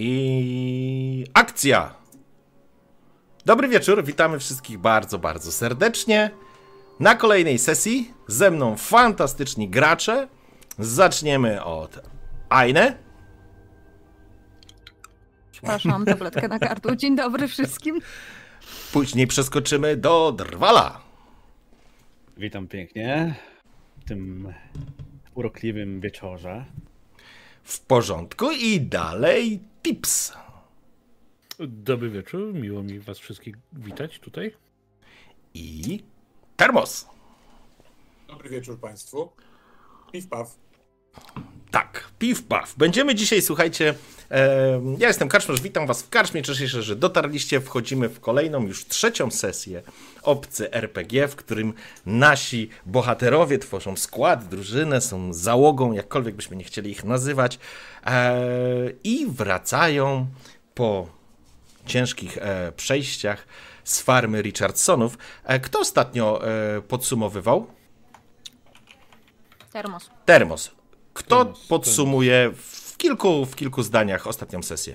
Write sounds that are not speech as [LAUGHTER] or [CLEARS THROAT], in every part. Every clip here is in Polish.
I akcja! Dobry wieczór, witamy wszystkich bardzo, bardzo serdecznie. Na kolejnej sesji ze mną fantastyczni gracze. Zaczniemy od Aine. Przepraszam, tabletkę na gardło. Dzień dobry wszystkim. Później przeskoczymy do Drwala. Witam pięknie w tym urokliwym wieczorze. W porządku i dalej Dobry wieczór, miło mi was wszystkich witać tutaj. I termos. Dobry wieczór Państwu. Piw paw. Tak, piw paw. Będziemy dzisiaj, słuchajcie, e, ja jestem Karczmarz, witam was w Karczmie, cieszę się, że dotarliście, wchodzimy w kolejną, już trzecią sesję Obcy RPG, w którym nasi bohaterowie tworzą skład, drużynę, są załogą, jakkolwiek byśmy nie chcieli ich nazywać i wracają po ciężkich e, przejściach z farmy Richardsonów. E, kto ostatnio e, podsumowywał? Termos. Termos. Kto Termos, podsumuje w kilku, w kilku zdaniach ostatnią sesję?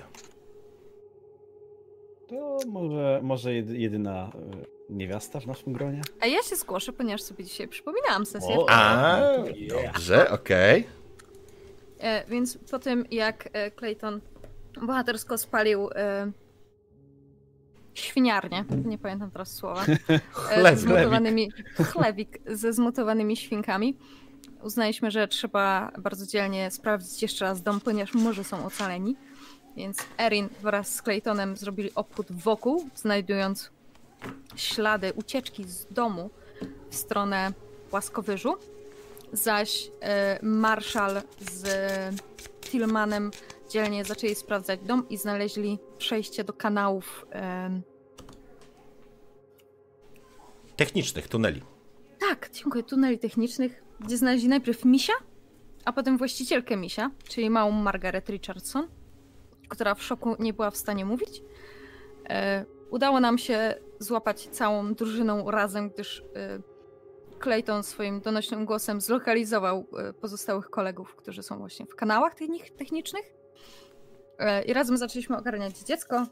To może, może jedy- jedyna e, niewiasta w naszym gronie? A ja się zgłoszę, ponieważ sobie dzisiaj przypominałam sesję. O. A, dobrze, okej. E, więc po tym, jak e, Clayton bohatersko spalił e, świniarnię, nie pamiętam teraz słowa, e, [LAUGHS] Chleb. ze zmutowanymi, chlebik ze zmutowanymi świnkami, uznaliśmy, że trzeba bardzo dzielnie sprawdzić jeszcze raz dom, ponieważ może są ocaleni. Więc Erin wraz z Claytonem zrobili obchód wokół, znajdując ślady ucieczki z domu w stronę płaskowyżu. Zaś e, Marszal z Tillmanem dzielnie zaczęli sprawdzać dom i znaleźli przejście do kanałów. em, Technicznych tuneli. tak, dziękuję, tuneli technicznych, gdzie znaleźli najpierw misia, a potem właścicielkę misia, czyli małą Margaret Richardson, która w szoku nie była w stanie mówić. E, udało nam się złapać całą drużyną razem, gdyż e, Clayton swoim donośnym głosem zlokalizował e, pozostałych kolegów, którzy są właśnie w kanałach techni- technicznych. E, I razem zaczęliśmy ogarniać dziecko.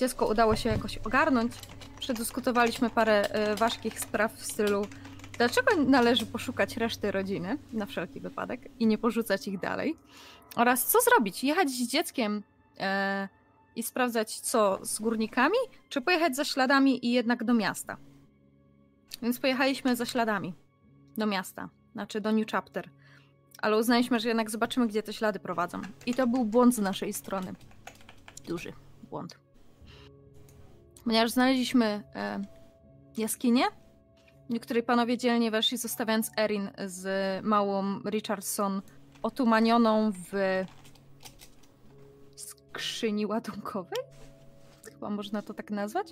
Dziecko udało się jakoś ogarnąć. Przedyskutowaliśmy parę e, ważkich spraw w stylu dlaczego należy poszukać reszty rodziny na wszelki wypadek i nie porzucać ich dalej. Oraz co zrobić? Jechać z dzieckiem i sprawdzać co z górnikami, czy pojechać za śladami i jednak do miasta. Więc pojechaliśmy za śladami do miasta, znaczy do New Chapter. Ale uznaliśmy, że jednak zobaczymy, gdzie te ślady prowadzą. I to był błąd z naszej strony. Duży błąd. Ponieważ znaleźliśmy e, jaskinię, do której panowie dzielnie weszli, zostawiając Erin z małą Richardson otumanioną w skrzyni ładunkowej? Chyba można to tak nazwać.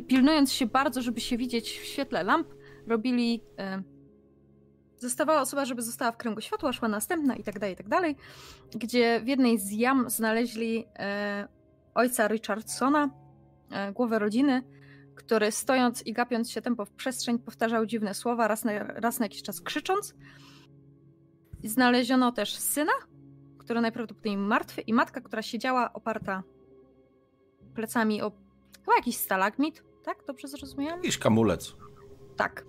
Pilnując się bardzo, żeby się widzieć w świetle lamp, robili. E, zostawała osoba, żeby została w kręgu światła, szła następna i tak dalej, i tak dalej. Gdzie w jednej z jam znaleźli e, ojca Richardsona, e, głowę rodziny, który stojąc i gapiąc się tempo w przestrzeń powtarzał dziwne słowa, raz na, raz na jakiś czas krzycząc. Znaleziono też syna, który najprawdopodobniej martwy i matka, która siedziała oparta plecami o chyba jakiś stalagmit, tak? Dobrze zrozumiałam? Jakiś kamulec. Tak.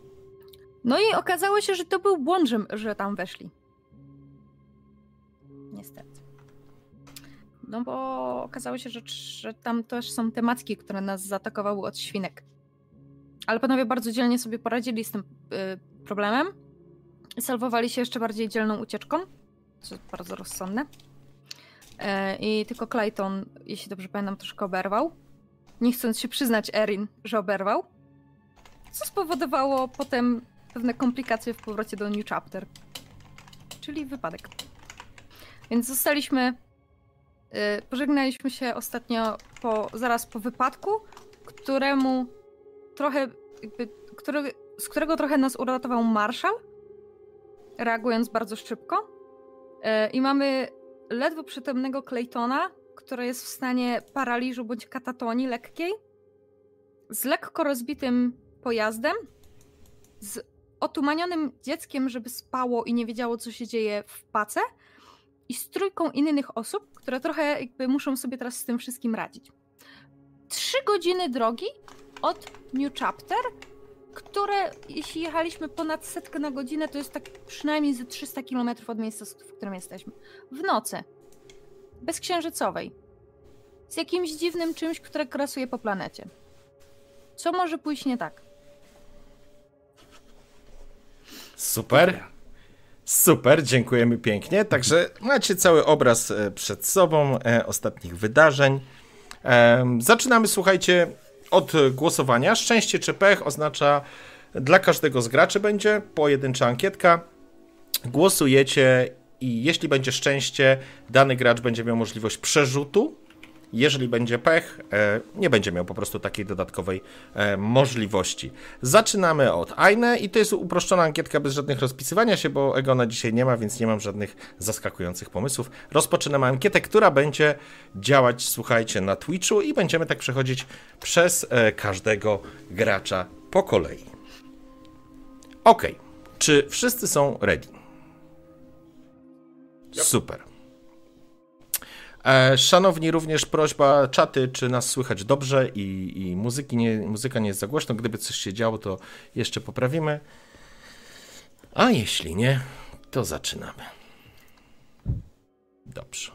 No i okazało się, że to był błąd, że, że tam weszli. Niestety. No bo okazało się, że, że tam też są te macki, które nas zaatakowały od świnek. Ale panowie bardzo dzielnie sobie poradzili z tym y, problemem. Salwowali się jeszcze bardziej dzielną ucieczką, co jest bardzo rozsądne. E, I tylko Clayton, jeśli dobrze pamiętam, troszkę oberwał. Nie chcąc się przyznać Erin, że oberwał. Co spowodowało potem pewne komplikacje w powrocie do New Chapter. Czyli wypadek. Więc zostaliśmy Y, Pożegnaliśmy się ostatnio po, zaraz po wypadku, któremu trochę, jakby, który, z którego trochę nas uratował Marszał, reagując bardzo szybko. Y, I mamy ledwo przytomnego Claytona, który jest w stanie paraliżu bądź katatonii lekkiej, z lekko rozbitym pojazdem, z otumanionym dzieckiem, żeby spało i nie wiedziało, co się dzieje w pace, i z trójką innych osób, które trochę jakby muszą sobie teraz z tym wszystkim radzić. Trzy godziny drogi od New Chapter, które jeśli jechaliśmy ponad setkę na godzinę, to jest tak przynajmniej ze 300 km od miejsca, w którym jesteśmy. W nocy. Bezksiężycowej. Z jakimś dziwnym czymś, które krasuje po planecie. Co może pójść nie tak? Super. Super, dziękujemy pięknie. Także macie cały obraz e, przed sobą e, ostatnich wydarzeń. E, zaczynamy, słuchajcie, od głosowania. Szczęście czy pech oznacza dla każdego z graczy będzie pojedyncza ankietka. Głosujecie i jeśli będzie szczęście, dany gracz będzie miał możliwość przerzutu jeżeli będzie pech, e, nie będzie miał po prostu takiej dodatkowej e, możliwości. Zaczynamy od Aine i to jest uproszczona ankietka bez żadnych rozpisywania się, bo Egona dzisiaj nie ma, więc nie mam żadnych zaskakujących pomysłów. Rozpoczynamy ankietę, która będzie działać, słuchajcie, na Twitchu i będziemy tak przechodzić przez e, każdego gracza po kolei. Ok, czy wszyscy są ready? Super. E, szanowni, również prośba, czaty, czy nas słychać dobrze i, i muzyki nie, muzyka nie jest za głośno. Gdyby coś się działo, to jeszcze poprawimy. A jeśli nie, to zaczynamy. Dobrze.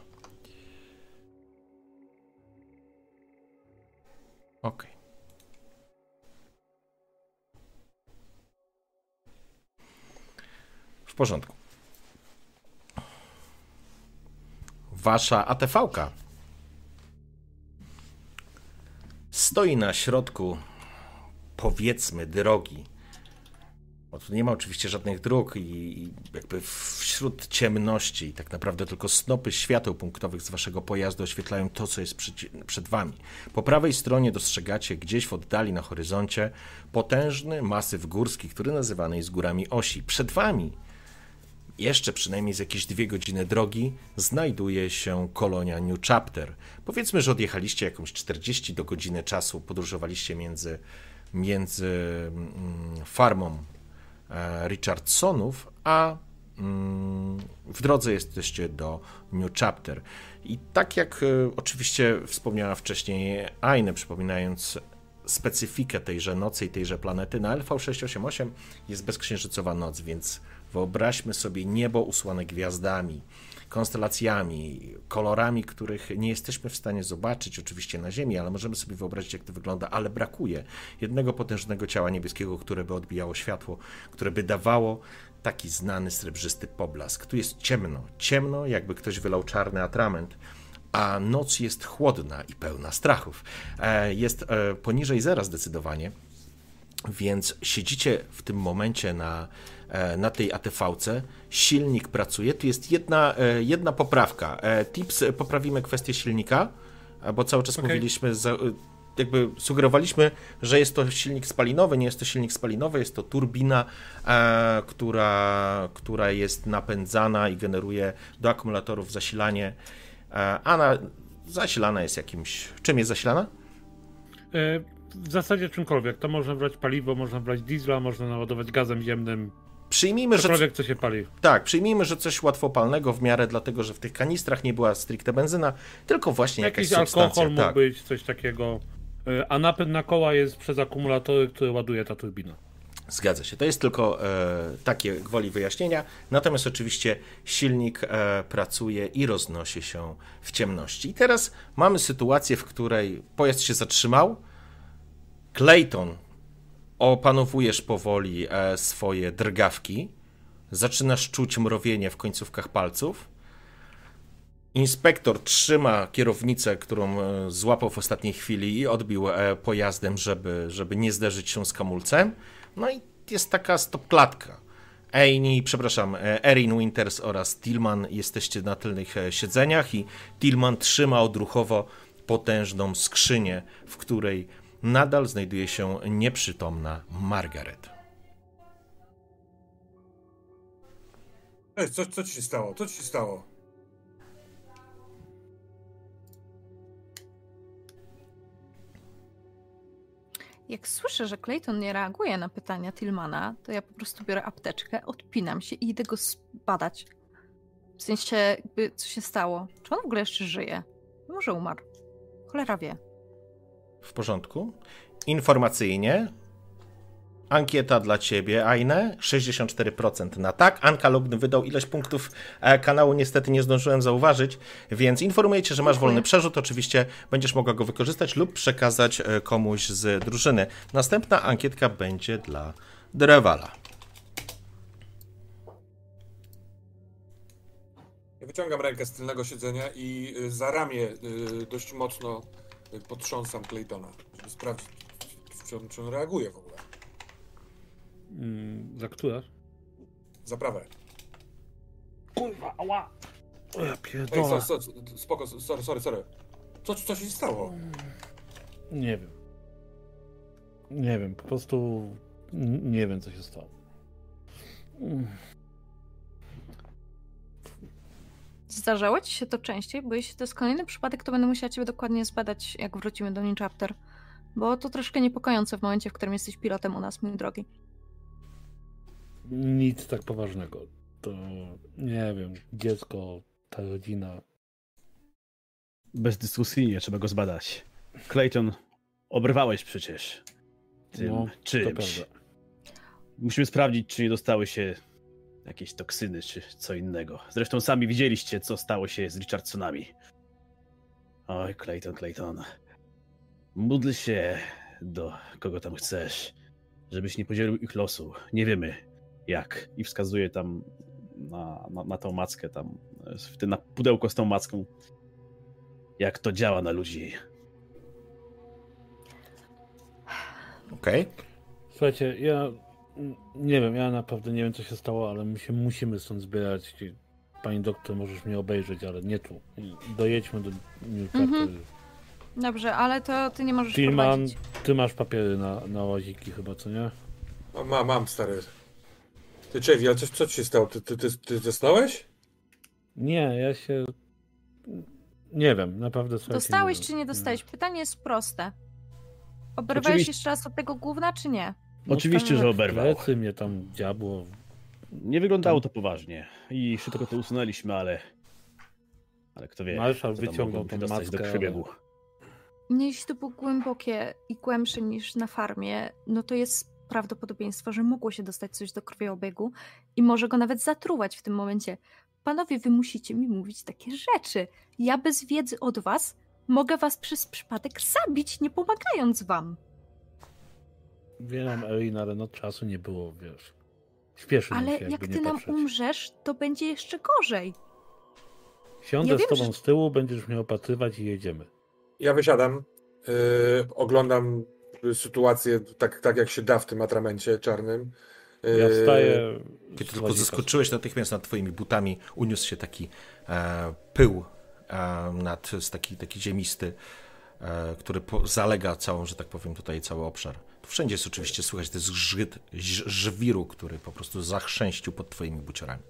Ok. W porządku. Wasza ATV-ka stoi na środku, powiedzmy, drogi. Bo tu nie ma oczywiście żadnych dróg i jakby wśród ciemności tak naprawdę tylko snopy świateł punktowych z waszego pojazdu oświetlają to, co jest przed, przed wami. Po prawej stronie dostrzegacie gdzieś w oddali na horyzoncie potężny masyw górski, który nazywany jest górami osi. Przed wami jeszcze przynajmniej z jakieś dwie godziny drogi znajduje się kolonia New Chapter. Powiedzmy, że odjechaliście jakąś 40 do godziny czasu, podróżowaliście między, między mm, farmą e, Richardsonów, a mm, w drodze jesteście do New Chapter. I tak jak e, oczywiście wspomniała wcześniej Aine, przypominając specyfikę tejże nocy i tejże planety, na LV688 jest bezksiężycowa noc, więc Wyobraźmy sobie niebo usłane gwiazdami, konstelacjami, kolorami, których nie jesteśmy w stanie zobaczyć oczywiście na Ziemi, ale możemy sobie wyobrazić, jak to wygląda, ale brakuje jednego potężnego ciała niebieskiego, które by odbijało światło, które by dawało taki znany srebrzysty poblask. Tu jest ciemno, ciemno, jakby ktoś wylał czarny atrament a noc jest chłodna i pełna strachów. E, jest e, poniżej zera zdecydowanie, więc siedzicie w tym momencie na na tej ATV-ce. Silnik pracuje. Tu jest jedna, e, jedna poprawka. E, tips, poprawimy kwestię silnika, bo cały czas okay. mówiliśmy, jakby sugerowaliśmy, że jest to silnik spalinowy. Nie jest to silnik spalinowy, jest to turbina, która, która jest napędzana i generuje do akumulatorów zasilanie. a na, zasilana jest jakimś. Czym jest zasilana? W zasadzie czymkolwiek. To można brać paliwo, można brać diesla, można naładować gazem ziemnym. Przyjmijmy, że. co się pali. Tak, przyjmijmy, że coś łatwopalnego w miarę, dlatego że w tych kanistrach nie była stricte benzyna, tylko właśnie Jakiś jakaś alkohol mógł tak. być, coś takiego. E, a napęd na koła jest przez akumulatory, które ładuje ta turbina. Zgadza się. To jest tylko e, takie gwoli wyjaśnienia. Natomiast oczywiście silnik e, pracuje i roznosi się w ciemności. I teraz mamy sytuację, w której pojazd się zatrzymał. Clayton opanowujesz powoli e, swoje drgawki, zaczynasz czuć mrowienie w końcówkach palców. Inspektor trzyma kierownicę, którą e, złapał w ostatniej chwili i odbił e, pojazdem, żeby, żeby nie zderzyć się z kamulcem. No i jest taka stopklatka. Amy, przepraszam, Erin Winters oraz Tillman jesteście na tylnych siedzeniach i Tillman trzyma odruchowo potężną skrzynię, w której nadal znajduje się nieprzytomna Margaret. Ej, co, co ci się stało? Co ci się stało? Jak słyszę, że Clayton nie reaguje na pytania Tillmana, to ja po prostu biorę apteczkę, odpinam się i idę go zbadać. W sensie, jakby, co się stało? Czy on w ogóle jeszcze żyje? Może umarł. Cholera wie. W porządku. Informacyjnie. Ankieta dla ciebie, Aine. 64% na tak. Anka Logny wydał ilość punktów e, kanału, niestety nie zdążyłem zauważyć, więc informuję cię, że masz wolny przerzut. Oczywiście będziesz mogła go wykorzystać lub przekazać e, komuś z drużyny. Następna ankietka będzie dla Drewala. Wyciągam rękę z tylnego siedzenia i y, za ramię dość mocno potrząsam Claytona, żeby sprawdzić, czy on, czy on reaguje w ogóle. Mm, za które? Za prawę. Kurwa, ała! O ja Ej, pierdolę. so, so, spoko, sorry, sorry, sorry. Co, co się stało? Nie wiem. Nie wiem, po prostu nie wiem, co się stało. Zdarzało ci się to częściej? Bo jeśli to jest kolejny przypadek, to będę musiała ciebie dokładnie zbadać, jak wrócimy do New Chapter. Bo to troszkę niepokojące w momencie, w którym jesteś pilotem u nas, mój drogi. Nic tak poważnego. To nie wiem, dziecko, ta rodzina. Bezdyskusyjnie trzeba go zbadać. Clayton, obrywałeś przecież tym No, to czymś. prawda. Musimy sprawdzić, czy nie dostały się jakieś toksyny, czy co innego. Zresztą sami widzieliście, co stało się z Richardsonami. Oj, Clayton, Clayton. Módl się do kogo tam chcesz, żebyś nie podzielił ich losu. Nie wiemy jak. I wskazuje tam na, na, na tą mackę, tam, w tym na pudełko z tą macką. Jak to działa na ludzi. Okej. Słuchajcie, ja nie wiem, ja naprawdę nie wiem, co się stało, ale my się musimy stąd zbierać. Pani doktor, możesz mnie obejrzeć, ale nie tu. Dojedźmy do New Chapter. Mhm. Dobrze, ale to ty nie możesz Tillman, prowadzić. ty masz papiery na, na łaziki chyba, co nie? O, mam, mam, stary. Ty, Czewi, ale co, co ci się stało? Ty, ty, ty, ty zasnąłeś? Nie, ja się... Nie wiem, naprawdę słuchajcie, Dostałeś nie czy nie dostałeś? Pytanie jest proste. Oberwałeś Oczywiście- jeszcze raz od tego gówna, czy nie? Oczywiście, że oberwał. Plecy mnie tam diabło. Nie wyglądało to poważnie i szybko to usunęliśmy, ale. Ale kto wie. Marszał wyciągnął tą maskę, do krwiobiegu. Nie, jeśli to było głębokie i głębsze niż na farmie, no to jest prawdopodobieństwo, że mogło się dostać coś do krwiobiegu i może go nawet zatruwać w tym momencie. Panowie, wy musicie mi mówić takie rzeczy. Ja bez wiedzy od was mogę was przez przypadek zabić, nie pomagając wam. Wiem, Erin, ale no czasu nie było, wiesz. Śpieszy Ale się, jak ty nam patrzeć. umrzesz, to będzie jeszcze gorzej. Siądę Ja z wiem, tobą że- z tyłu, będziesz mnie opatrywać i jedziemy. Ja wysiadam, yy, oglądam sytuację tak, tak, jak się da w tym atramencie czarnym. Ja Yy, wstaję. Kiedy tylko zaskoczyłeś, natychmiast nad twoimi butami uniósł się taki e, pył e, nad, z taki, taki ziemisty, e, który po, zalega całą, że tak powiem, tutaj cały obszar. Wszędzie jest oczywiście słychać ten zgrzyt żwiru, który po prostu zachrzęścił pod twoimi buciorami.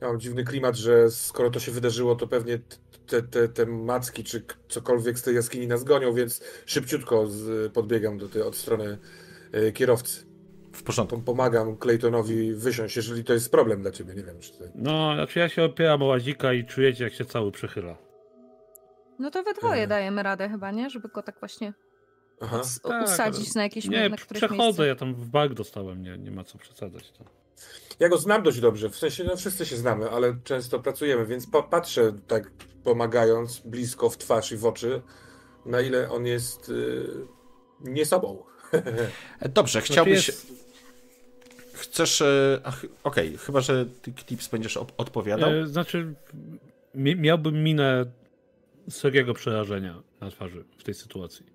Ja mam dziwny klimat, że skoro to się wydarzyło, to pewnie te, te, te macki czy cokolwiek z tej jaskini nas gonią, więc szybciutko z, podbiegam do tej, od strony y, kierowcy. W porządku. Pom- Pomagam Claytonowi wysiąść, jeżeli to jest problem dla ciebie. Nie wiem, czy to... No, znaczy ja się opieram o łazika i czujecie, jak się cały przechyla. No to we dwoje Mhm. dajemy radę chyba, nie? Żeby go tak właśnie Aha. s- Tak, usadzić na jakieś Nie, na przechodzę, miejsce. ja tam w bag dostałem, nie, nie ma co przesadzać. To. Ja go znam dość dobrze, w sensie no wszyscy się znamy, ale często pracujemy, więc pa- patrzę tak pomagając blisko w twarz i w oczy, na ile on jest y, nie sobą. [LAUGHS] Dobrze, Znaczy chciałbyś... jest- Chcesz... e, ach, Okej, chyba, że ty, Tips, będziesz op- odpowiadał. E, znaczy, mi, miałbym minę srogiego przerażenia na twarzy w tej sytuacji.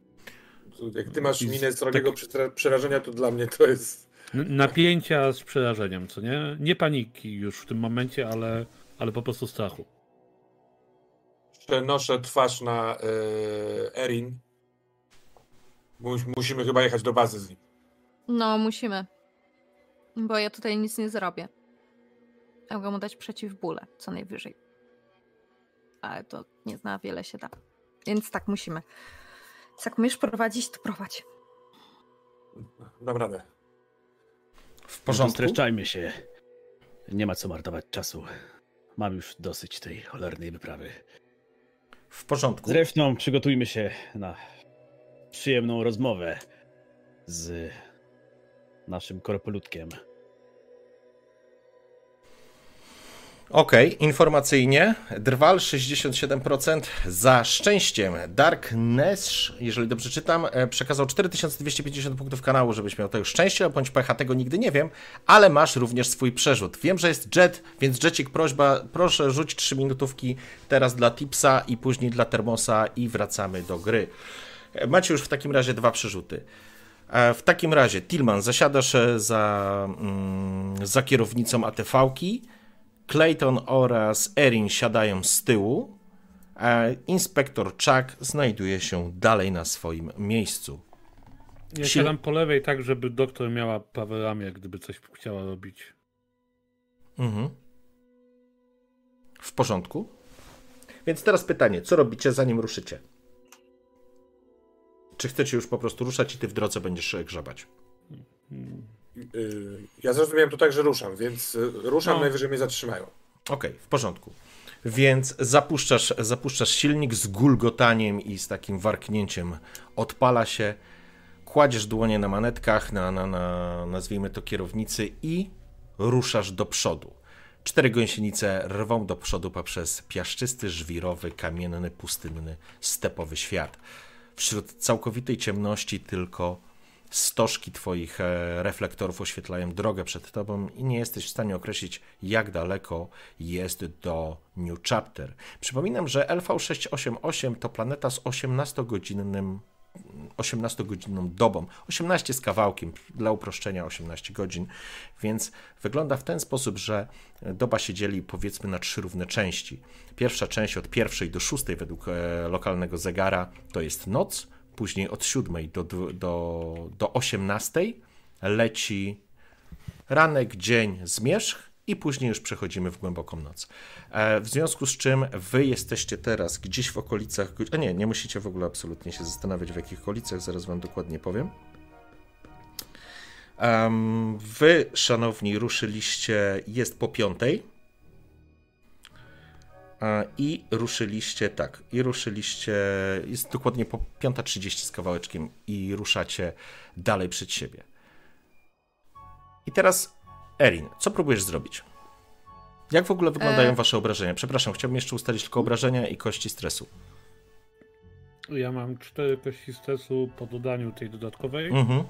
Jak ty masz minę srogiego tak- przera- przerażenia, to dla mnie to jest... Napięcia z przerażeniem, co nie? Nie paniki już w tym momencie, ale, ale po prostu strachu. Przenoszę twarz na y, Erin. Mus- musimy chyba jechać do bazy z nim. No, musimy. Bo ja tutaj nic nie zrobię. Mogę mu dać przeciwbóle, co najwyżej. Ale to nie zna wiele się da. Więc tak, musimy. Jak umiesz prowadzić, to prowadź. Dam radę. W porządku. streszczajmy się. Nie ma co marnować czasu. Mam już dosyć tej cholernej wyprawy. W porządku. Zresztą przygotujmy się na przyjemną rozmowę z naszym korpolutkiem. Okej, informacyjnie. Drwal 67%. Za szczęściem Dark Nesh, jeżeli dobrze czytam, e, przekazał 4250 punktów kanału, żebyś miał to już szczęście, bądź pecha, tego nigdy nie wiem, ale masz również swój przerzut. Wiem, że jest Jet, więc Jetik prośba, proszę rzuć 3 minutówki teraz dla Tipsa i później dla Termosa i wracamy do gry. E, Macie już w takim razie dwa przerzuty. E, W takim razie, Tillman, zasiadasz za, mm, za kierownicą ATV-ki. Clayton oraz Erin siadają z tyłu, a inspektor Chuck znajduje się dalej na swoim miejscu. Ja Sil- siadam po lewej tak, żeby doktor miała prawe ramię, gdyby coś chciała robić. Mhm. W porządku. Więc teraz pytanie, co robicie zanim ruszycie? Czy chcecie już po prostu ruszać i ty w drodze będziesz grzebać? Y, Ja zrozumiałem to tak, że ruszam, więc y, ruszam, No. najwyżej mnie zatrzymają. Okej, w porządku. Więc zapuszczasz, zapuszczasz silnik z gulgotaniem i z takim warknięciem odpala się, kładziesz dłonie na manetkach, na, na, na nazwijmy to kierownicy i ruszasz do przodu. Cztery gąsienice rwą do przodu poprzez piaszczysty, żwirowy, kamienny, pustynny, stepowy świat. Wśród całkowitej ciemności tylko stożki twoich e, reflektorów oświetlają drogę przed tobą i nie jesteś w stanie określić, jak daleko jest do New Chapter. Przypominam, że LV688 to planeta z 18-godzinnym 18-godzinną dobą. 18 z kawałkiem, dla uproszczenia 18 godzin, więc wygląda w ten sposób, że doba się dzieli powiedzmy na trzy równe części. Pierwsza część od pierwszej do szóstej według e, lokalnego zegara to jest noc, później od siódmej do, dw- do, do 18 leci ranek, dzień, zmierzch i później już przechodzimy w głęboką noc. E, W związku z czym wy jesteście teraz gdzieś w okolicach, a nie, nie musicie w ogóle absolutnie się zastanawiać w jakich okolicach, zaraz wam dokładnie powiem. Em, Wy, szanowni, ruszyliście, jest po piątej. A, I ruszyliście, tak, i ruszyliście, jest dokładnie po 5.30 z kawałeczkiem i ruszacie dalej przed siebie. I teraz, Erin, co próbujesz zrobić? Jak w ogóle wyglądają E. wasze obrażenia? Przepraszam, chciałbym jeszcze ustalić tylko obrażenia i kości stresu. Ja mam cztery kości stresu po dodaniu tej dodatkowej, Mhm.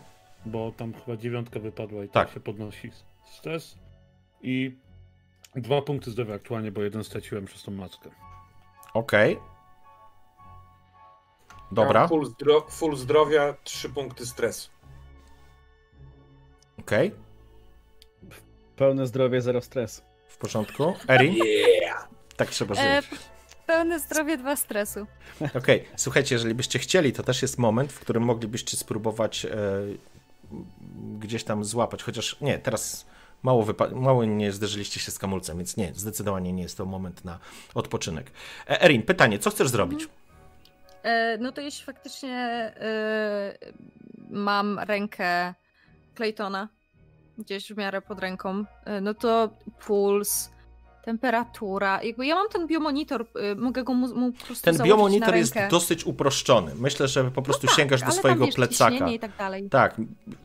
bo tam chyba dziewiątka wypadła i Tak. tak się podnosi stres. I dwa punkty zdrowia aktualnie, bo jeden straciłem przez tą maskę. Okej. Ja Dobra, Full, zdro full zdrowia, trzy punkty stresu. okej, Pełne zdrowie, zero stresu. w porządku. Erin? Tak trzeba E, żyć. pełne zdrowie, dwa stresu. Okej, słuchajcie, jeżeli byście chcieli, to też jest moment, w którym moglibyście spróbować e, gdzieś tam złapać, chociaż nie, teraz mało, wypa- mało nie zderzyliście się z kamulcem, więc nie, zdecydowanie nie jest to moment na odpoczynek. E, Erin, pytanie, co chcesz zrobić? E, no to jeśli faktycznie e, mam rękę Claytona gdzieś w miarę pod ręką, e, no to puls, temperatura, jakby ja mam ten biomonitor, e, mogę go mu, mu po prostu Ten biomonitor jest dosyć uproszczony. Myślę, że po prostu tak, sięgasz do swojego wiesz, plecaka. i tak dalej. Tak,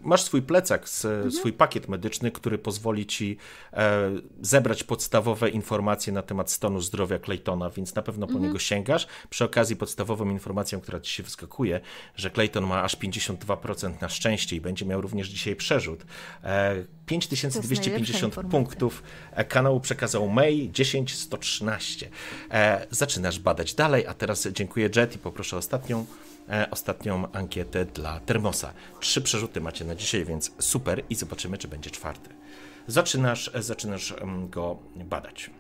masz swój plecak, Mhm. swój pakiet medyczny, który pozwoli ci e, zebrać podstawowe informacje na temat stanu zdrowia Claytona, więc na pewno po Mhm. niego sięgasz. Przy okazji podstawową informacją, która ci się wyskakuje, że Clayton ma aż 52% na szczęście i będzie miał również dzisiaj przerzut. E, 5250 informacja. punktów e, kanału przekazał May 10113. E, zaczynasz badać dalej, a teraz dziękuję Jet i poproszę ostatnią e, ostatnią ankietę dla Termosa. Trzy przerzuty macie na dzisiaj, więc super i zobaczymy, czy będzie czwarty. Zaczynasz, e, zaczynasz em, go badać.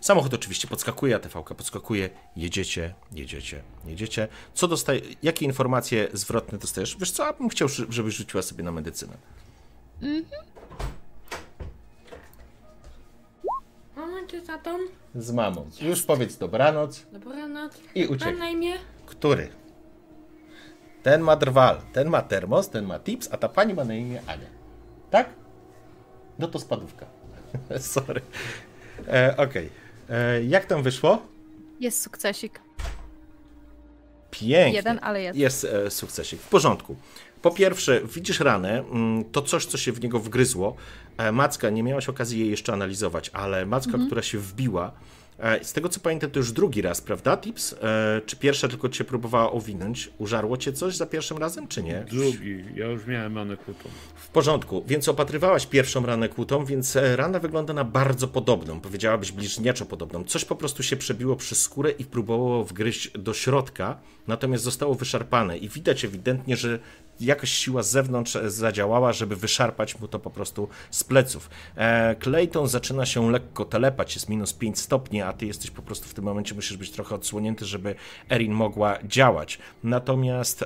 Samochód oczywiście podskakuje, ATV podskakuje, jedziecie, jedziecie, jedziecie. Co dostaje, jakie informacje zwrotne dostajesz? Wiesz co, ja bym chciał, żebyś rzuciła sobie na medycynę. Momenty, tatą. Z mamą. Już powiedz dobranoc Dobranoc. i Mam uciekaj. na imię? Który? Ten ma drwal, ten ma termos, ten ma tips, a ta pani ma na imię Ania. Tak? No to spadówka. [LAUGHS] Sorry. E, Okej. E, Jak tam wyszło? Jest sukcesik. Pięknie. Jeden, ale jest. Jest e, sukcesik. W porządku. Po pierwsze, widzisz ranę, mm, to coś, co się w niego wgryzło. E, Macka, nie miałaś okazji jej jeszcze analizować, ale macka, Mhm. która się wbiła, e, z tego co pamiętam, to już drugi raz, prawda, Tips? E, Czy pierwsza tylko cię próbowała owinąć? Użarło cię coś za pierwszym razem, czy nie? Drugi, ja już miałem manę kłutą. W porządku, więc opatrywałaś pierwszą ranę kłutą, więc rana wygląda na bardzo podobną, powiedziałabyś bliźniaczo podobną. Coś po prostu się przebiło przez skórę i próbowało wgryźć do środka, natomiast zostało wyszarpane i widać ewidentnie, że jakaś siła z zewnątrz e, zadziałała, żeby wyszarpać mu to po prostu z pleców. E, Clayton zaczyna się lekko telepać, jest minus 5 stopni, a ty jesteś po prostu w tym momencie, musisz być trochę odsłonięty, żeby Erin mogła działać. Natomiast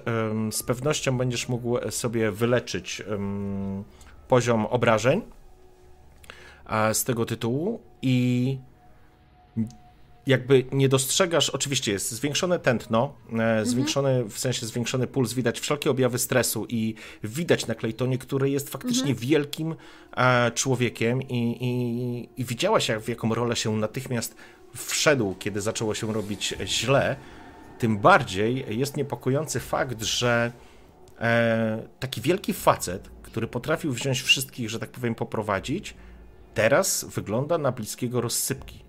z pewnością będziesz mógł sobie wyleczyć poziom obrażeń z tego tytułu i jakby nie dostrzegasz, oczywiście jest zwiększone tętno, e, zwiększony, w sensie zwiększony puls, widać wszelkie objawy stresu i widać na Claytonie, który jest faktycznie wielkim e, człowiekiem i, i, i widziałaś, jak, w jaką rolę się natychmiast wszedł, kiedy zaczęło się robić źle. Tym bardziej jest niepokojący fakt, że e, taki wielki facet, który potrafił wziąć wszystkich, że tak powiem, poprowadzić, teraz wygląda na bliskiego rozsypki.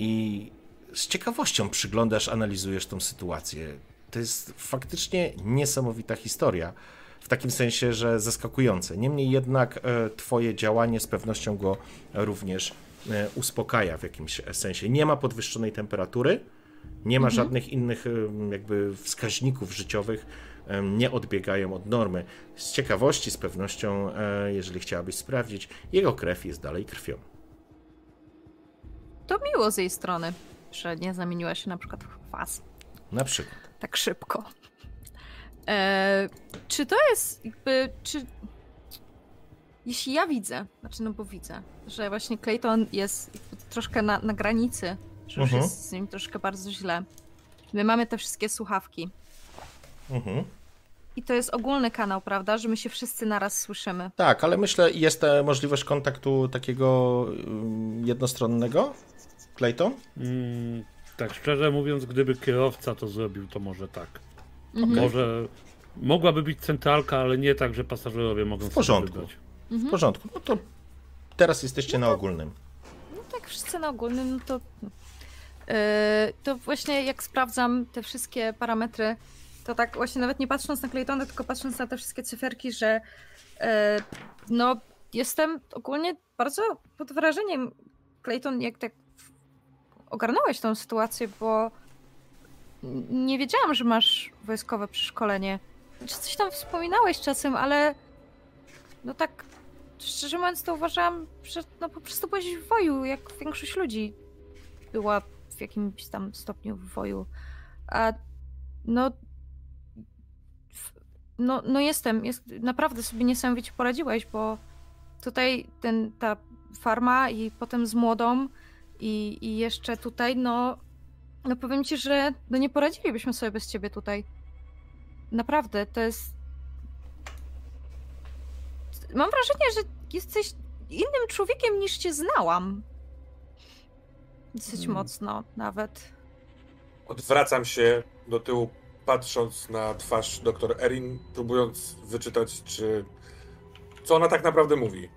I z ciekawością przyglądasz, analizujesz tą sytuację. To jest faktycznie niesamowita historia. W takim sensie, że zaskakujące. Niemniej jednak e, Twoje działanie z pewnością go również e, uspokaja w jakimś sensie. Nie ma podwyższonej temperatury, nie ma żadnych innych jakby wskaźników życiowych, nie odbiegają od normy. Z ciekawości, z pewnością, e, jeżeli chciałabyś sprawdzić, jego krew jest dalej krwią. To miło z jej strony, że nie zamieniła się na przykład w was Na przykład. tak szybko. E, czy to jest jakby, czy... Jeśli ja widzę, znaczy no bo widzę, że właśnie Clayton jest troszkę na, na granicy, że już Mhm. jest z nim troszkę bardzo źle. My mamy te wszystkie słuchawki. Mhm. I to jest ogólny kanał, prawda? Że my się wszyscy naraz słyszymy. Tak, ale myślę, jest możliwość kontaktu takiego ym, jednostronnego, Clayton? Mm, tak szczerze mówiąc, gdyby kierowca to zrobił, to może tak. Mhm. Może mogłaby być centralka, ale nie tak, że pasażerowie mogą W porządku. sobie wybrać. W porządku. No to teraz jesteście na ogólnym. No tak, wszyscy na ogólnym, no to. Yy, to właśnie jak sprawdzam te wszystkie parametry, to tak właśnie nawet nie patrząc na Claytona, tylko patrząc na te wszystkie cyferki, że yy, no jestem ogólnie bardzo pod wrażeniem. Clayton, jak tak ogarnąłeś tą sytuację, bo nie wiedziałam, że masz wojskowe przeszkolenie. Czy coś tam wspominałeś czasem, ale no tak szczerze mówiąc, to uważam, że no po prostu byłeś w woju, jak większość ludzi była w jakimś tam stopniu w woju. A no. No, no jestem, jest, naprawdę sobie niesamowicie poradziłeś, bo tutaj ten, ta farma i potem z młodą i, i jeszcze tutaj, no, no powiem ci, że no nie poradzilibyśmy sobie bez ciebie tutaj. Naprawdę, to jest Mam wrażenie, że jesteś innym człowiekiem niż cię znałam. Dosyć Hmm. mocno nawet. Odwracam się do tyłu, patrząc na twarz dr Erin, próbując wyczytać, czy co ona tak naprawdę mówi.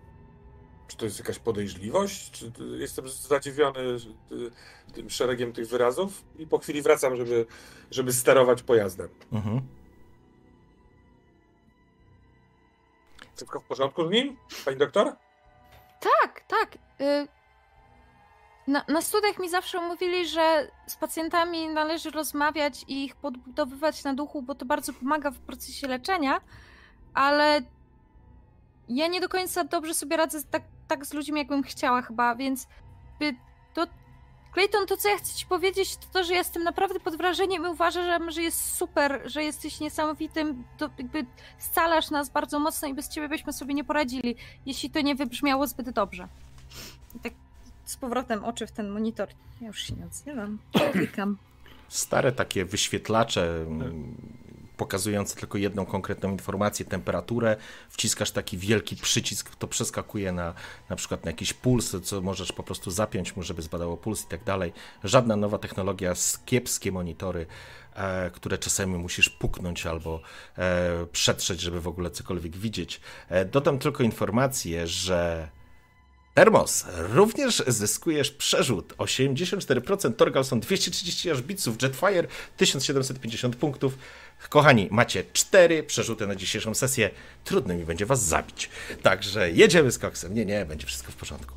Czy to jest jakaś podejrzliwość? Czy jestem zadziwiony tym szeregiem tych wyrazów i po chwili wracam, żeby, żeby sterować pojazdem. Mhm. Wszystko w porządku z nim, pani doktor? Tak, tak. y, Na, na studiach mi zawsze mówili, że z pacjentami należy rozmawiać i ich podbudowywać na duchu, bo to bardzo pomaga w procesie leczenia, ale ja nie do końca dobrze sobie radzę tak, tak z ludźmi, jakbym chciała chyba, więc to Clayton, to co ja chcę ci powiedzieć, to to, że jestem naprawdę pod wrażeniem i uważam, że jest super, że jesteś niesamowitym, to jakby scalasz nas bardzo mocno i bez ciebie byśmy sobie nie poradzili, jeśli to nie wybrzmiało zbyt dobrze. I tak z powrotem oczy w ten monitor. Ja już się nie odzywam. Klikam. Stare takie wyświetlacze, mm, pokazujące tylko jedną konkretną informację, temperaturę, wciskasz taki wielki przycisk, to przeskakuje na na przykład na jakiś puls, co możesz po prostu zapiąć mu, żeby zbadało puls i tak dalej. Żadna nowa technologia, kiepskie monitory, e, które czasami musisz puknąć albo e, przetrzeć, żeby w ogóle cokolwiek widzieć. E, dodam tylko informację, że Termos, również zyskujesz przerzut 84%, Torgalson 230 aż bitsów, Jetfire 1750 punktów. Kochani, macie cztery przerzuty na dzisiejszą sesję. Trudno mi będzie was zabić. Także jedziemy z koksem. Nie, nie, będzie wszystko w porządku.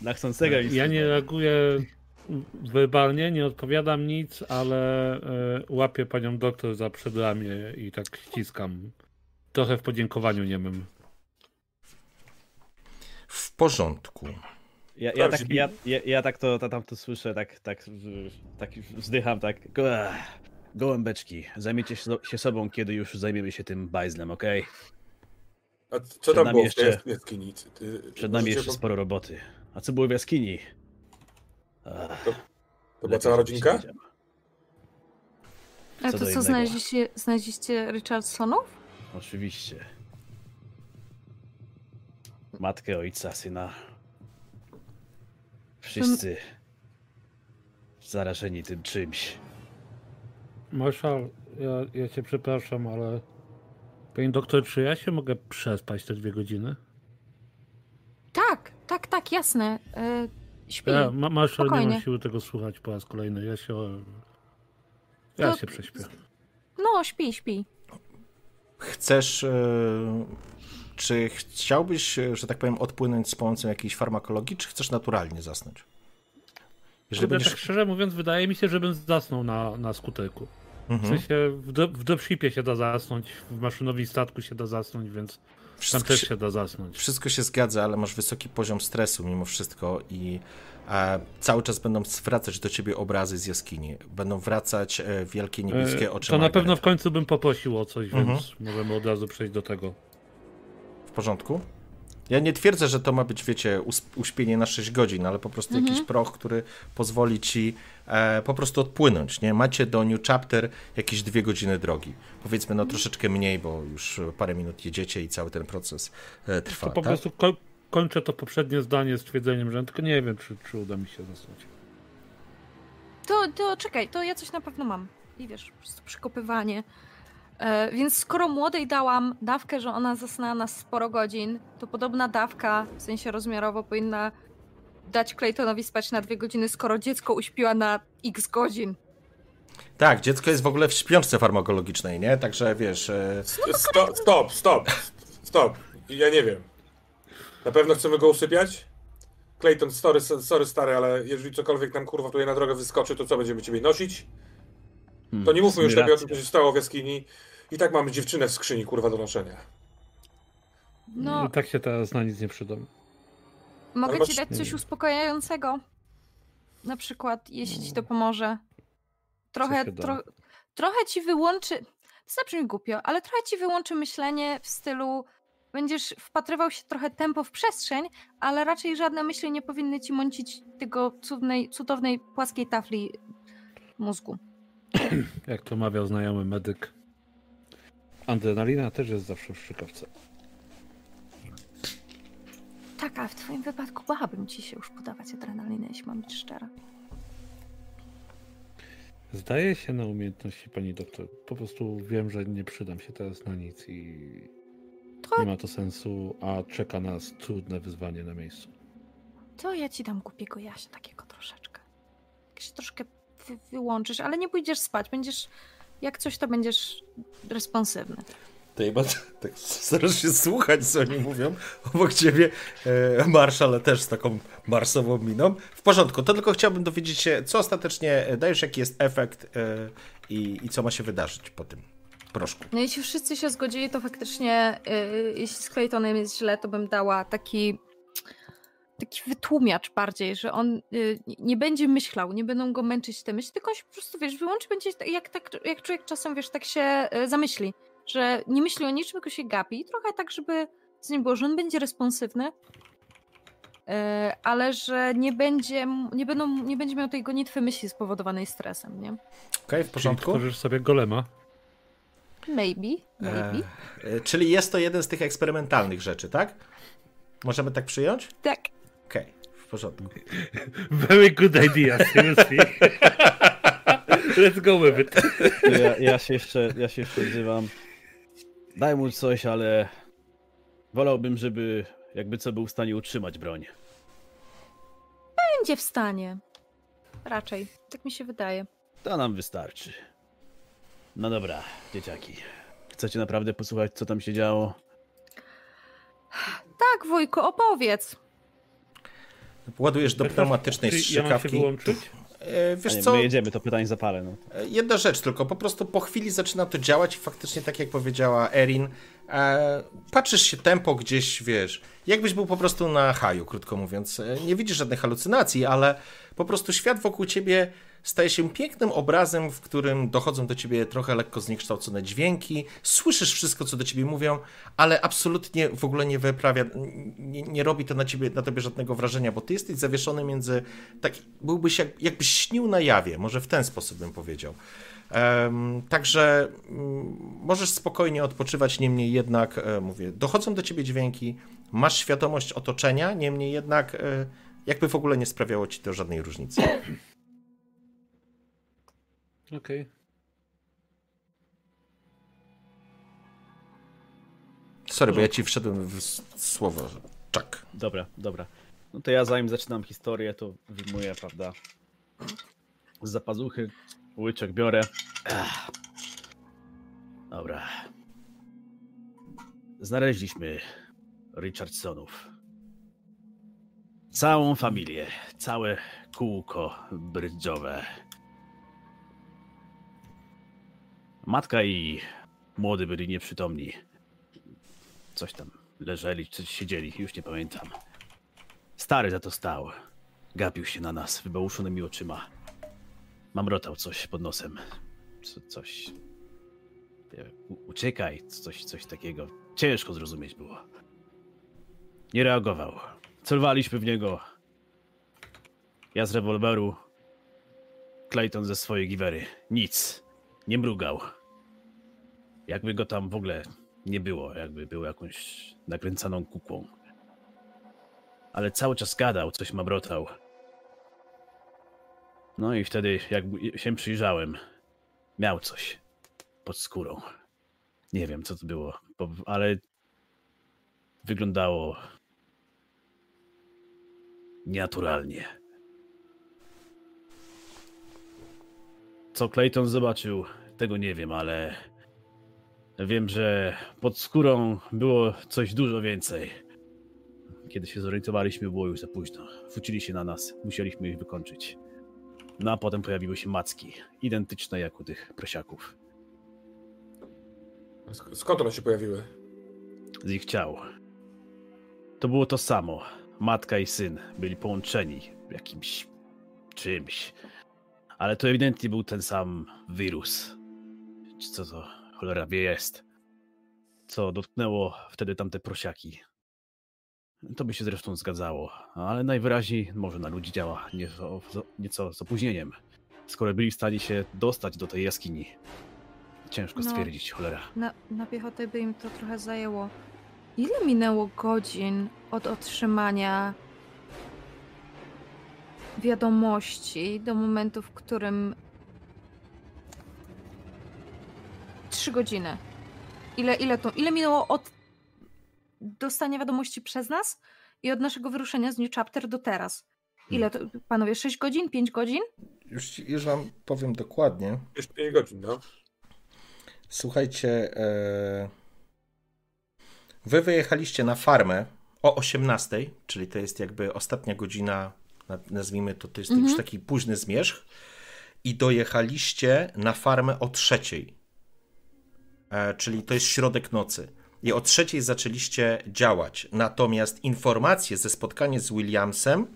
Na chcącego Ja nie reaguję werbalnie, nie odpowiadam nic, ale e, łapię panią doktor za przedramię i tak ściskam. Trochę w podziękowaniu niemym. W porządku. Ja, ja, tak, ja, ja, ja tak to, to tam to słyszę, tak, tak, tak wzdycham, tak. Ech, Gołębeczki, zajmiecie się, się sobą, kiedy już zajmiemy się tym bajzlem, okej? A co tam nami było jeszcze- w tej jaskini? Ty- Przed nami jeszcze po- sporo roboty. A co było w jaskini? Ech, To była lepiej, cała rodzinka? A to co, innego. znaleźliście, znaleźliście Richardsonów? Oczywiście. Matkę, ojca, syna. Wszyscy zarażeni tym czymś. Marszal, ja, ja cię przepraszam, ale pani doktor, czy ja się mogę przespać te dwie godziny? Tak, tak, tak, jasne. E, śpi. Ja, ma, marszal, nie mam siły tego słuchać po raz kolejny. Ja się... Ja To- się prześpię. No, śpi, śpi. Chcesz. e, Czy chciałbyś, że tak powiem, odpłynąć z pomocą jakiejś farmakologii, czy chcesz naturalnie zasnąć? Jeżeli będziesz. tak szczerze mówiąc, wydaje mi się, żebym zasnął na, na skuterku. W Mhm. sensie w, do, w dropshipie się da zasnąć, w maszynowym statku się da zasnąć, więc tam Wszystko też się, da zasnąć. wszystko się zgadza, ale masz wysoki poziom stresu mimo wszystko i e, cały czas będą wracać do ciebie obrazy z jaskini. Będą wracać e, wielkie niebieskie E, oczy. To na Margaret. pewno w końcu bym poprosił o coś, Mhm. więc możemy od razu przejść do tego. W porządku? Ja nie twierdzę, że to ma być, wiecie, uśpienie na 6 godzin, ale po prostu Mhm. jakiś proch, który pozwoli ci e, po prostu odpłynąć, nie? Macie do New Chapter jakieś dwie godziny drogi. Powiedzmy, no troszeczkę mniej, bo już parę minut jedziecie i cały ten proces e, trwa, To po tak? prostu ko- kończę to poprzednie zdanie z twierdzeniem, że tylko nie wiem, czy, czy uda mi się zasnąć. To, to czekaj, to ja coś na pewno mam. I wiesz, po prostu przykopywanie. E, więc skoro młodej dałam dawkę, że ona zasnęła na sporo godzin, to podobna dawka, w sensie rozmiarowo, powinna dać Claytonowi spać na dwie godziny, skoro dziecko uśpiła na x godzin. Tak, dziecko jest w ogóle w śpiączce farmakologicznej, nie? Także wiesz, e, Stop, stop, stop, stop. Ja nie wiem. Na pewno chcemy go usypiać? Clayton, sorry, sorry stary, ale jeżeli cokolwiek nam kurwa tutaj na drogę wyskoczy, to co będziemy ciebie nosić? Hmm, To nie mówmy już lepiej o tym, co się stało w jaskini. I tak mamy dziewczynę w skrzyni kurwa do noszenia. No, I tak się teraz na nic nie przydam. mogę ale ci masz- dać coś uspokajającego. Na przykład, jeśli ci to pomoże. Trochę, tro, trochę ci wyłączy. To zabrzmi głupio, ale trochę ci wyłączy myślenie w stylu. Będziesz wpatrywał się trochę tempo w przestrzeń, ale raczej żadne myśli nie powinny ci mącić tego cudnej, cudownej płaskiej tafli mózgu. [CLEARS THROAT] Jak to mawiał znajomy medyk. Adrenalina też jest zawsze w szczykawce. Tak, a w twoim wypadku bałabym ci się już podawać adrenalinę, jeśli mam być szczera. Zdaje się na umiejętności pani doktor. Po prostu wiem, że nie przydam się teraz na nic i nie ma to sensu, a czeka nas trudne wyzwanie na miejscu. To ja ci dam głupiego jaśnia takiego troszeczkę. Jak się troszkę wy wyłączysz, ale nie pójdziesz spać. Będziesz, jak coś, to będziesz responsywny. to chyba tak starasz się słuchać, co oni mówią. Obok ciebie e, marszal też z taką marsową miną. W porządku, to tylko chciałbym dowiedzieć się, co ostatecznie dajesz, jaki jest efekt e, i, i co ma się wydarzyć po tym proszku. No jeśli wszyscy się zgodzili, to faktycznie, yy, jeśli z Claytonem jest źle, to bym dała taki taki wytłumiacz bardziej, że on yy, nie będzie myślał, nie będą go męczyć te myśli, tylko on się po prostu, wiesz, wyłączy, będzie tak- jak, tak, jak człowiek czasem, wiesz, tak się yy, zamyśli, że nie myśli o niczym, tylko się gapi. I trochę tak, żeby z nim było, że on będzie responsywny, E, ale że nie będzie, nie, będą, nie będzie miał tej gonitwy myśli spowodowanej stresem, nie? Okej, w Czyli porządku. tworzysz sobie golema. Maybe, maybe. E, czyli jest to jeden z tych eksperymentalnych rzeczy, tak? Możemy tak przyjąć? Tak. Okej, w porządku. [LAUGHS] Very good idea, seriously. [LAUGHS] Let's go with it. Ja, ja, się jeszcze, ja się jeszcze odzywam. Daj mu coś, ale wolałbym, żeby jakby co był w stanie utrzymać broń. Będzie w stanie. Raczej, tak mi się wydaje. To nam wystarczy. No dobra, dzieciaki. Chcecie naprawdę posłuchać, co tam się działo? Tak, wujku, opowiedz. Ładujesz do pneumatycznej Czy ja mam się strzykawki. wyłączyć? E, Wiesz nie, co? my jedziemy, to pytań zapalę. No. E, Jedna rzecz tylko, po prostu po chwili zaczyna to działać i faktycznie, tak jak powiedziała Erin, e, patrzysz się tempo gdzieś, wiesz, jakbyś był po prostu na haju, krótko mówiąc. E, Nie widzisz żadnych halucynacji, ale po prostu świat wokół ciebie staje się pięknym obrazem, w którym dochodzą do ciebie trochę lekko zniekształcone dźwięki, słyszysz wszystko, co do ciebie mówią, ale absolutnie w ogóle nie wyprawia, nie, nie robi to na ciebie, na tobie żadnego wrażenia, bo ty jesteś zawieszony między, tak, byłbyś jak, jakbyś śnił na jawie, może w ten sposób bym powiedział. Em, także mm, możesz spokojnie odpoczywać, niemniej jednak, e, mówię, dochodzą do ciebie dźwięki, masz świadomość otoczenia, niemniej jednak, e, jakby w ogóle nie sprawiało ci to żadnej różnicy. Okej. Sorry, bo ja ci wszedłem w słowo. Czak. Dobra, dobra. No to ja zanim zaczynam historię, to wyjmuję, prawda, z zapazuchy, łyczek biorę. Ach. Dobra. Znaleźliśmy Richardsonów. Całą familię, całe kółko brydżowe. Matka i młody byli nieprzytomni. Coś tam leżeli, czy siedzieli, już nie pamiętam. Stary za to stał. Gapił się na nas wybałuszonymi oczyma. Mamrotał coś pod nosem. Co, coś. Uciekaj, coś, coś takiego. Ciężko zrozumieć było. Nie reagował. Celowaliśmy w niego. Ja z rewolweru. Clayton ze swojej giwery. Nic. Nie mrugał. Jakby go tam w ogóle nie było, jakby był jakąś nakręcaną kukłą. Ale cały czas gadał, coś mamrotał. No i wtedy, jak się przyjrzałem, miał coś pod skórą. Nie wiem, co to było, ale wyglądało nienaturalnie. Co Clayton zobaczył, tego nie wiem, ale wiem, że pod skórą było coś dużo więcej. Kiedy się zorientowaliśmy, było już za późno. Wrócili się na nas, musieliśmy ich wykończyć. No a potem pojawiły się macki, identyczne jak u tych prosiaków. Sk- Skąd one się pojawiły? z ich ciał. To było to samo. Matka i syn byli połączeni jakimś czymś. Ale to ewidentnie był ten sam wirus. Co to cholera wie jest. Co dotknęło wtedy tamte prosiaki. To by się zresztą zgadzało, ale najwyraźniej może na ludzi działa nieco, nieco z opóźnieniem. Skoro byli w stanie się dostać do tej jaskini. Ciężko No. stwierdzić, cholera. Na, na piechotę by im to trochę zajęło. Ile minęło godzin od otrzymania wiadomości do momentu, w którym. Trzy godziny. Ile, ile to? Ile minęło od dostania wiadomości przez nas i od naszego wyruszenia z New Chapter do teraz? Ile to, panowie? Sześć godzin? Pięć godzin? Już, już wam powiem dokładnie. Jeszcze 5 godzin, no. Słuchajcie, e... wy wyjechaliście na farmę o 18, czyli to jest jakby ostatnia godzina, na- nazwijmy to, to jest już taki późny zmierzch i dojechaliście na farmę o trzeciej, e, czyli to jest środek nocy. I o trzeciej zaczęliście działać. Natomiast informacje ze spotkania z Williamsem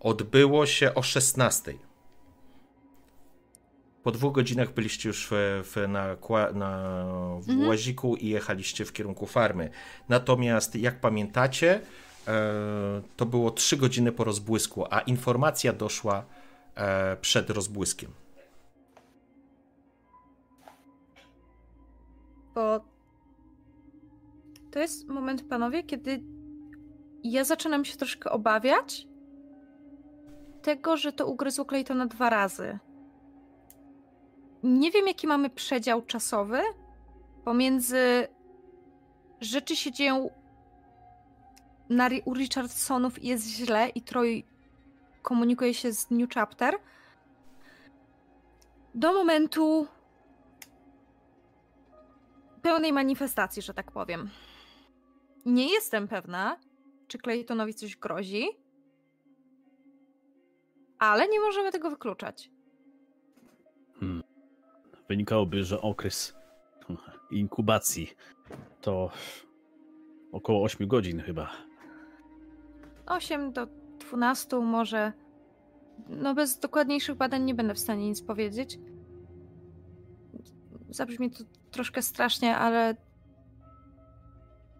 odbyło się o 16. Po dwóch godzinach byliście już w, w, na, na, w Mhm. łaziku i jechaliście w kierunku farmy. Natomiast, jak pamiętacie, to było 3 godziny po rozbłysku, a informacja doszła e, przed rozbłyskiem. Bo to jest moment, panowie, kiedy ja zaczynam się troszkę obawiać tego, że to ugryzło Claytona dwa razy. Nie wiem, jaki mamy przedział czasowy pomiędzy rzeczy się dzieją na, u Richardsonów jest źle i Troy komunikuje się z New Chapter do momentu pełnej manifestacji, że tak powiem. Nie jestem pewna, czy Claytonowi coś grozi, ale nie możemy tego wykluczać. Hmm. Wynikałoby, że okres inkubacji to około 8 godzin chyba. 8 do 12 może. No bez dokładniejszych badań nie będę w stanie nic powiedzieć. Zabrzmi to troszkę strasznie, ale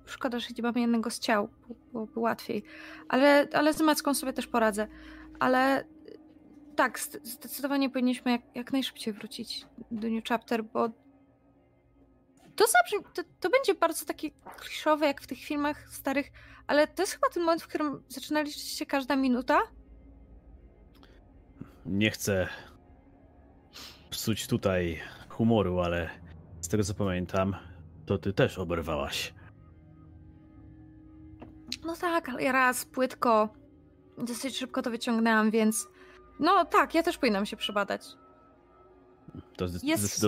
szkoda, że nie mamy jednego z ciał. Byłoby łatwiej. Ale, ale z macką sobie też poradzę. Ale tak, zdecydowanie powinniśmy jak, jak najszybciej wrócić do New Chapter, bo to zabrzmi, to, to będzie bardzo takie kliszowe, jak w tych filmach starych, ale to jest chyba ten moment, w którym zaczyna liczyć się każda minuta. Nie chcę psuć tutaj humoru, ale z tego co pamiętam, to ty też oberwałaś. No tak, ale ja raz płytko dosyć szybko to wyciągnęłam, więc no tak, ja też powinnam się przebadać. To jest...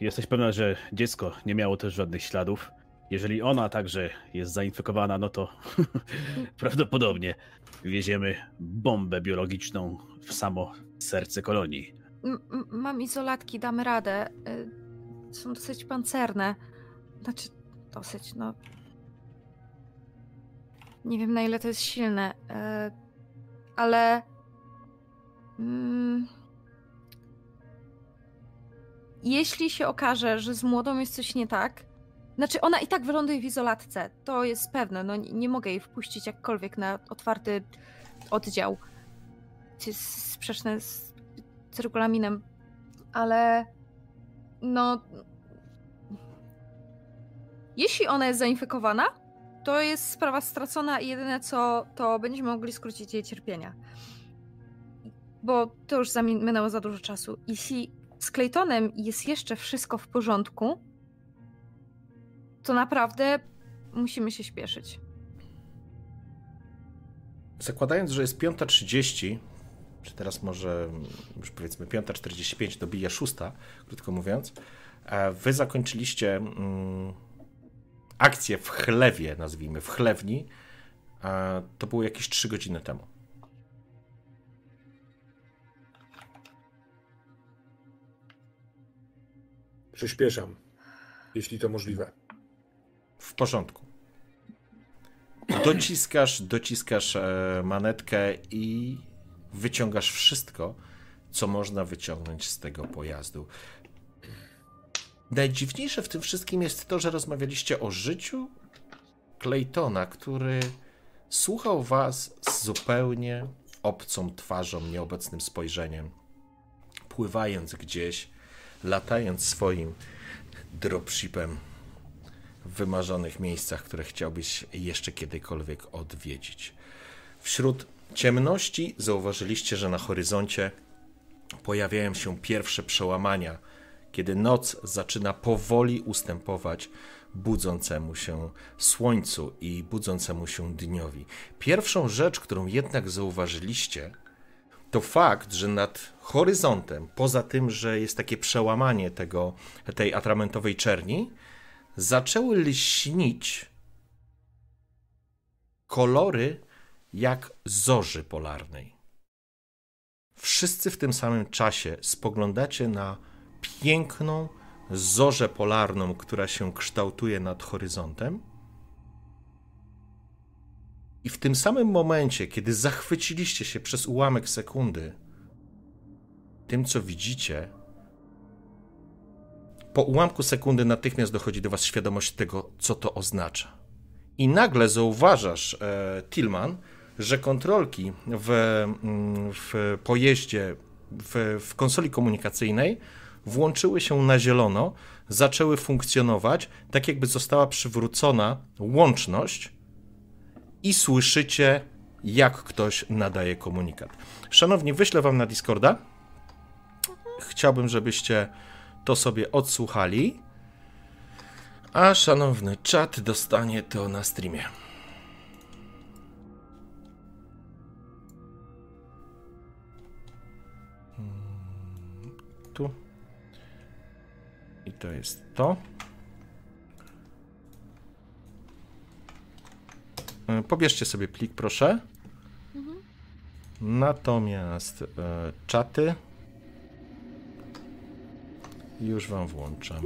Jesteś pewna, że dziecko nie miało też żadnych śladów? Jeżeli ona także jest zainfekowana, no to [LAUGHS] prawdopodobnie wieziemy bombę biologiczną w samo serce kolonii. Mam izolatki, damy radę. Y są dosyć pancerne. Znaczy, dosyć, no. Nie wiem, na ile to jest silne, y ale. Mm, jeśli się okaże, że z młodą jest coś nie tak, znaczy ona i tak wyląduje w izolatce, to jest pewne. No nie, nie mogę jej wpuścić jakkolwiek na otwarty oddział. To jest sprzeczne z, z regulaminem, ale no. Jeśli ona jest zainfekowana, to jest sprawa stracona i jedyne co, to będziemy mogli skrócić jej cierpienia. Bo to już minęło za dużo czasu. Jeśli z Claytonem jest jeszcze wszystko w porządku, to naprawdę musimy się śpieszyć. Zakładając, że jest 5.30, czy teraz może już powiedzmy 5.45 dobija 6, krótko mówiąc, wy zakończyliście mm, akcję w chlewie, nazwijmy, w chlewni, to było jakieś 3 godziny temu. Przyspieszam, jeśli to możliwe. W porządku. Dociskasz, dociskasz e, manetkę i wyciągasz wszystko, co można wyciągnąć z tego pojazdu. Najdziwniejsze w tym wszystkim jest to, że rozmawialiście o życiu Claytona, który słuchał was z zupełnie obcą twarzą, nieobecnym spojrzeniem, pływając gdzieś latając swoim dropshipem w wymarzonych miejscach, które chciałbyś jeszcze kiedykolwiek odwiedzić. Wśród ciemności zauważyliście, że na horyzoncie pojawiają się pierwsze przełamania, kiedy noc zaczyna powoli ustępować budzącemu się słońcu i budzącemu się dniowi. Pierwszą rzecz, którą jednak zauważyliście, to fakt, że nad horyzontem, poza tym, że jest takie przełamanie tego, tej atramentowej czerni, zaczęły lśnić kolory jak zorzy polarnej. Wszyscy w tym samym czasie spoglądacie na piękną zorzę polarną, która się kształtuje nad horyzontem i w tym samym momencie, kiedy zachwyciliście się przez ułamek sekundy tym, co widzicie, po ułamku sekundy natychmiast dochodzi do Was świadomość tego, co to oznacza. i nagle zauważasz, e, Tillman, że kontrolki w, mm, w pojeździe, w, w konsoli komunikacyjnej włączyły się na zielono, zaczęły funkcjonować, tak jakby została przywrócona łączność i słyszycie, jak ktoś nadaje komunikat. Szanowni, wyślę wam na Discorda. Chciałbym, żebyście to sobie odsłuchali. A szanowny czat dostanie to na streamie. Hmm, Tu. I to jest to. Pobierzcie sobie plik, proszę. Natomiast e, czaty już wam włączam.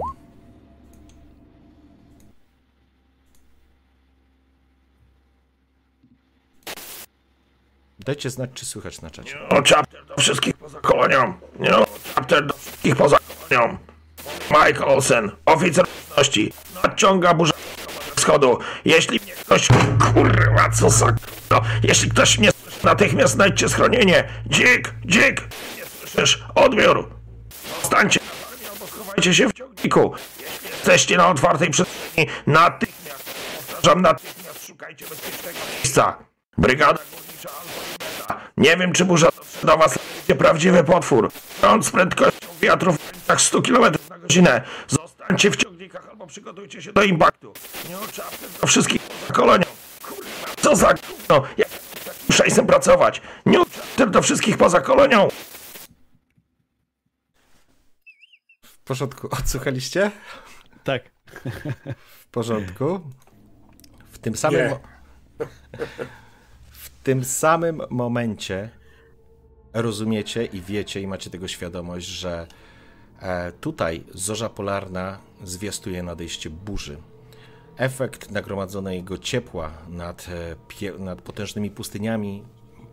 Dajcie znać, czy słychać na czacie. No, chapter do wszystkich poza kolonią. No, chapter do wszystkich poza kolonią. Mike Olsen, oficer łączności, nadciąga burza wschodu. Jeśli ktoś... Kurwa, co za... No, jeśli ktoś mnie słyszy, natychmiast znajdźcie schronienie. Dzik, dzik, nie słyszysz? Odbiór. Zostańcie na farmie albo schowajcie się w ciągniku. Jeśli jesteście na otwartej przestrzeni, natychmiast, powtarzam, natychmiast szukajcie bezpiecznego miejsca. Brygada górnicza Alfa. Nie wiem, czy burza dotrze do was, prawdziwy potwór. Prąd z prędkością wiatru w granicach 100 km na godzinę. Zostańcie w ciągnikach albo przygotujcie się do impaktu. Nie oczapmy do wszystkich poza kolonią. Kurwa, co za gówno. Jak szejsem pracować? Nie oczapmy do wszystkich poza kolonią. W porządku, odsłuchaliście? Tak. W porządku. W tym samym. W tym samym momencie rozumiecie i wiecie i macie tego świadomość, że tutaj zorza polarna zwiastuje nadejście burzy. Efekt nagromadzonego ciepła nad, e, nad potężnymi pustyniami,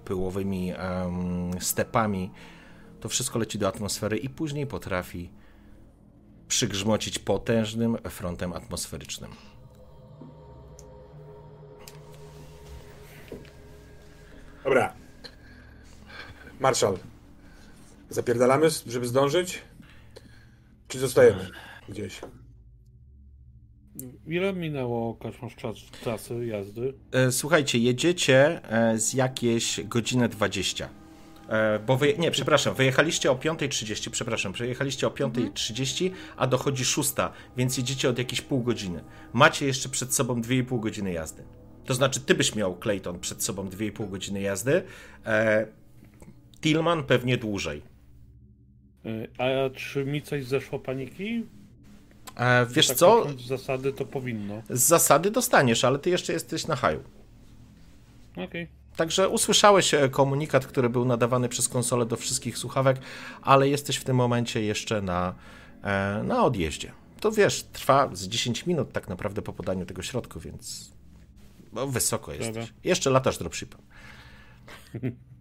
pyłowymi em, stepami, to wszystko leci do atmosfery i później potrafi przygrzmocić potężnym frontem atmosferycznym. Dobra. Marszal. Zapierdalamy, żeby zdążyć? Czy zostajemy gdzieś? Ile minęło kaszmasz czas, czasu jazdy? E, Słuchajcie, jedziecie e, z jakieś godzinę 20. E, Bo wy, nie, przepraszam, wyjechaliście o 5.30, przepraszam, przejechaliście o 5.30, a dochodzi 6, więc jedziecie od jakieś pół godziny. Macie jeszcze przed sobą 2,5 godziny jazdy. To znaczy, ty byś miał, Clayton, przed sobą 2,5 godziny jazdy, e, Tillman pewnie dłużej. Y, A czy mi coś zeszło paniki? E, Wiesz tak co, Z zasady to powinno. z zasady dostaniesz, ale ty jeszcze jesteś na haju. Okej. Także usłyszałeś e, komunikat, który był nadawany przez konsolę do wszystkich słuchawek, ale jesteś w tym momencie jeszcze na, e, na odjeździe. To wiesz, trwa z 10 minut tak naprawdę po podaniu tego środku, więc no, wysoko jesteś. Dobra. Jeszcze latasz dropshipem. [LAUGHS]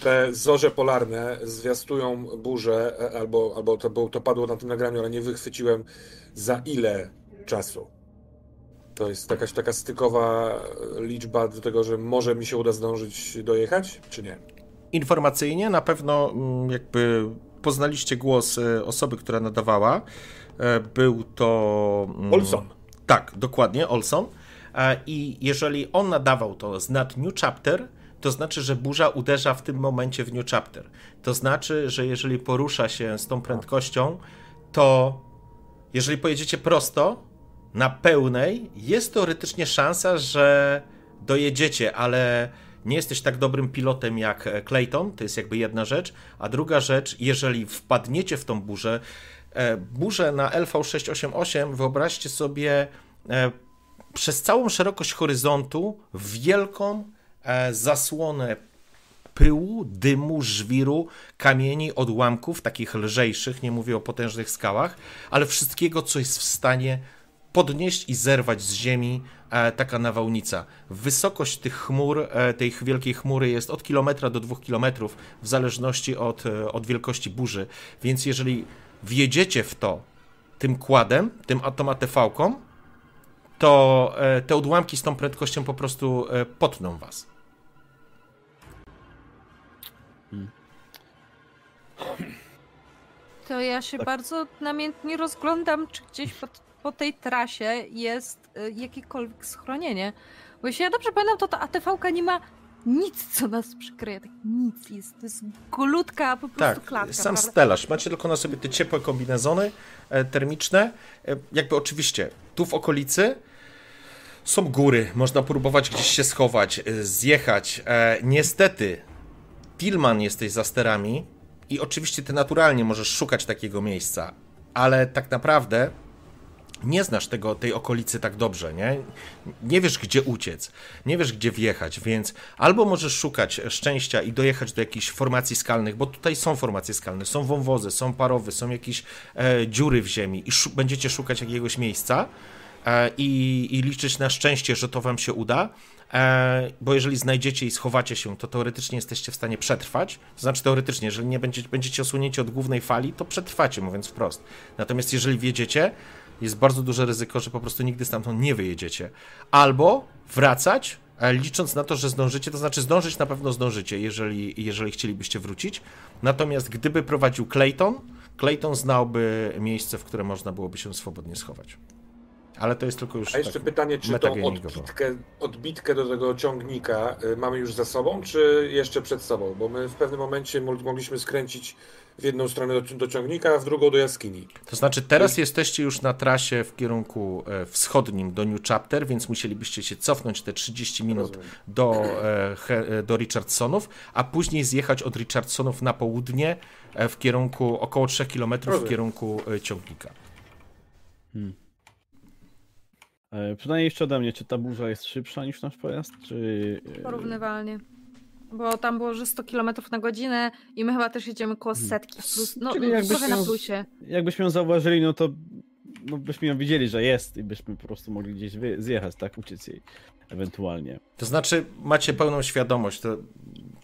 Te zorze polarne zwiastują burzę, e, albo, albo to, było, to padło na tym nagraniu, ale nie wychwyciłem za ile czasu. To jest jakaś taka stykowa liczba do tego, że może mi się uda zdążyć dojechać, czy nie? Informacyjnie na pewno mm, jakby poznaliście głos e, osoby, która nadawała. E, Był to... mm, Olson. Tak, dokładnie, Olson. E, I jeżeli on nadawał to z nad New Chapter, to znaczy, że burza uderza w tym momencie w New Chapter. To znaczy, że jeżeli porusza się z tą prędkością, to jeżeli pojedziecie prosto, na pełnej, jest teoretycznie szansa, że dojedziecie, ale nie jesteś tak dobrym pilotem jak Clayton, to jest jakby jedna rzecz, a druga rzecz, jeżeli wpadniecie w tą burzę, e, burzę na LV688, wyobraźcie sobie e, przez całą szerokość horyzontu wielką zasłonę pyłu, dymu, żwiru, kamieni, odłamków, takich lżejszych, nie mówię o potężnych skałach, ale wszystkiego, co jest w stanie podnieść i zerwać z ziemi e, taka nawałnica. Wysokość tych chmur, e, tej wielkiej chmury jest od kilometra do dwóch kilometrów, w zależności od, e, od wielkości burzy, więc jeżeli wjedziecie w to tym kładem, tym tą to e, te odłamki z tą prędkością po prostu e, potną was. To ja się Tak. bardzo namiętnie rozglądam, czy gdzieś po, po tej trasie jest y, jakiekolwiek schronienie. Bo jeśli ja dobrze pamiętam, to ta ATV-ka nie ma nic, co nas przykryje. Tak nic. Jest, to jest golutka, po prostu Tak, klatka. sam prawda? stelaż. Macie tylko na sobie te ciepłe kombinezony e, termiczne. E, jakby oczywiście tu w okolicy są góry, można próbować gdzieś się schować, e, zjechać. Niestety, Tillman jesteś za sterami i oczywiście ty naturalnie możesz szukać takiego miejsca, ale tak naprawdę nie znasz tego, tej okolicy tak dobrze, nie? Nie wiesz, gdzie uciec, nie wiesz, gdzie wjechać, więc albo możesz szukać szczęścia i dojechać do jakichś formacji skalnych, bo tutaj są formacje skalne, są wąwozy, są parowy, są jakieś e, dziury w ziemi i będziecie szukać jakiegoś miejsca e, i, i liczyć na szczęście, że to wam się uda, bo jeżeli znajdziecie i schowacie się, to teoretycznie jesteście w stanie przetrwać, to znaczy teoretycznie, jeżeli nie będziecie, będziecie osłonięci od głównej fali, to przetrwacie, mówiąc wprost. Natomiast jeżeli wiedziecie, jest bardzo duże ryzyko, że po prostu nigdy stamtąd nie wyjedziecie. Albo wracać, e, licząc na to, że zdążycie, to znaczy zdążyć na pewno zdążycie, jeżeli, jeżeli chcielibyście wrócić. Natomiast gdyby prowadził Clayton, Clayton znałby miejsce, w które można byłoby się swobodnie schować. Ale to jest tylko już. A jeszcze tak pytanie, czy tą odbitkę, odbitkę do tego ciągnika y, mamy już za sobą, czy jeszcze przed sobą? Bo my w pewnym momencie mo- mogliśmy skręcić w jedną stronę do, do ciągnika, a w drugą do jaskini. To znaczy, teraz jesteście już na trasie w kierunku e, wschodnim do New Chapter, więc musielibyście się cofnąć te 30 minut Rozumiem. do, e, e, do Richardsonów, a później zjechać od Richardsonów na południe w kierunku około 3 km w Rozumiem. kierunku e, ciągnika. E, Przynajmniej jeszcze ode mnie, czy ta burza jest szybsza niż nasz pojazd, czy... e, Porównywalnie. Bo tam było, że 100 km na godzinę i my chyba też jedziemy koło setki. Plus, no, Czyli jakbyśmy na plusie. Jakbyśmy ją zauważyli, no to no byśmy ją widzieli, że jest i byśmy po prostu mogli gdzieś zjechać, tak? Uciec jej ewentualnie. To znaczy, macie pełną świadomość, to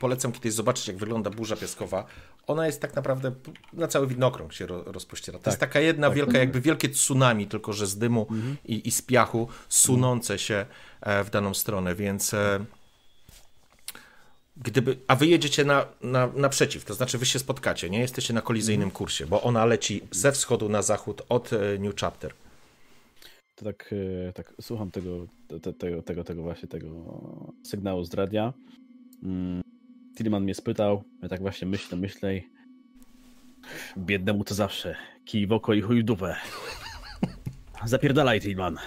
polecam kiedyś zobaczyć, jak wygląda burza piaskowa. Ona jest tak naprawdę na cały widnokrąg się ro, rozpościera. To Tak. jest taka jedna Tak. wielka, jakby wielkie tsunami, tylko że z dymu Mhm. i, i z piachu, sunące się e, w daną stronę, więc e, gdyby, a wy jedziecie na, na, naprzeciw, to znaczy wy się spotkacie, nie jesteście na kolizyjnym Mhm. kursie, bo ona leci ze wschodu na zachód od e, New Chapter. To tak, tak słucham tego, te, tego, tego, tego właśnie tego sygnału z radia. Tillman mnie spytał, ja tak właśnie myślę, myślę i biednemu to zawsze kij w oko i chuj w dupę. [LAUGHS] Zapierdalaj, Tillman.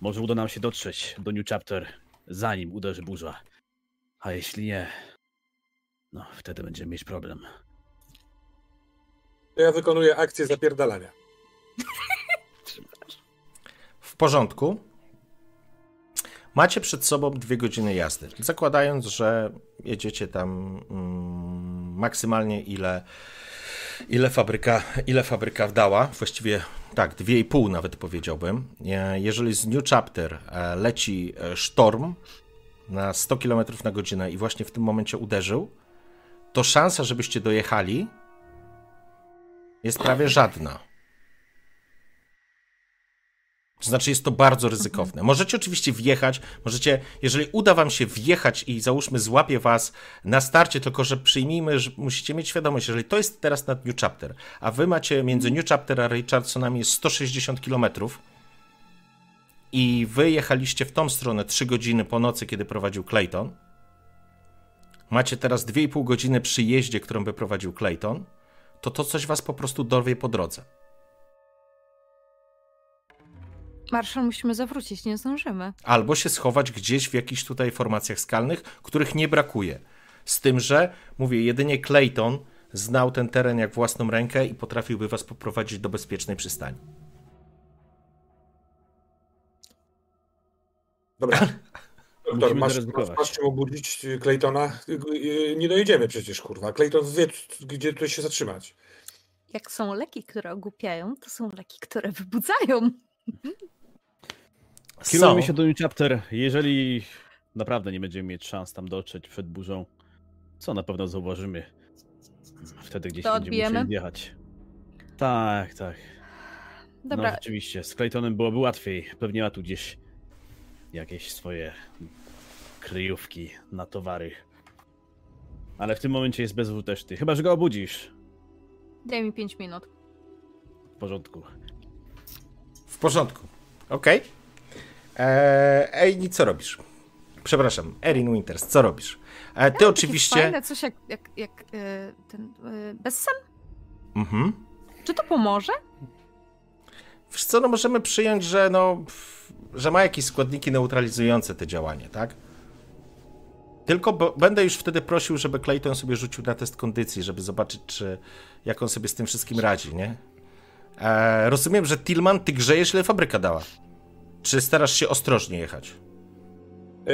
Może uda nam się dotrzeć do New Chapter, zanim uderzy burza. A jeśli nie, no wtedy będziemy mieć problem. Ja wykonuję akcję zapierdalania. W porządku. Macie przed sobą dwie godziny jazdy. Zakładając, że jedziecie tam mm, maksymalnie ile, ile, fabryka, ile fabryka wdała. Właściwie tak, dwie i pół nawet powiedziałbym. E, Jeżeli z New Chapter e, leci e, sztorm na 100 km na godzinę i właśnie w tym momencie uderzył, to szansa, żebyście dojechali jest prawie żadna. To znaczy jest to bardzo ryzykowne. Możecie oczywiście wjechać, możecie, jeżeli uda wam się wjechać i załóżmy złapie was na starcie, tylko że przyjmijmy, że musicie mieć świadomość, jeżeli to jest teraz na New Chapter, a wy macie między New Chapter a Richardsonami jest 160 km i wy jechaliście w tą stronę 3 godziny po nocy, kiedy prowadził Clayton, macie teraz 2,5 godziny przy jeździe, którą by prowadził Clayton, to to coś was po prostu dorwie po drodze. Marszal, musimy zawrócić, nie zdążymy. albo się schować gdzieś w jakichś tutaj formacjach skalnych, których nie brakuje. Z tym, że mówię, jedynie Clayton znał ten teren jak własną rękę i potrafiłby was poprowadzić do bezpiecznej przystani. Dobra. [CLEARS THROAT] Doktor, masz, masz czym obudzić Claytona? Y, y, Nie dojedziemy przecież, kurwa. Clayton wie, gdzie tutaj się zatrzymać. Jak są leki, które ogłupiają, to są leki, które wybudzają. [LAUGHS] Kierujemy się do New Chapter. Jeżeli naprawdę nie będziemy mieć szans tam dotrzeć przed burzą, co na pewno zauważymy. Wtedy gdzieś To będziemy odbijemy? musieli jechać. Tak, tak. Dobra, No rzeczywiście, z Claytonem byłoby łatwiej. Pewnie ma tu gdzieś jakieś swoje kryjówki na towary. Ale w tym momencie jest bezwłóteczny. Chyba, że go obudzisz. Daj mi 5 minut. W porządku. W porządku. Okej. Eee, Ej, co robisz? Przepraszam, Erin Winters, co robisz? E, ty Takie oczywiście. Fajne, coś jak, jak, jak e, ten e, bezsen? Mhm. Czy to pomoże? Wiesz co, no możemy przyjąć, że no, że ma jakieś składniki neutralizujące te działanie, tak? Tylko bo, będę już wtedy prosił, żeby Clayton sobie rzucił na test kondycji, żeby zobaczyć, czy jak on sobie z tym wszystkim radzi, nie? E, rozumiem, że Tillman, ty grzejesz, ile fabryka dała? Czy starasz się ostrożnie jechać? E,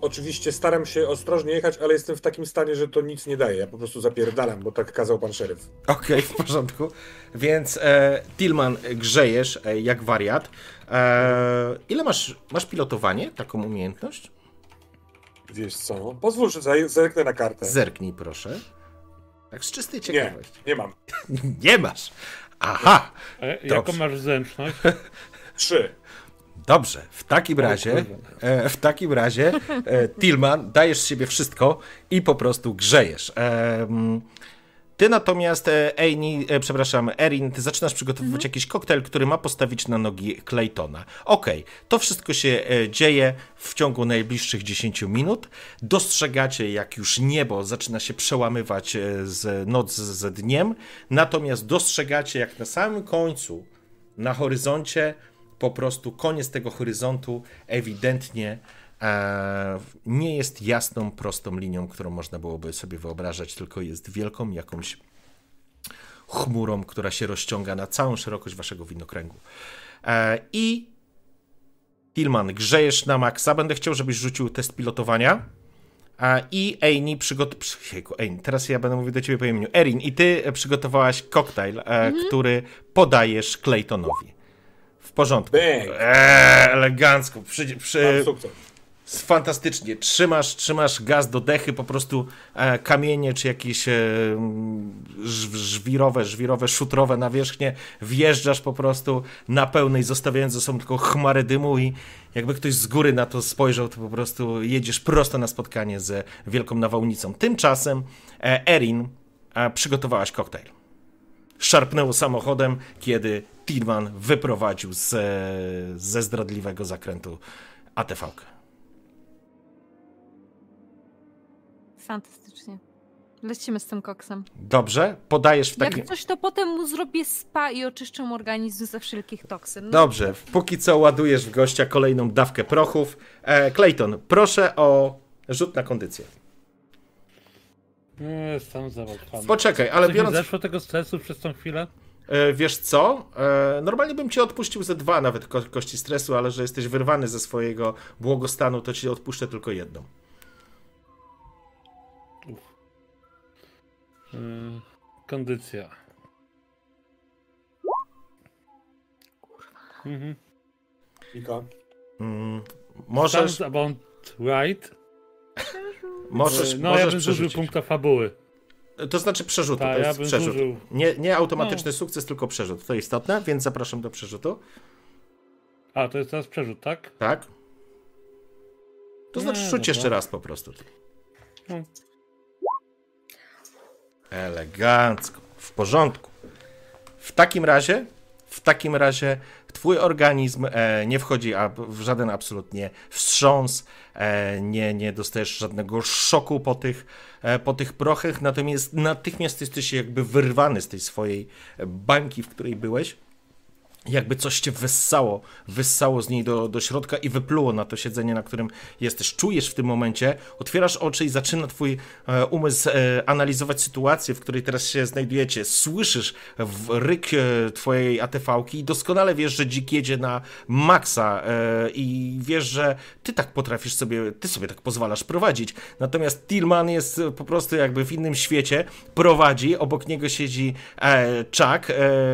oczywiście staram się ostrożnie jechać, ale jestem w takim stanie, że to nic nie daje. Ja po prostu zapierdalam, bo tak kazał pan szeryf. Okej, w porządku. Więc e, Tillman, grzejesz e, jak wariat. E, ile masz, masz pilotowanie, taką umiejętność? Wiesz co, pozwól, że zerknę na kartę. Zerknij proszę. Tak z czystej Nie, ciekawości. nie mam. [LAUGHS] Nie masz. Aha, A jaką masz zręczność? Trzy. Dobrze. W takim razie, e, w takim razie, e, Tillman, dajesz z siebie wszystko i po prostu grzejesz. Em, ty natomiast, e, e, przepraszam, Erin, ty zaczynasz przygotowywać jakiś koktajl, który ma postawić na nogi Claytona. Okej, to wszystko się e, dzieje w ciągu najbliższych 10 minut. Dostrzegacie, jak już niebo zaczyna się przełamywać e, z noc z dniem, natomiast dostrzegacie, jak na samym końcu na horyzoncie, po prostu koniec tego horyzontu ewidentnie e, nie jest jasną, prostą linią, którą można byłoby sobie wyobrażać, tylko jest wielką jakąś chmurą, która się rozciąga na całą szerokość waszego widnokręgu. E, I Tillman, grzejesz na maksa. Będę chciał, żebyś rzucił test pilotowania. A I Eini przygot... Jejku, Ein, teraz ja będę mówił do ciebie po imieniu. Erin, i ty e, przygotowałaś koktajl, e, który podajesz Claytonowi. Porządku. Eee, elegancko. Przy, przy, fantastycznie. Trzymasz, trzymasz gaz do dechy, po prostu e, kamienie czy jakieś e, żw- żwirowe, żwirowe, szutrowe nawierzchnie. Wjeżdżasz po prostu na pełnej, zostawiając ze sobą tylko chmarę dymu i jakby ktoś z góry na to spojrzał, to po prostu jedziesz prosto na spotkanie ze wielką nawałnicą. Tymczasem e, Erin e, przygotowałaś koktajl. Szarpnęło samochodem, kiedy Tillman wyprowadził ze, ze zdradliwego zakrętu ATV. -kę. Fantastycznie. Lecimy z tym koksem. Dobrze, podajesz w takim. Jak coś, to potem mu zrobię spa i oczyszczę mu organizm ze wszelkich toksyn. No, Dobrze, póki co ładujesz w gościa kolejną dawkę prochów. E, Clayton, proszę o rzut na kondycję. Nie, jestem zawalczony. Poczekaj, ale biorąc. zeszło tego stresu przez tą chwilę? E, wiesz co? E, normalnie bym ci odpuścił ze dwa nawet ko kości stresu, ale że jesteś wyrwany ze swojego błogostanu, to ci odpuszczę tylko jedną. Yy, kondycja. Mhm. Mika. Mm, możesz, Sounds about right. Możesz, no możesz ja bym przerzucić. punkta fabuły. To znaczy przerzutu, Tak, to ja jest bym przerzut. zużył. Nie, nie automatyczny sukces, tylko przerzut. To istotne, więc zapraszam do przerzutu. A, to jest teraz przerzut, tak? Tak? To znaczy Nie, rzuć dobra. jeszcze raz po prostu. No. Elegancko, w porządku. W takim razie, w takim razie twój organizm e, nie wchodzi w żaden absolutnie wstrząs, e, nie, nie dostajesz żadnego szoku po tych, e, po tych prochach, natomiast natychmiast jesteś jakby wyrwany z tej swojej bańki, w której byłeś jakby coś cię wyssało, wyssało z niej do, do środka i wypluło na to siedzenie, na którym jesteś. Czujesz w tym momencie, otwierasz oczy i zaczyna twój e, umysł e, analizować sytuację, w której teraz się znajdujecie. Słyszysz ryk e, twojej ATV-ki i doskonale wiesz, że dzik jedzie na maksa e, i wiesz, że ty tak potrafisz sobie, ty sobie tak pozwalasz prowadzić. Natomiast Tillman jest e, po prostu jakby w innym świecie, prowadzi, obok niego siedzi e, Chuck,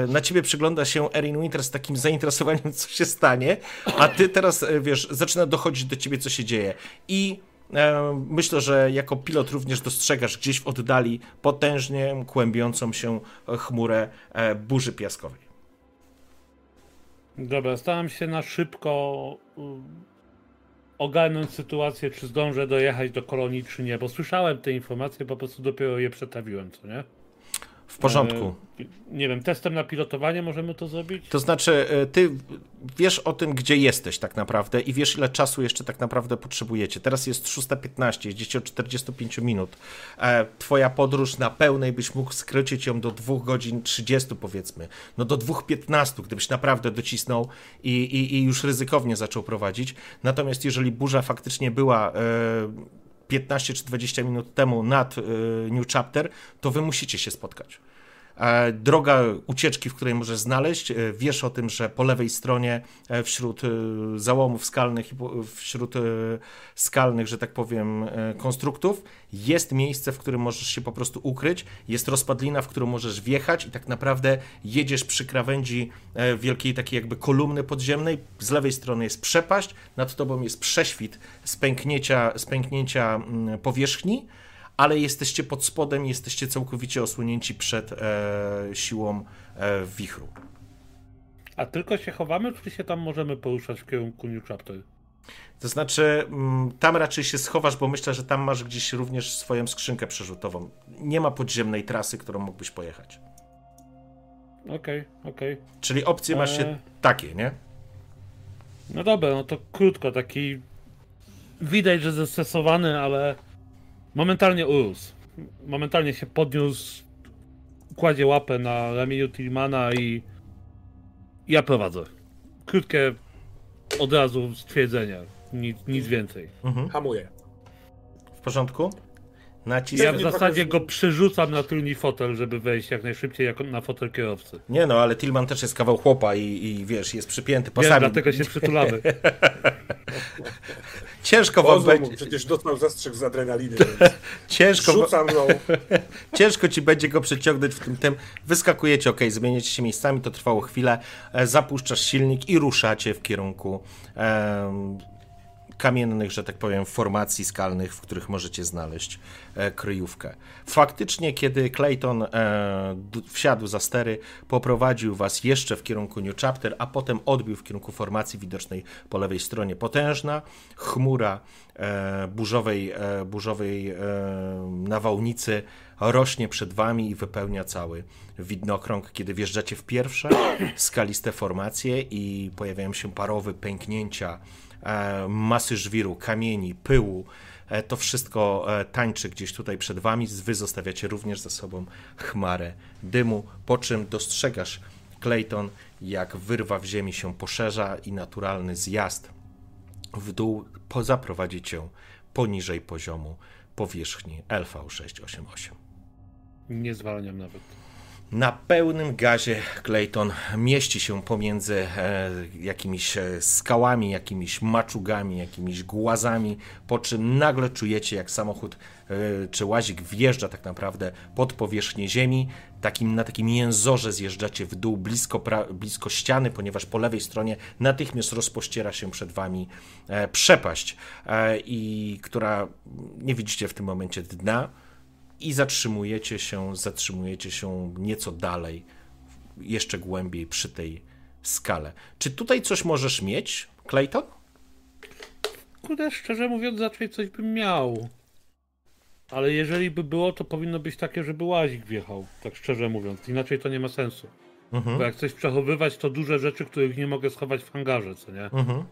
na ciebie przygląda się Erin Winter z takim zainteresowaniem, co się stanie, a ty teraz, e, wiesz, zaczyna dochodzić do ciebie, co się dzieje. I e, myślę, że jako pilot również dostrzegasz gdzieś w oddali potężnie kłębiącą się chmurę e, burzy piaskowej. Dobra, staram się na szybko ogarnąć sytuację, czy zdążę dojechać do kolonii, czy nie, bo słyszałem te informacje, po prostu dopiero je przetawiłem, co nie? W porządku. E, nie wiem, testem na pilotowanie możemy to zrobić? To znaczy, e, ty wiesz o tym, gdzie jesteś tak naprawdę i wiesz, ile czasu jeszcze tak naprawdę potrzebujecie. Teraz jest 6.15, jeździcie od 45 minut. E, Twoja podróż na pełnej byś mógł skrócić ją do 2 godzin 30 powiedzmy. No do 2.15, gdybyś naprawdę docisnął i, i, i już ryzykownie zaczął prowadzić. Natomiast jeżeli burza faktycznie była... 15 czy 20 minut temu nad e, New Chapter, to wy musicie się spotkać. E, Droga ucieczki, w której możesz znaleźć, e, wiesz o tym, że po lewej stronie e, wśród załomów skalnych i wśród skalnych, że tak powiem, konstruktów jest miejsce, w którym możesz się po prostu ukryć, jest rozpadlina, w którą możesz wjechać i tak naprawdę jedziesz przy krawędzi wielkiej takiej jakby kolumny podziemnej, z lewej strony jest przepaść, nad tobą jest prześwit z pęknięcia, z pęknięcia mm, powierzchni, ale jesteście pod spodem i jesteście całkowicie osłonięci przed e, siłą e, wichru. A tylko się chowamy, czy się tam możemy poruszać w kierunku New Chapter? To znaczy, mm, tam raczej się schowasz, bo myślę, że tam masz gdzieś również swoją skrzynkę przerzutową. Nie ma podziemnej trasy, którą mógłbyś pojechać. Okej, okej. Czyli opcje masz się Eee. takie, nie? No dobra, no to krótko, taki widać, że zestresowany, ale momentalnie urósł. Momentalnie się podniósł, kładzie łapę na ramieniu Tillmana i ja prowadzę. Krótkie od razu stwierdzenia, nic, nic więcej. Hamuję. W porządku? Nacisk. Ja w zasadzie go przerzucam na tylny fotel, żeby wejść jak najszybciej jako na fotel kierowcy. Nie no, ale Tillman też jest kawał chłopa i, i wiesz, jest przypięty pasami. dlatego się przytulamy. [LAUGHS] Ciężko wam będzie, przecież dostał zastrzyk z adrenaliny, [LAUGHS] więc ciężko, rzucam mną. [LAUGHS] ciężko ci będzie go przeciągnąć w tym tym. Wyskakujecie, ok, zmieniacie się miejscami, to trwało chwilę. E, Zapuszczasz silnik i ruszacie w kierunku em, kamiennych, że tak powiem, formacji skalnych, w których możecie znaleźć e, kryjówkę. Faktycznie, kiedy Clayton e, wsiadł za stery, poprowadził was jeszcze w kierunku New Chapter, a potem odbił w kierunku formacji widocznej po lewej stronie. Potężna chmura e, burzowej, burzowej nawałnicy rośnie przed wami i wypełnia cały widnokrąg, kiedy wjeżdżacie w pierwsze [COUGHS] skaliste formacje i pojawiają się parowe pęknięcia masy żwiru, kamieni, pyłu. E, To wszystko e, tańczy gdzieś tutaj przed wami. Wy zostawiacie również za sobą chmarę dymu, po czym dostrzegasz, Clayton, jak wyrwa w ziemi się poszerza i naturalny zjazd w dół zaprowadzi cię poniżej poziomu powierzchni LV688. Nie zwalniam nawet. Na pełnym gazie Clayton mieści się pomiędzy e, jakimiś e, skałami, jakimiś maczugami, jakimiś głazami, po czym nagle czujecie, jak samochód e, czy łazik wjeżdża tak naprawdę pod powierzchnię ziemi. Takim, na takim jęzorze zjeżdżacie w dół blisko, pra, blisko ściany, ponieważ po lewej stronie natychmiast rozpościera się przed wami przepaść, i która nie widzicie w tym momencie dna i zatrzymujecie się, zatrzymujecie się nieco dalej, jeszcze głębiej przy tej skale. Czy tutaj coś możesz mieć, Clayton? Kurde, szczerze mówiąc, raczej coś bym miał. Ale jeżeli by było, to powinno być takie, żeby łazik wjechał, tak szczerze mówiąc. Inaczej to nie ma sensu. Mhm. Bo jak coś przechowywać, to duże rzeczy, których nie mogę schować w hangarze, co nie? Mhm.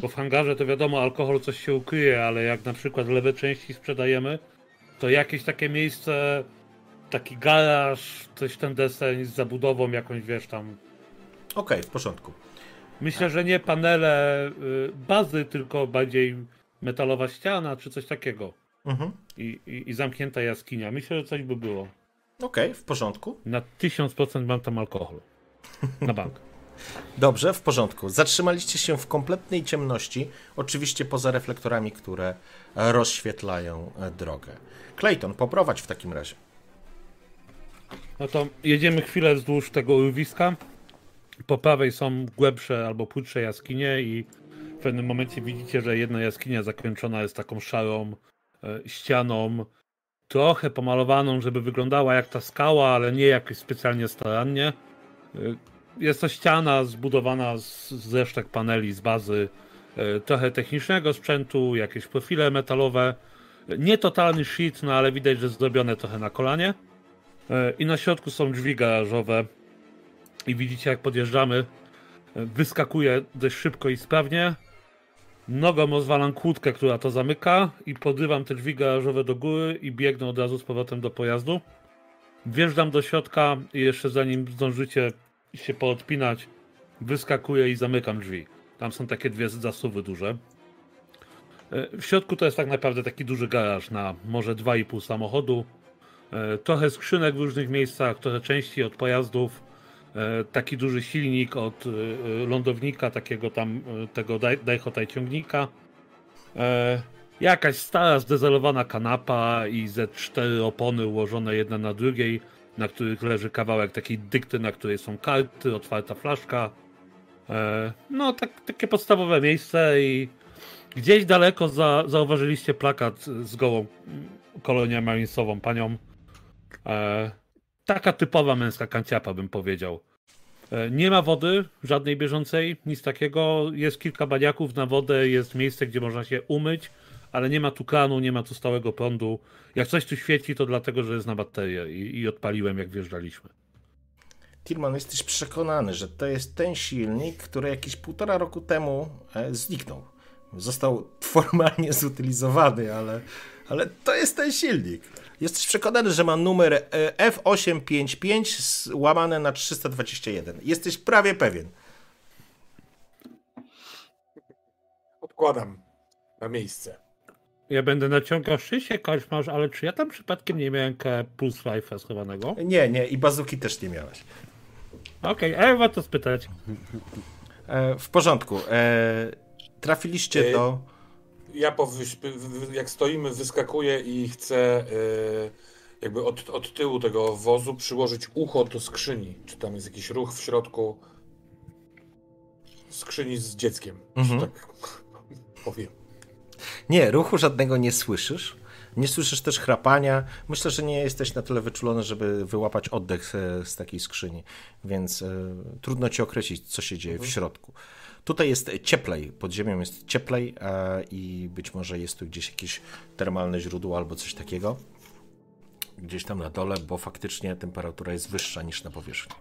Bo w hangarze to wiadomo, alkohol coś się ukryje, ale jak na przykład lewe części sprzedajemy, to jakieś takie miejsce, taki garaż, coś ten deseń z zabudową jakąś, wiesz, tam Okej, w porządku. Myślę, że nie panele y, bazy, tylko bardziej metalowa ściana czy coś takiego. Mhm. I, i, I zamknięta jaskinia. Myślę, że coś by było. Okej, w porządku. Na 1000% mam tam alkohol. Na bank. [LAUGHS] Dobrze, w porządku. Zatrzymaliście się w kompletnej ciemności, oczywiście poza reflektorami, które rozświetlają e, drogę. Clayton, poprowadź w takim razie. No to jedziemy chwilę wzdłuż tego urwiska. Po prawej są głębsze albo płytsze jaskinie i w pewnym momencie widzicie, że jedna jaskinia zakończona jest taką szarą e, ścianą, trochę pomalowaną, żeby wyglądała jak ta skała, ale nie jakoś specjalnie starannie. E, Jest to ściana zbudowana z, z resztek paneli, z bazy, trochę technicznego sprzętu, jakieś profile metalowe. Nie totalny shit, no ale widać, że zrobione trochę na kolanie. E, I na środku są drzwi garażowe. I widzicie, jak podjeżdżamy, e, wyskakuje dość szybko i sprawnie. Nogą rozwalam kłódkę, która to zamyka i podrywam te drzwi garażowe do góry i biegnę od razu z powrotem do pojazdu. Wjeżdżam do środka i jeszcze zanim zdążycie się poodpinać, wyskakuję i zamykam drzwi. Tam są takie dwie zasuwy duże. E, W środku to jest tak naprawdę taki duży garaż na może 2,5 samochodu. E, Trochę skrzynek w różnych miejscach, trochę części od pojazdów. E, Taki duży silnik od lądownika, takiego tam tego Daihotai ciągnika. Jakaś stara, zdezelowana kanapa i ze cztery opony ułożone jedna na drugiej, na których leży kawałek takiej dykty, na której są karty, otwarta flaszka. E, No, tak, takie podstawowe miejsce i gdzieś daleko za, zauważyliście plakat z gołą kolonią marinesową, panią. E, taka typowa męska kanciapa, bym powiedział. E, Nie ma wody, żadnej bieżącej, nic takiego. Jest kilka baniaków na wodę, jest miejsce, gdzie można się umyć, ale nie ma tu kranu, nie ma tu stałego prądu. Jak coś tu świeci, to dlatego, że jest na baterię i, i odpaliłem, jak wjeżdżaliśmy. Tirman, jesteś przekonany, że to jest ten silnik, który jakieś półtora roku temu e, zniknął. Został formalnie [LAUGHS] zutylizowany, ale, ale to jest ten silnik. Jesteś przekonany, że ma numer e, F855 s- łamane na 321. Jesteś prawie pewien. Odkładam na miejsce. Ja będę naciągał szysie, koszmarz, ale czy ja tam przypadkiem nie miałem plus Life'a schowanego? Nie, nie, i bazuki też nie miałeś. Okej, okay, warto spytać. E, w porządku. E, trafiliście E, do. Ja po jak stoimy, wyskakuję i chcę y, jakby od, od tyłu tego wozu przyłożyć ucho do skrzyni. Czy tam jest jakiś ruch w środku skrzyni z dzieckiem, Mhm. tak [LAUGHS] powiem. Nie, ruchu żadnego nie słyszysz. Nie słyszysz też chrapania. Myślę, że nie jesteś na tyle wyczulony, żeby wyłapać oddech e, z takiej skrzyni, więc e, trudno ci określić, co się dzieje w środku. Tutaj jest cieplej, pod ziemią jest cieplej e, i być może jest tu gdzieś jakieś termalne źródło albo coś takiego. Gdzieś tam na dole, bo faktycznie temperatura jest wyższa niż na powierzchni.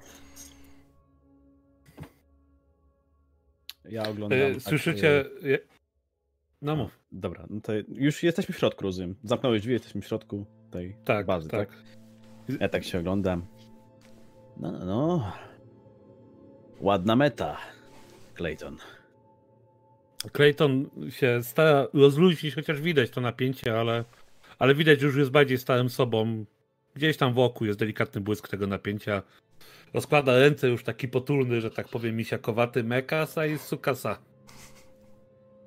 Ja oglądam. E, tak, Słyszycie... No mów. Dobra, no to już jesteśmy w środku, rozumiem. Zamknąłeś drzwi, jesteśmy w środku tej Tak, bazy, tak? tak. Ja tak się oglądam. No, no, no. Ładna meta, Clayton. Clayton się stara rozluźnić, chociaż widać to napięcie, ale, ale widać, że już jest bardziej starym sobą. Gdzieś tam wokół jest delikatny błysk tego napięcia. Rozkłada ręce już taki potulny, że tak powiem, misiakowaty. Mekasa i sukasa.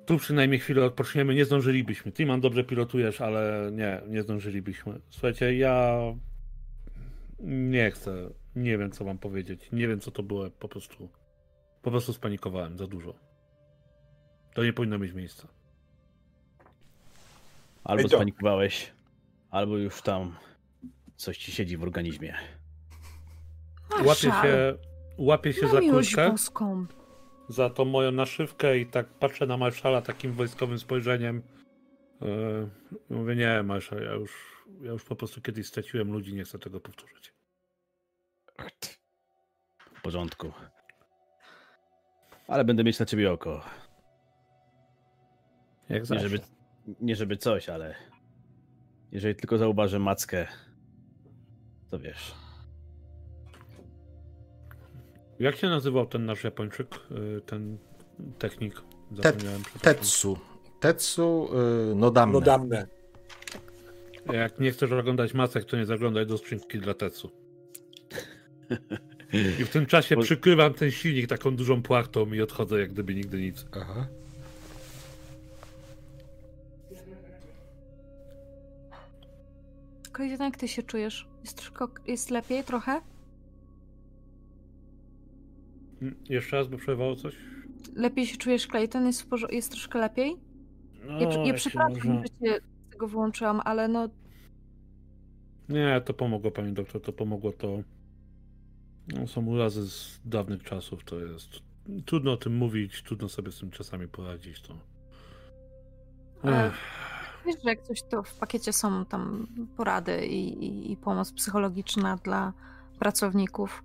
Tu przynajmniej chwilę odpoczniemy. Nie zdążylibyśmy. Timan, dobrze pilotujesz, ale nie, nie zdążylibyśmy. Słuchajcie, ja nie chcę. Nie wiem, co wam powiedzieć. Nie wiem, co to było. Po prostu, po prostu spanikowałem za dużo. To nie powinno mieć miejsca. Albo spanikowałeś, albo już tam coś ci siedzi w organizmie. Łapie się, łapie się za boską. Za tą moją naszywkę i tak patrzę na marszala takim wojskowym spojrzeniem. Yy, mówię, nie, marszał, ja już, ja już po prostu kiedyś straciłem ludzi, nie chcę tego powtórzyć. W porządku. Ale będę mieć na ciebie oko. Jak Nie zawsze. żeby, nie żeby coś, ale jeżeli tylko zauważę mackę, to wiesz. Jak się nazywał ten nasz Japończyk, yy, ten technik? Zapomniałem. Tetsu. Tetsu y, Nodamne. No damne. Jak nie chcesz oglądać masek, to nie zaglądaj do skrzynki dla Tetsu. [LAUGHS] I w tym czasie przykrywam ten silnik taką dużą płachtą i odchodzę jak gdyby nigdy nic. Aha. Clayton, jak ty się czujesz? Jest, troszkę, jest lepiej trochę? Jeszcze raz, bo przerwało coś? Lepiej się czujesz, Clayton? Jest, jest troszkę lepiej? No, Ja, ja przepraszam, można- że cię z tego wyłączyłam, ale no Nie, to pomogło pani doktor, to pomogło to. No, są urazy z dawnych czasów, to jest trudno o tym mówić, trudno sobie z tym czasami poradzić. To. Wiesz, że jak coś to w pakiecie są tam porady i, i, i pomoc psychologiczna dla pracowników.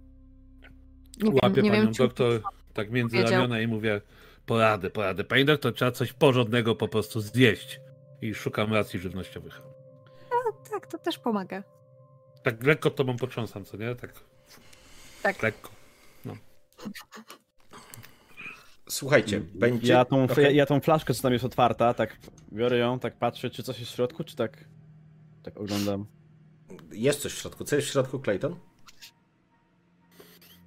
Nie Łapię nie panią czy- doktor tak między powiedział. ramiona i mówię porady, porady. Pani doktor, trzeba coś porządnego po prostu zjeść. I szukam racji żywnościowych. Tak, to też pomaga. Tak lekko tobą potrząsam, co nie? Tak Tak. lekko. Słuchajcie, będzie... Ja tą, Okej. ja, ja tą flaszkę, co tam jest otwarta, tak biorę ją, tak patrzę, czy coś jest w środku, czy tak, tak oglądam. Jest coś w środku. Co jest w środku, Clayton?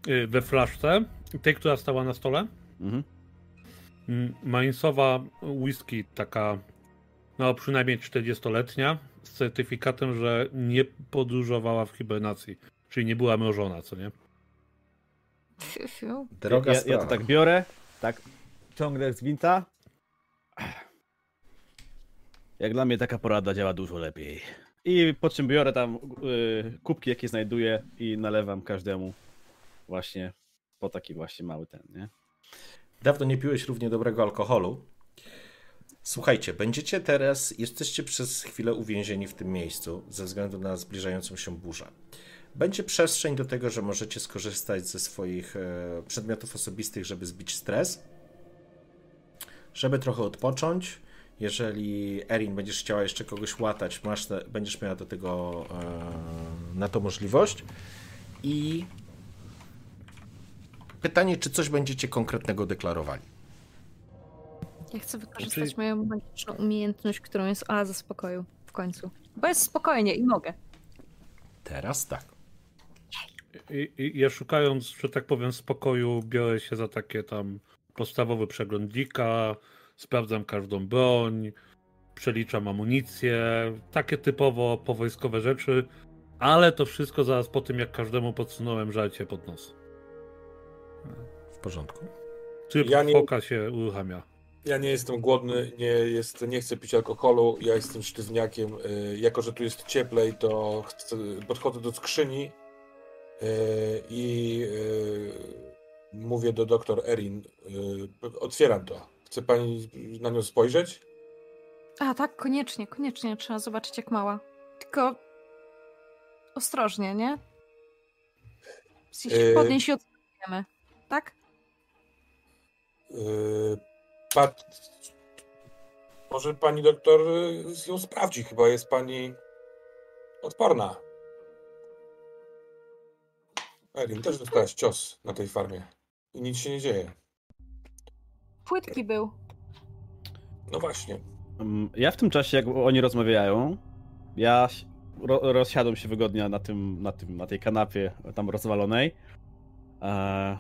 Y, We flaszce, tej, która stała na stole, Mhm. mm, Mainsowa whisky, taka no przynajmniej 40-letnia, z certyfikatem, że nie podróżowała w hibernacji, czyli nie była mrożona, co nie? Droga ja, ja to tak biorę, tak ciągnę z gwinta. Jak dla mnie taka porada działa dużo lepiej. I po czym biorę tam y, kubki, jakie znajduję i nalewam każdemu właśnie po taki właśnie mały ten, nie? Dawno nie piłeś równie dobrego alkoholu. Słuchajcie, będziecie teraz, jesteście przez chwilę uwięzieni w tym miejscu ze względu na zbliżającą się burzę. Będzie przestrzeń do tego, że możecie skorzystać ze swoich e, przedmiotów osobistych, żeby zbić stres, żeby trochę odpocząć. Jeżeli Erin będziesz chciała jeszcze kogoś łatać, masz, będziesz miała do tego e, na to możliwość. I pytanie, czy coś będziecie konkretnego deklarowali. Ja chcę wykorzystać Znaczy- moją magiczną umiejętność, którą jest oaza spokoju w końcu. Bo jest spokojnie i mogę. Teraz tak. I, i ja szukając, że tak powiem, spokoju, biorę się za takie tam podstawowy przegląd dzika, sprawdzam każdą broń, przeliczam amunicję, takie typowo powojskowe rzeczy, ale to wszystko zaraz po tym, jak każdemu podsunąłem żarcie pod nos. W porządku. Tryb Ja nie- foka się uruchamia. Ja nie jestem głodny, nie, jest, nie chcę pić alkoholu, ja jestem sztywniakiem. y, Jako, że tu jest cieplej, to chcę, podchodzę do skrzyni y, i y, mówię do doktor Erin, otwieram to. Chce pani na nią spojrzeć? A tak, koniecznie, koniecznie. Trzeba zobaczyć, jak mała. Tylko ostrożnie, nie? Yy. Podnieś i. Tak? Y, Pat... Może pani doktor ją sprawdzi, chyba jest pani odporna. Erin, też dostałaś cios na tej farmie i nic się nie dzieje. Płytki był. No właśnie. Mm, Ja w tym czasie, jak oni rozmawiają, ja ro, rozsiadłem się wygodnie na tym, na tym, na tej kanapie tam rozwalonej. E,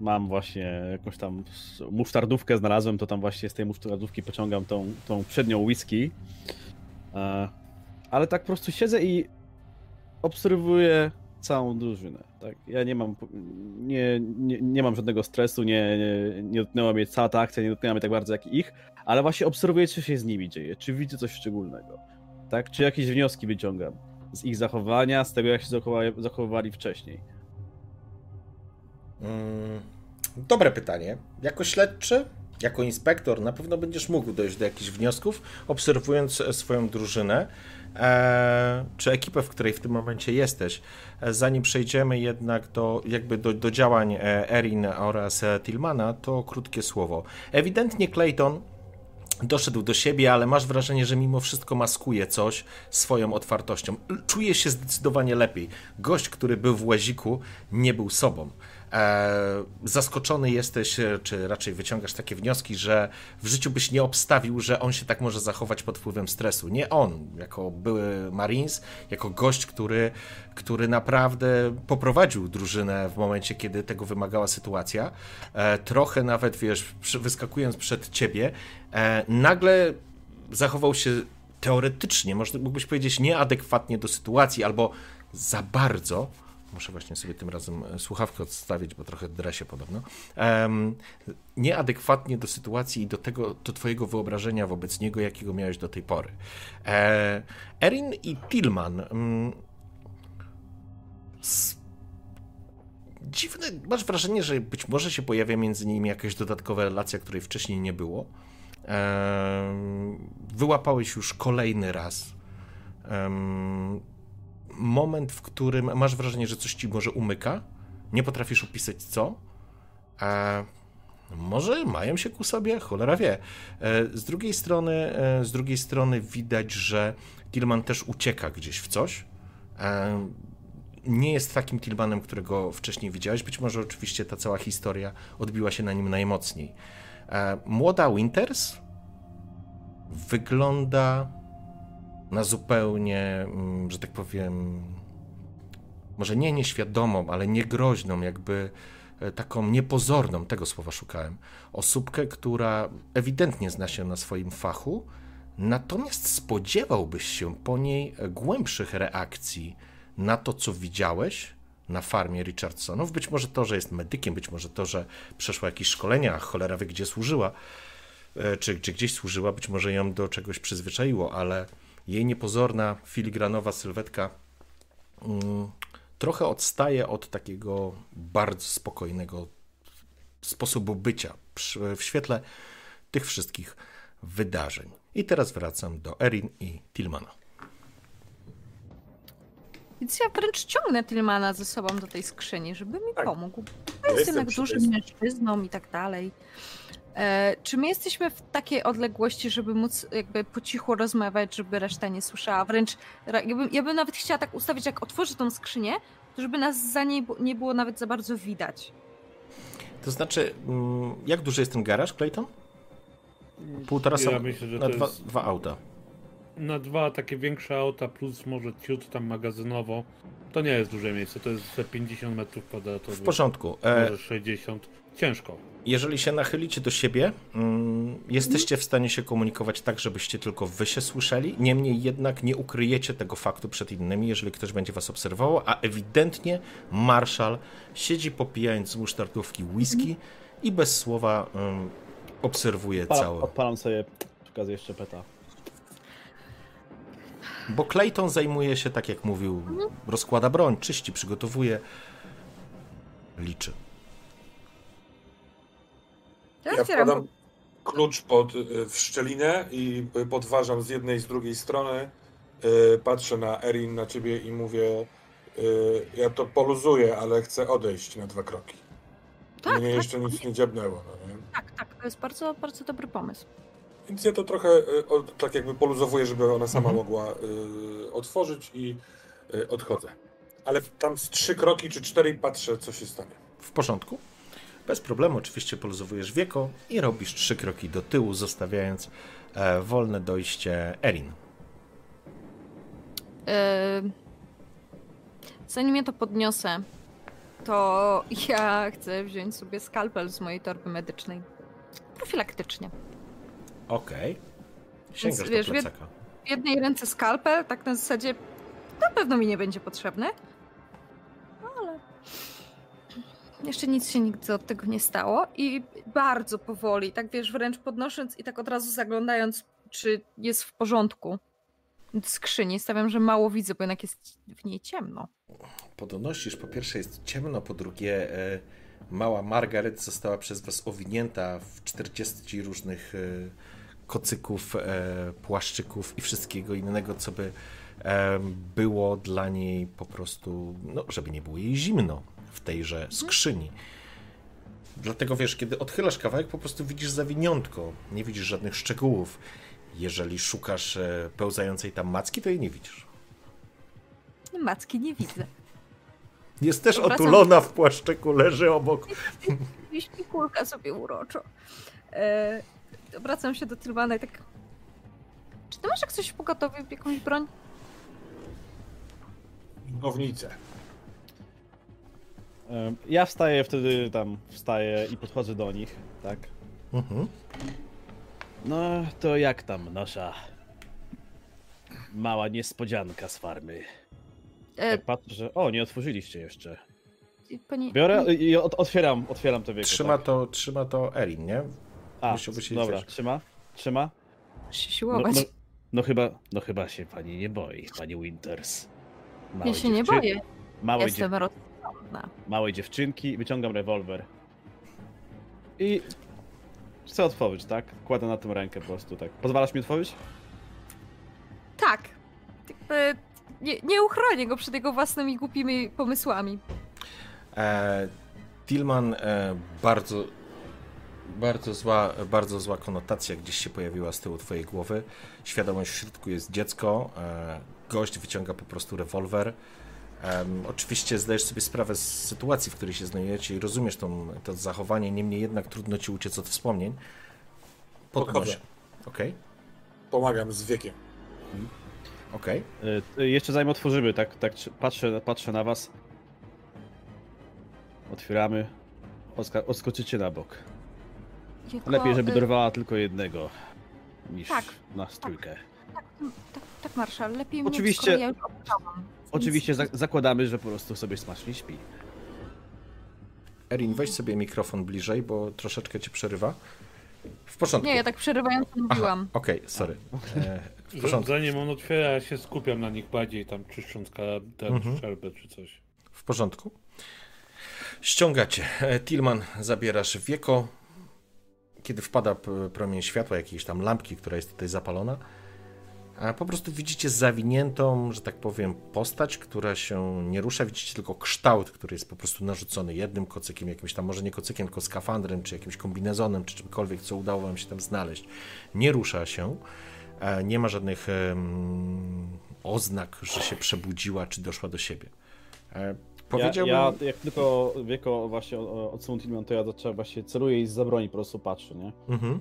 mam właśnie jakąś tam musztardówkę znalazłem, to tam właśnie z tej musztardówki pociągam tą, tą przednią whisky. E, ale tak po prostu siedzę i obserwuję całą drużynę. Tak? Ja nie mam, nie, nie, nie mam żadnego stresu, nie, nie, nie dotknęła mnie cała ta akcja, nie dotknęła mnie tak bardzo jak ich, ale właśnie obserwuję, co się z nimi dzieje, czy widzę coś szczególnego, tak? Czy jakieś wnioski wyciągam z ich zachowania, z tego, jak się zachowali, zachowywali wcześniej. Mm, dobre pytanie. Jako śledczy, jako inspektor, na pewno będziesz mógł dojść do jakichś wniosków, obserwując e, swoją drużynę, e, czy ekipę, w której w tym momencie jesteś. E, Zanim przejdziemy jednak do, jakby do, do działań Erin oraz Tillmana, to krótkie słowo. Ewidentnie Clayton doszedł do siebie, ale masz wrażenie, że mimo wszystko maskuje coś swoją otwartością. Czuje się zdecydowanie lepiej. Gość, który był w łaziku, nie był sobą. E, zaskoczony jesteś, e, czy raczej wyciągasz takie wnioski, że w życiu byś nie obstawił, że on się tak może zachować pod wpływem stresu. Nie on, jako były Marines, jako gość, który, który naprawdę poprowadził drużynę w momencie, kiedy tego wymagała sytuacja. E, trochę nawet, wiesz, wyskakując przed ciebie, nagle zachował się teoretycznie, mógłbyś powiedzieć, nieadekwatnie do sytuacji, albo za bardzo. Muszę właśnie sobie tym razem e, słuchawkę odstawić, bo trochę dresie podobno. Em, nieadekwatnie do sytuacji i do tego, do twojego wyobrażenia wobec niego, jakiego miałeś do tej pory. E, Erin i Tillman. Mm, dziwne, masz wrażenie, że być może się pojawia między nimi jakaś dodatkowa relacja, której wcześniej nie było. Wyłapałeś już kolejny raz moment, w którym masz wrażenie, że coś ci może umyka, nie potrafisz opisać co, a może mają się ku sobie, cholera wie. E, Z drugiej strony, e, z drugiej strony widać, że Tillman też ucieka gdzieś w coś. E, Nie jest takim Tillmanem, którego wcześniej widziałeś. Być może oczywiście ta cała historia odbiła się na nim najmocniej. E, Młoda Winters wygląda na zupełnie, mm, że tak powiem, może nie nieświadomą, ale niegroźną, jakby e, taką niepozorną, tego słowa szukałem, osóbkę, która ewidentnie zna się na swoim fachu, natomiast spodziewałbyś się po niej głębszych reakcji na to, co widziałeś na farmie Richardsonów. Być może to, że jest medykiem, być może to, że przeszła jakieś szkolenia, a cholera wie, gdzie służyła, e, czy, czy gdzieś służyła, być może ją do czegoś przyzwyczaiło, ale jej niepozorna, filigranowa sylwetka mm, trochę odstaje od takiego bardzo spokojnego sposobu bycia w świetle tych wszystkich wydarzeń. I teraz wracam do Erin i Tillmana. Więc ja wręcz ciągnę Tillmana ze sobą do tej skrzyni, żeby mi Tak. pomógł. Ja To jest jestem jednak dużym mężczyzną i tak dalej. E, czy my jesteśmy w takiej odległości, żeby móc jakby po cichu rozmawiać, żeby reszta nie słyszała? Wręcz ja bym, ja bym nawet chciała tak ustawić, jak otworzy tą skrzynię, to żeby nas za niej nie było nawet za bardzo widać. To znaczy, mm, jak duży jest ten garaż, Clayton? Półtora Ja sam- myślę, że na to dwa, jest- dwa auta. Na dwa takie większe auta plus może ciut tam magazynowo. To nie jest duże miejsce, to jest ze 50 metrów kwadratowych. W porządku. E, Może 60. Ciężko. jeżeli się nachylicie do siebie, mm, jesteście w stanie się komunikować tak, żebyście tylko wy się słyszeli. Niemniej jednak nie ukryjecie tego faktu przed innymi, jeżeli ktoś będzie was obserwował, a ewidentnie Marshall siedzi popijając z musztardówki whisky i bez słowa mm, obserwuje Odpalam, całe. odpalam sobie przy okazji jeszcze peta. Bo Clayton zajmuje się, tak jak mówił, rozkłada broń, czyści, przygotowuje, liczy. To Ja otwieram wkładam klucz pod, y, w szczelinę i y, podważam z jednej i z drugiej strony. Y, Patrzę na Erin, na ciebie i mówię, ja to poluzuję, ale chcę odejść na dwa kroki. Tak, Mnie tak, jeszcze nic nie dziabnęło. No nie? tak, tak. To jest bardzo, bardzo dobry pomysł. Więc ja to trochę tak jakby poluzowuję, żeby ona sama Mhm. mogła otworzyć i odchodzę. Ale tam z trzy kroki czy cztery i patrzę, co się stanie. W porządku? Bez problemu oczywiście poluzowujesz wieko i robisz trzy kroki do tyłu, zostawiając e, wolne dojście Erin. E, zanim ja to podniosę, to [LAUGHS] ja chcę wziąć sobie skalpel z mojej torby medycznej. Profilaktycznie. Okej. Sięgasz Więc, wiesz, do wie- plecaka. W jednej ręce skalpel, tak na zasadzie na pewno mi nie będzie potrzebny. Jeszcze nic się nigdy od tego nie stało i bardzo powoli, tak wiesz, wręcz podnosząc i tak od razu zaglądając, czy jest w porządku. Skrzyni stawiam, że mało widzę, bo jednak jest w niej ciemno. Podnosisz, po pierwsze jest ciemno, po drugie e, mała Margaret została przez was owinięta w 40 różnych e, kocyków, e, płaszczyków i wszystkiego innego, co by było dla niej po prostu, no, żeby nie było jej zimno w tejże skrzyni. Dlatego wiesz, kiedy odchylasz kawałek, po prostu widzisz zawiniątko, nie widzisz żadnych szczegółów. Jeżeli szukasz e, pełzającej tam macki, to jej nie widzisz. Macki nie widzę. Jest też Wracam- otulona w płaszczyku, leży obok. [LAUGHS] I śpi kulka sobie uroczo. E, obracam się do Tylwana i tak... Czy ty masz jak coś w pogotowiu, jakąś broń? Gownicę. Ja wstaję wtedy tam, wstaję i podchodzę do nich, tak? Mhm. No to jak tam nasza mała niespodzianka z farmy? E, Tak patrzę, że o, nie otworzyliście jeszcze. pani... Biorę i od, otwieram, otwieram to wieko. Trzyma, tak? to, trzyma to Erin, nie? A, dobra, wiesz. trzyma, trzyma. się No, siłować. no, no chyba, no chyba się pani nie boi, pani Winters. ja się nie boję. Małej, Jestem dziew... małej dziewczynki, wyciągam rewolwer. I chcę otworzyć, tak? Kładę na tym rękę po prostu, tak. Pozwalasz mi otworzyć? Tak. Jakby nie, nie uchronię go przed jego własnymi głupimi pomysłami. E, Tillman, e, bardzo, bardzo, zła, bardzo zła konotacja gdzieś się pojawiła z tyłu twojej głowy. Świadomość w środku jest dziecko. E, gość wyciąga po prostu rewolwer. Em, oczywiście zdajesz sobie sprawę z sytuacji, w której się znajdujecie i rozumiesz tą, to zachowanie, niemniej jednak trudno ci uciec od wspomnień. Podchodzę. Okej, Pomagam z wiekiem. okej. Y, y, Jeszcze zanim otworzymy, tak, tak patrzę, patrzę na was. Otwieramy. Oska- odskoczycie na bok. Jako, Lepiej, żeby y, dorwała tylko jednego, niż Tak, nas trójkę. Tak, tak, tak, Marszal, lepiej Oczywiście- mnie, skoro ja już. Oczywiście za- zakładamy, że po prostu sobie smacznie śpi. Erin, weź sobie mikrofon bliżej, bo troszeczkę cię przerywa. W porządku. Nie, ja tak przerywając mówiłam. Okej, sorry. E, w porządku. Zanim on otwiera, ja się skupiam na nich bardziej, tam czyszcząc ka- ten Mhm. szczerbę czy coś. W porządku. Ściągacie. E, Tillman, zabierasz wieko. Kiedy wpada promień światła, jakiejś tam lampki, która jest tutaj zapalona, a po prostu widzicie zawiniętą, że tak powiem, postać, która się nie rusza. Widzicie tylko kształt, który jest po prostu narzucony jednym kocykiem, jakimś tam, może nie kocykiem, tylko skafandrem, czy jakimś kombinezonem, czy czymkolwiek, co udało wam się tam znaleźć. Nie rusza się. E, Nie ma żadnych oznak, że się przebudziła, czy doszła do siebie. E, Powiedziałbym... Ja, ja jak tylko wieko właśnie o- odsunął Tillman, to ja zacząłem właśnie celuję i z zabroni po prostu patrzę, nie? Mhm.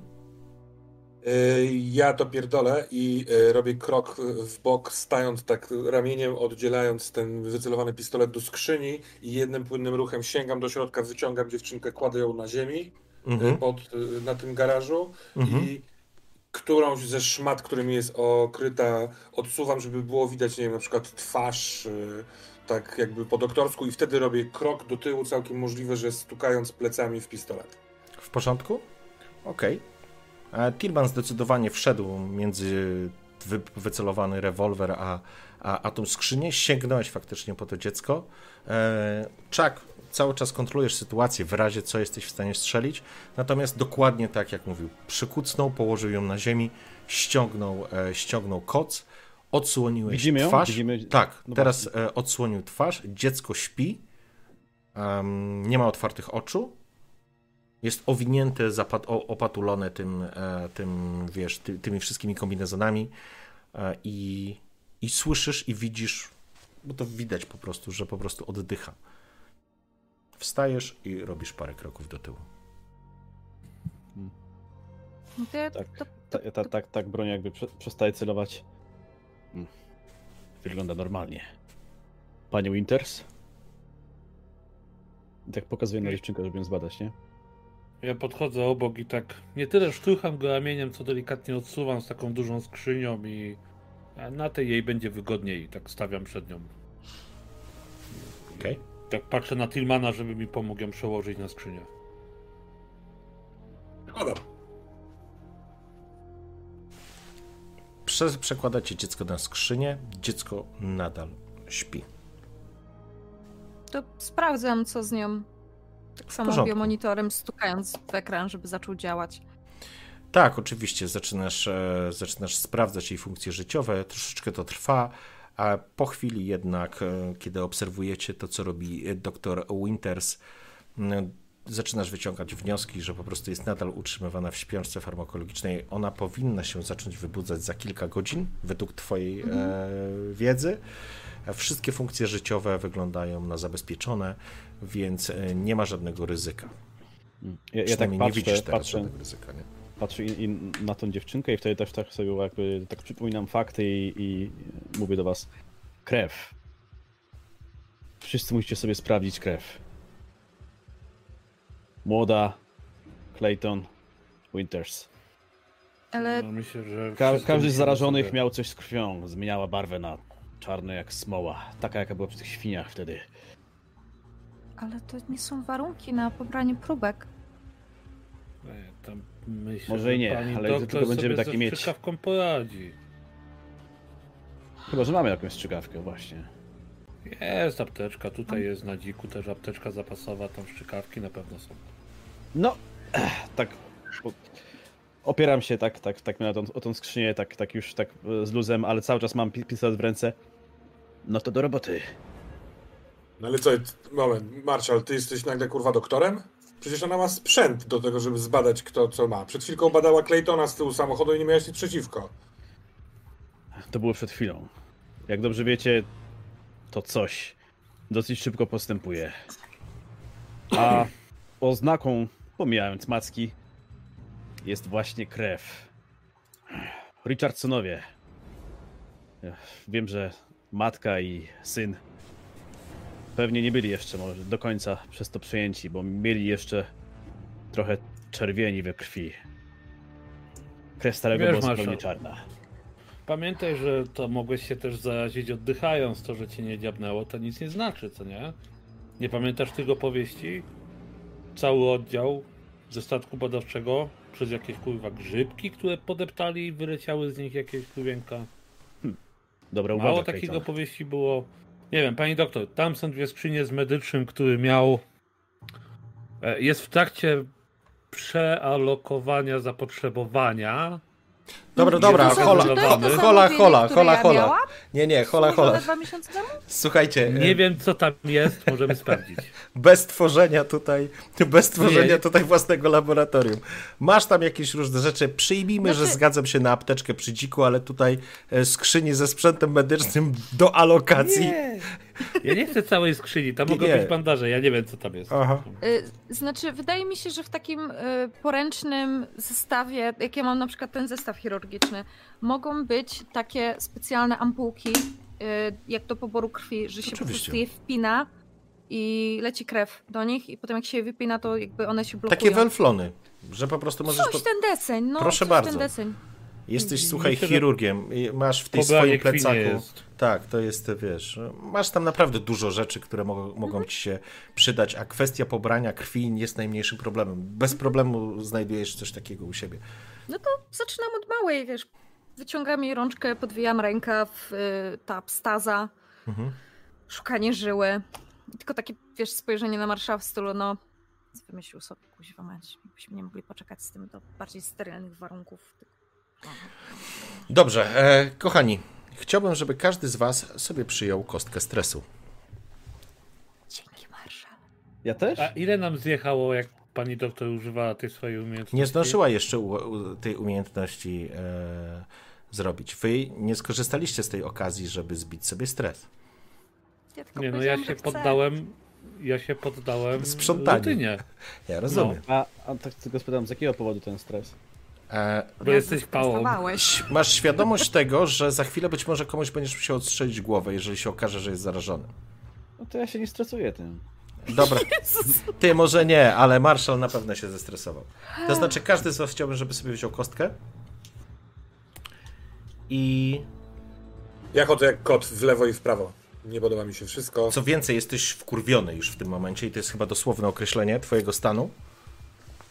Y, Ja to pierdolę i y, robię krok w bok, stając tak ramieniem, oddzielając ten wycelowany pistolet do skrzyni i jednym płynnym ruchem sięgam do środka, wyciągam dziewczynkę, kładę ją na ziemi Mhm. pod, y, na tym garażu Mhm. i którąś ze szmat, którymi jest okryta, odsuwam, żeby było widać, nie wiem, na przykład twarz, tak jakby po doktorsku i wtedy robię krok do tyłu, całkiem możliwe, że stukając plecami w pistolet. W porządku? Okej. Okay. Tillman zdecydowanie wszedł między wy, wycelowany rewolwer a, a, a tą skrzynię. Sięgnąłeś faktycznie po to dziecko. E, Chuck, cały czas kontrolujesz sytuację, w razie co jesteś w stanie strzelić. Natomiast dokładnie tak jak mówił, przykucnął, położył ją na ziemi, ściągnął, e, ściągnął koc, odsłoniłeś Widzimy ją? twarz. Widzimy- Tak, No teraz e, odsłonił twarz, dziecko śpi, Em, nie ma otwartych oczu, jest owinięte, opatulone tym, e, tym wiesz, ty, tymi wszystkimi kombinezonami e, i, i słyszysz i widzisz, bo to widać po prostu, że po prostu oddycha. Wstajesz i robisz parę kroków do tyłu. No Tak. to, Ta, ta, tak, tak, broń jakby prze, przestaje celować. Mm. Wygląda normalnie. Panie Winters? Tak pokazuję na dziewczynkę, żeby ją zbadać, nie? Ja podchodzę obok i tak nie tyle szturcham go ramieniem, co delikatnie odsuwam z taką dużą skrzynią i na tej jej będzie wygodniej. Tak stawiam przed nią. Okej? Tak patrzę na Tillmana, żeby mi pomógł ją przełożyć na skrzynię. Szkoda. Prze- Przekładacie dziecko na skrzynię, dziecko nadal śpi. to sprawdzam, co z nią. Tak samo robię monitorem, stukając w ekran, żeby zaczął działać. Tak, oczywiście, zaczynasz, e, zaczynasz sprawdzać jej funkcje życiowe, troszeczkę to trwa, a po chwili jednak, e, kiedy obserwujecie to, co robi e, dr Winters, zaczynasz wyciągać wnioski, że po prostu jest nadal utrzymywana w śpiączce farmakologicznej. Ona powinna się zacząć wybudzać za kilka godzin, według Twojej e, wiedzy. Wszystkie funkcje życiowe wyglądają na zabezpieczone, więc e, nie ma żadnego ryzyka. Mm. Ja, ja tak nie patrzę, widzisz teraz patrzę, żadnego ryzyka. Nie? patrzę i, i na tą dziewczynkę i wtedy też tak sobie jakby tak przypominam fakty i, i mówię do was krew. Wszyscy musicie sobie sprawdzić krew. Młoda, Clayton, Winters. Ale No, myślę, Ka- każdy z zarażonych sobie- miał coś z krwią. Zmieniała barwę na czarne jak smoła. Taka jaka była przy tych świniach wtedy. Ale to nie są warunki na pobranie próbek. Nie, tam myślę, Może i nie, ale tylko będziemy takie mieć. strzykawką poradzi. Chyba, że mamy jakąś strzykawkę właśnie. Jest apteczka, tutaj jest na dziku też apteczka zapasowa, tam szczykawki na pewno są. No, ech, [CLEARS THROAT] tak. Opieram się tak, tak, tak na tą, o tą skrzynię, tak, tak już tak e, z luzem, ale cały czas mam pi- pistolet w ręce. No to do roboty. No ale co, moment, Marshall, ty jesteś nagle kurwa doktorem? Przecież ona ma sprzęt do tego, żeby zbadać kto co ma. Przed chwilką badała Claytona z tyłu samochodu i nie miałeś nic przeciwko. To było przed chwilą. Jak dobrze wiecie, to coś dosyć szybko postępuje. A oznaką, pomijając macki, jest właśnie krew. Richardsonowie. Wiem, że matka i syn pewnie nie byli jeszcze może do końca przez to przejęci, bo mieli jeszcze trochę czerwieni we krwi. Krew starego Wiesz, była zupełnie czarna. Pamiętaj, że to mogłeś się też zarazić oddychając, to, że cię nie dziabnęło, to nic nie znaczy, co nie? Nie pamiętasz tych opowieści? Cały oddział ze statku badawczego przez jakieś kurwa grzybki, które podeptali i wyleciały z nich jakieś kurwienka. Dobra uwaga, Mało takich opowieści było. Nie wiem, pani doktor, tam są dwie skrzynie z medycznym, który miał. e, Jest w trakcie przealokowania zapotrzebowania. Dobra, dobra, hola, hola, hola, hola, hola. Nie, nie, hola, hola. dwa miesiące temu? Słuchajcie, Nie e, wiem, co tam jest, możemy sprawdzić. [LAUGHS] bez tworzenia tutaj, bez tworzenia Nie. tutaj własnego laboratorium. Masz tam jakieś różne rzeczy, przyjmijmy, że Znaczy- zgadzam się na apteczkę przy dziku, ale tutaj e, skrzyni ze sprzętem medycznym do alokacji. Ja nie chcę całej skrzyni, tam Nie, mogą nie. być bandaże, ja nie wiem, co tam jest. Aha. Y, Znaczy, wydaje mi się, że w takim y, poręcznym zestawie, jak ja mam na przykład ten zestaw chirurgiczny, mogą być takie specjalne ampułki, y, jak do poboru krwi, że się po Oczywiście. prostu je wpina i leci krew do nich i potem jak się je wypina, to jakby one się blokują. Takie welflony, że po prostu możesz... Coś Po... ten deseń, no Proszę coś bardzo. Jesteś, słuchaj, chirurgiem, i masz w tej swoim plecaku... jest. Tak, to jest, wiesz, masz tam naprawdę dużo rzeczy, które mogą, mogą ci się przydać, a kwestia pobrania krwi nie jest najmniejszym problemem. Bez problemu znajdujesz coś takiego u siebie. No to zaczynam od małej, wiesz, wyciągam jej rączkę, podwijam rękaw, y, ta staza, Mhm. szukanie żyły. Tylko takie, wiesz, spojrzenie na Marsza w stylu, no, wymyślił sobie, kuźwa mać, byśmy nie mogli poczekać z tym do bardziej sterylnych warunków. Dobrze, e, kochani, chciałbym, żeby każdy z was sobie przyjął kostkę stresu. Dzięki, Marszal. Ja też? A ile nam zjechało, jak pani doktor używała tej swojej umiejętności? Nie zdążyła jeszcze u, u, tej umiejętności e, zrobić. Wy nie skorzystaliście z tej okazji, żeby zbić sobie stres. Ja tylko Nie, no ja się poddałem, ja się poddałem Sprzątaniu. rutynie, Ja rozumiem. A, a tak tylko spytam, z jakiego powodu ten stres? E, bo jesteś pałą. Masz świadomość tego, że za chwilę być może komuś będziesz musiał odstrzelić głowę, jeżeli się okaże, że jest zarażony. No to ja się nie stresuję tym. Dobra. Ty może nie, ale Marshall na pewno się zestresował. To znaczy, każdy z was chciałbym, żeby sobie wziął kostkę. I Ja chodzę jak kot w lewo i w prawo. Nie podoba mi się wszystko. co więcej, jesteś wkurwiony już w tym momencie, i to jest chyba dosłowne określenie twojego stanu.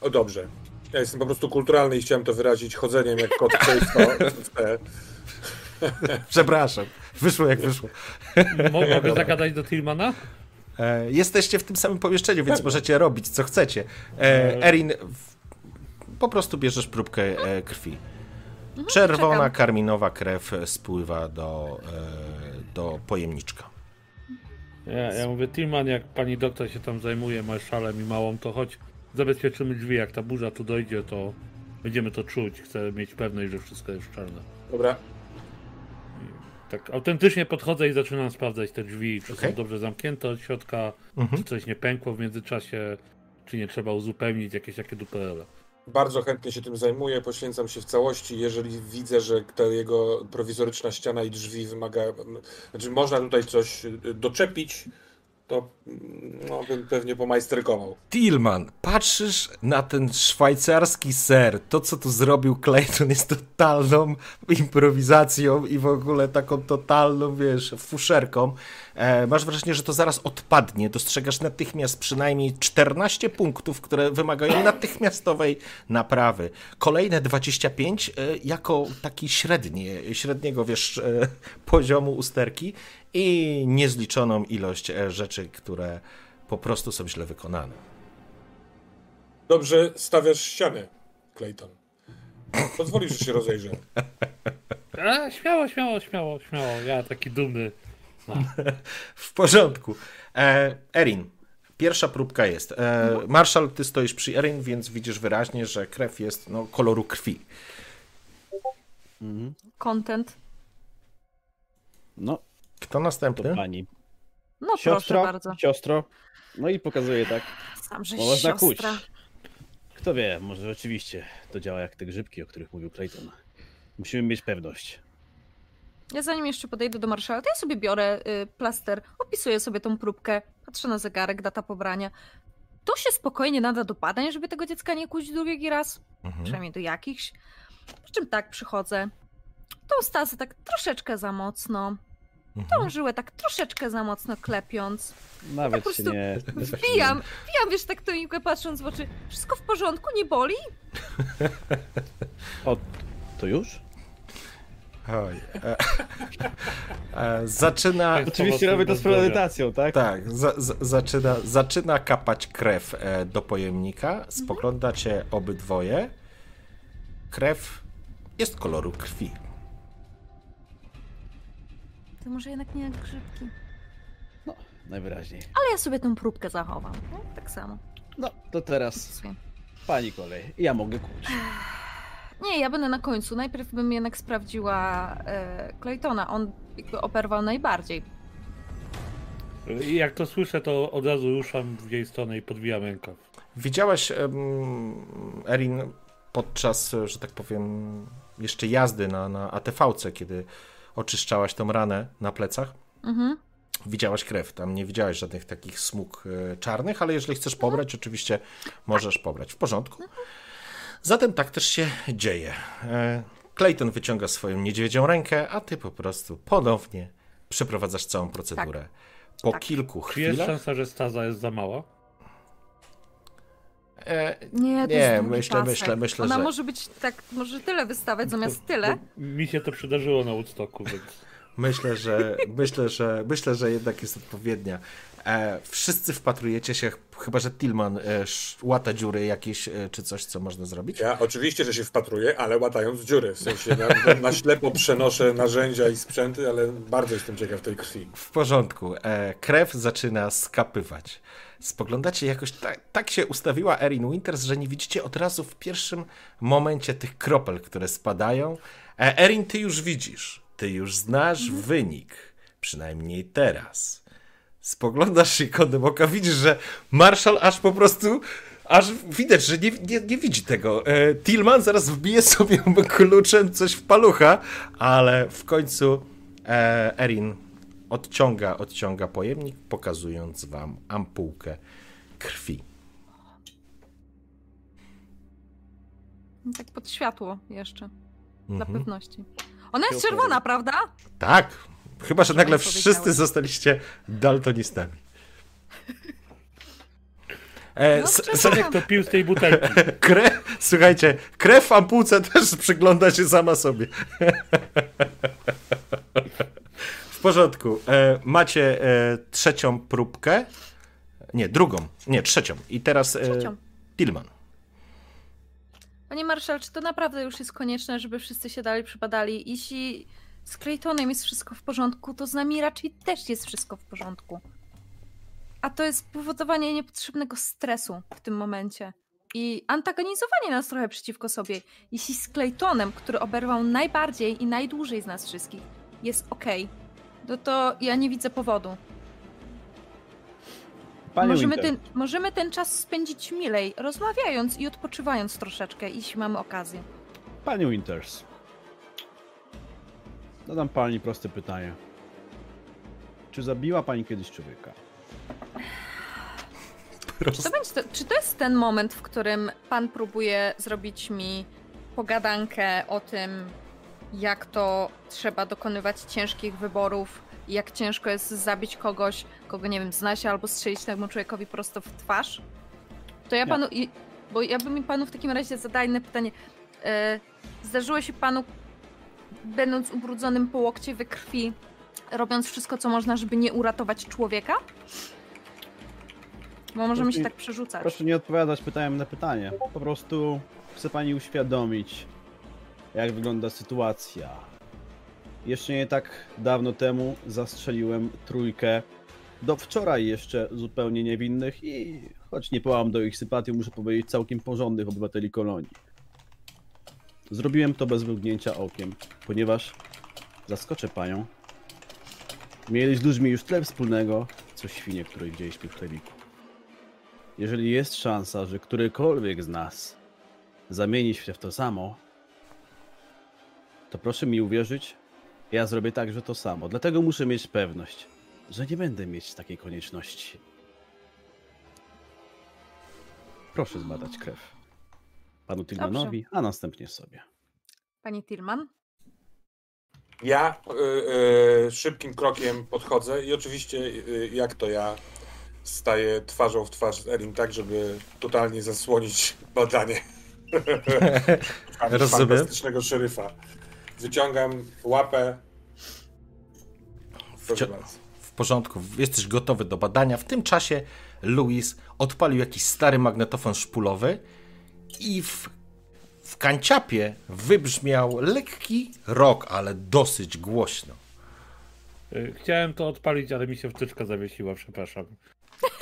O dobrze. Ja jestem po prostu kulturalny i chciałem to wyrazić chodzeniem jak kot. [LAUGHS] Przepraszam, wyszło jak wyszło. [LAUGHS] Mo- Mogę zagadać do Tillmana? E, jesteście w tym samym pomieszczeniu, więc możecie robić co chcecie. E, Erin, w, po prostu bierzesz próbkę e, krwi. Czerwona, czekam. karminowa krew spływa do, e, do pojemniczka. Ja, ja mówię, Tillman, jak pani doktor się tam zajmuje marszalem i małą, to chodź, zabezpieczymy drzwi, jak ta burza tu dojdzie, to będziemy to czuć. Chcę mieć pewność, że wszystko jest czarne. Dobra. Tak autentycznie podchodzę i zaczynam sprawdzać te drzwi, czy Okej. są dobrze zamknięte od środka, Mhm. czy coś nie pękło w międzyczasie, czy nie trzeba uzupełnić jakieś takie duperele. Bardzo chętnie się tym zajmuję, poświęcam się w całości. Jeżeli widzę, że ta jego prowizoryczna ściana i drzwi wymaga, znaczy można tutaj coś y, doczepić, to mm, no, bym pewnie pomajsterkował. Tillman, patrzysz na ten szwajcarski ser, to co tu zrobił Clayton jest totalną improwizacją i w ogóle taką totalną, wiesz, fuszerką. E, masz wrażenie, że to zaraz odpadnie. Dostrzegasz natychmiast przynajmniej 14 punktów, które wymagają natychmiastowej naprawy. Kolejne 25 e, jako taki średni, średniego, wiesz, e, poziomu usterki i niezliczoną ilość e, rzeczy, które po prostu są źle wykonane. Dobrze stawiasz ścianę, Clayton. Pozwolisz, że się rozejrzę. [LAUGHS] A, śmiało, śmiało, śmiało, śmiało. Ja taki dumny. [LAUGHS] W porządku. E, Erin, pierwsza próbka jest. E, Marszal, ty stoisz przy Erin, więc widzisz wyraźnie, że krew jest no, koloru krwi. Content. No, Kto to następny? pani. No proszę Siostro, bardzo. siostro. No i pokazuje tak. Sam żeś Można kuć. siostra. Kto wie, może rzeczywiście to działa jak te grzybki, o których mówił Clayton. Musimy mieć pewność. Ja zanim jeszcze podejdę do marszala, to ja sobie biorę y, plaster, opisuję sobie tą próbkę, patrzę na zegarek, data pobrania. To się spokojnie nada do badań, żeby tego dziecka nie kuć drugi raz, Mhm. przynajmniej do jakichś. Po czym tak przychodzę. Tą stazę tak troszeczkę za mocno. Tą żyłę tak troszeczkę za mocno klepiąc. Nawet po się prostu nie... Wbijam, wbijam, wiesz, tak to Iłkę patrząc w oczy. Wszystko w porządku, nie boli? O, to już? Oj, e, e, zaczyna. Oczywiście robię to z premedytacją, tak? Tak, za, za, zaczyna, zaczyna kapać krew e, do pojemnika. Spoglądacie obydwoje. Krew jest koloru krwi. To może jednak nie jak grzybki. Najwyraźniej. Ale ja sobie tą próbkę zachowam. No, tak samo. No, to teraz pani kolej. Ja mogę kuć. [SIGHS] Nie, ja będę na końcu. Najpierw bym jednak sprawdziła e, Claytona. On jakby operwał najbardziej. I jak to słyszę, to od razu ruszam w jej stronę i podwijam rękaw. Widziałaś, em, Erin, podczas, że tak powiem, jeszcze jazdy na, na ATV-ce, kiedy oczyszczałaś tą ranę na plecach. Mhm. Widziałaś krew, tam nie widziałaś żadnych takich smug e, czarnych, ale jeżeli chcesz pobrać, oczywiście możesz pobrać. W porządku. Zatem tak też się dzieje. E, Clayton wyciąga swoją niedźwiedzią rękę, a ty po prostu ponownie przeprowadzasz całą procedurę. Po Tak. kilku Czy jest chwilach. szansa, że staza jest za mała? E, Nie, to Nie, jest długi myślę- pasek. myślę- myślę, Ona że- może być tak, może tyle wystawać zamiast tyle. Bo mi się to przydarzyło na Woodstocku, więc... [LAUGHS] Myślę, że myślę, że myślę, że jednak jest odpowiednia. E, wszyscy wpatrujecie się, chyba że Tillman e, sz- łata dziury jakieś, e, czy coś, co można zrobić. Ja oczywiście, że się wpatruję, ale łatając dziury. W sensie na, na ślepo przenoszę narzędzia i sprzęty, ale bardzo jestem ciekaw tej krwi. W porządku. E, krew zaczyna skapywać. Spoglądacie jakoś, tak, tak się ustawiła Erin Winters, że nie widzicie od razu w pierwszym momencie tych kropel, które spadają. E, Erin, ty już widzisz, ty już znasz wynik, przynajmniej teraz. Spoglądasz się kątem oka, widzisz, że Marshall aż po prostu, aż widać, że nie, nie, nie widzi tego. E, Tillman zaraz wbije sobie [LAUGHS] kluczem coś w palucha, ale w końcu e, Erin odciąga, odciąga pojemnik, pokazując wam ampułkę krwi. Tak pod światło jeszcze, dla Mhm. pewności. Ona jest czerwona, prawda? Tak, chyba, że nagle wszyscy zostaliście daltonistami. E, No, s- Jak to pił z tej butelki? [LAUGHS] krew, słuchajcie, krew w ampułce też przygląda się sama sobie. [LAUGHS] W porządku. E, macie e, trzecią próbkę. Nie, drugą. Nie, trzecią. I teraz e, Trzecią. Tillman. Panie Marszal, czy to naprawdę już jest konieczne, żeby wszyscy się dalej przypadali? Jeśli z Claytonem jest wszystko w porządku, to z nami raczej też jest wszystko w porządku. A to jest powodowanie niepotrzebnego stresu w tym momencie. I antagonizowanie nas trochę przeciwko sobie. Jeśli z Claytonem, który oberwał najbardziej i najdłużej z nas wszystkich, jest okej, no to ja nie widzę powodu. Możemy Winter, ten, możemy ten czas spędzić milej, rozmawiając i odpoczywając troszeczkę, jeśli mamy okazję. Pani Winters. Zadam pani proste pytanie. Czy zabiła pani kiedyś człowieka? Czy to, będzie czy to jest ten moment, w którym pan próbuje zrobić mi pogadankę o tym, jak to trzeba dokonywać ciężkich wyborów jak ciężko jest zabić kogoś, kogo nie wiem, zna się albo strzelić temu człowiekowi prosto w twarz? To ja panu. i- Bo ja bym mi panu w takim razie zadała inne pytanie. E, zdarzyło się panu, będąc ubrudzonym po łokcie we krwi, robiąc wszystko, co można, żeby nie uratować człowieka? Bo możemy się tak przerzucać. Proszę nie odpowiadać pytaniem na pytanie. Po prostu chcę pani uświadomić, jak wygląda sytuacja. Jeszcze nie tak dawno temu zastrzeliłem trójkę do wczoraj jeszcze zupełnie niewinnych i choć nie pałam do ich sympatii, muszę powiedzieć całkiem porządnych obywateli kolonii. Zrobiłem to bez mrugnięcia okiem, ponieważ zaskoczę panią. Mieli z ludźmi już tyle wspólnego, co świnie, które widzieliśmy w chlebiku. Jeżeli jest szansa, że którykolwiek z nas zamieni się w to samo, to proszę mi uwierzyć, ja zrobię także to samo. Dlatego muszę mieć pewność, że nie będę mieć takiej konieczności. Proszę zbadać krew. Panu Tillmanowi, a następnie sobie. Pani Tillman? Ja y, y, szybkim krokiem podchodzę i oczywiście, y, jak to ja, staję twarzą w twarz z Erin, tak, żeby totalnie zasłonić badanie. [LAUGHS] Rozumiem. Fantastycznego szeryfa. Wyciągam łapę. Proszę bardzo. W porządku, jesteś gotowy do badania. W tym czasie Louis odpalił jakiś stary magnetofon szpulowy i w, w kanciapie wybrzmiał lekki rok, ale dosyć głośno. Y, Chciałem to odpalić, ale mi się wtyczka zawiesiła, przepraszam.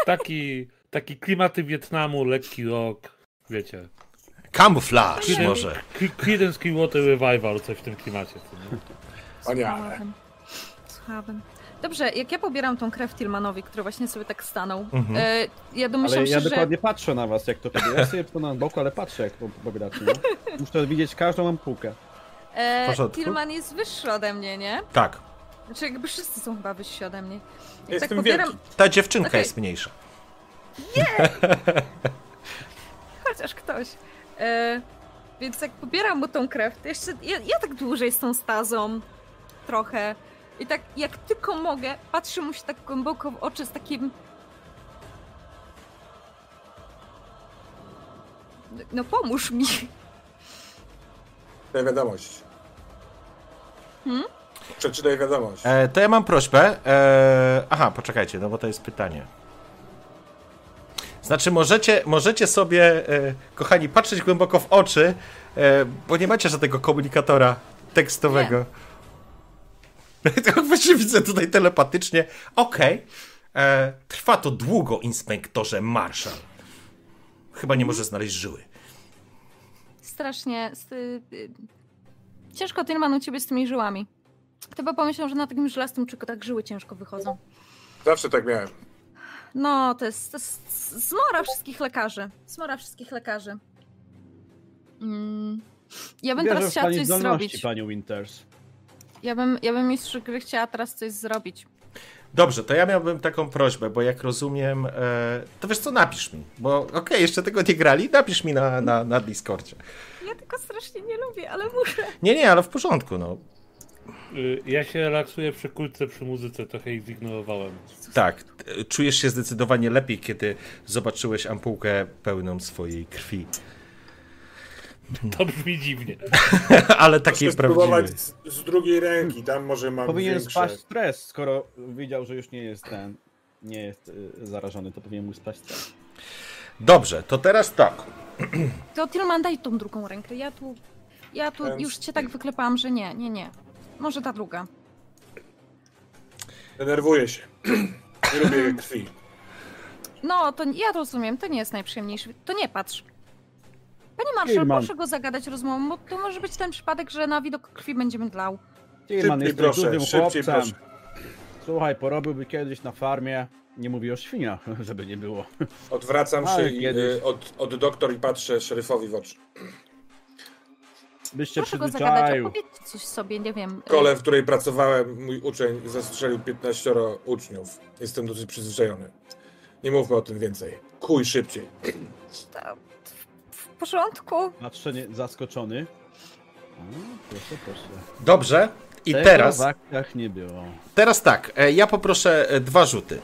Taki, taki klimaty Wietnamu, lekki rok, wiecie. Kamuflaż może. Creedence Clearwater Revival, coś w tym klimacie. nie? Wspaniale. Słuchałem. Dobrze, jak ja pobieram tą krew Tillmanowi, który właśnie sobie tak stanął, Mhm. e, ja domyślam Ale się, ja że... dokładnie patrzę na was, jak to pobieracie. Ja sobie to na boku, ale patrzę, jak to pobieracie. No. Muszę widzieć każdą ampułkę. E. Tillman jest wyższy ode mnie, nie? Tak, Znaczy jakby wszyscy są chyba wyżsi ode mnie. Jak Jestem tak pobieram, wielki. ta dziewczynka Okej. jest mniejsza. [LAUGHS] chociaż ktoś. E, więc jak pobieram mu tą krew, to jeszcze ja, ja tak dłużej z tą stazą trochę. I tak jak tylko mogę, patrzę mu się tak głęboko w oczy z takim. No pomóż mi. Daj wiadomość. Hmm? Przeczytaj wiadomość. E, to ja mam prośbę. E, aha, poczekajcie, no bo to jest pytanie. Znaczy, możecie, możecie sobie, e, kochani, patrzeć głęboko w oczy, e, bo nie macie żadnego komunikatora tekstowego. [LAUGHS] To właśnie widzę tutaj telepatycznie. Okej. E, Trwa to długo, inspektorze Marshall. Chyba nie może znaleźć żyły. Strasznie. y, y, Ciężko Tillman u ciebie z tymi żyłami. Kto by pomyślał, że na takim żelastym czyku tak żyły ciężko wychodzą. Zawsze tak miałem. No, to jest, to jest zmora wszystkich lekarzy. Zmora wszystkich lekarzy. Mm. Ja bym Wierzę teraz chciała pani coś zrobić. panią Winters. Ja bym, ja bym mistrz gry chciała teraz coś zrobić. Dobrze, to ja miałbym taką prośbę, bo jak rozumiem, e, to wiesz co, napisz mi, bo okej, jeszcze tego nie grali, napisz mi na, na, na Discordzie. Ja tego strasznie nie lubię, ale muszę. Nie, nie, ale w porządku, no. Y, Ja się relaksuję przy kulce, przy muzyce, trochę ich zignorowałem. Tak, czujesz się zdecydowanie lepiej, kiedy zobaczyłeś ampułkę pełną swojej krwi. To brzmi dziwnie. [LAUGHS] ale takiej Muszę spróbować prawdziwej. z, z drugiej ręki, tam może mam Powinien większe. spaść stres, skoro widział, że już nie jest ten, nie jest y, zarażony, to powinien mu spaść stres. Dobrze, to teraz tak. To Tillman, daj tą drugą rękę. Ja tu, ja tu już cię tak wyklepałam, że nie, nie, nie. Może ta druga. Denerwuję się. Nie lubię [CLEARS THROAT] krwi. No, to ja rozumiem, to nie jest najprzyjemniejszy. To nie patrz. Panie Marszał, proszę go zagadać rozmową, bo to może być ten przypadek, że na widok krwi będziemy dlał. Tillman Szybciej jest proszę, dużym szybciej chłopcem. proszę. Słuchaj, porobiłby kiedyś na farmie, nie mówię o świniach, [LAUGHS] żeby nie było. Odwracam Ale się i, kiedyś. y, od, od doktor i patrzę szeryfowi w oczy. Byś się Proszę go zagadać, przyzwyczaił. opowiedzcie coś sobie, nie wiem. W szkole, w której pracowałem, mój uczeń zastrzelił 15 uczniów. Jestem dosyć przyzwyczajony. Nie mówmy o tym więcej. Kuj szybciej. W porządku. Patrzę nie, zaskoczony. O, proszę, proszę. Dobrze, i Tego teraz, w aktach nie było. teraz tak, e, ja poproszę e, dwa rzuty.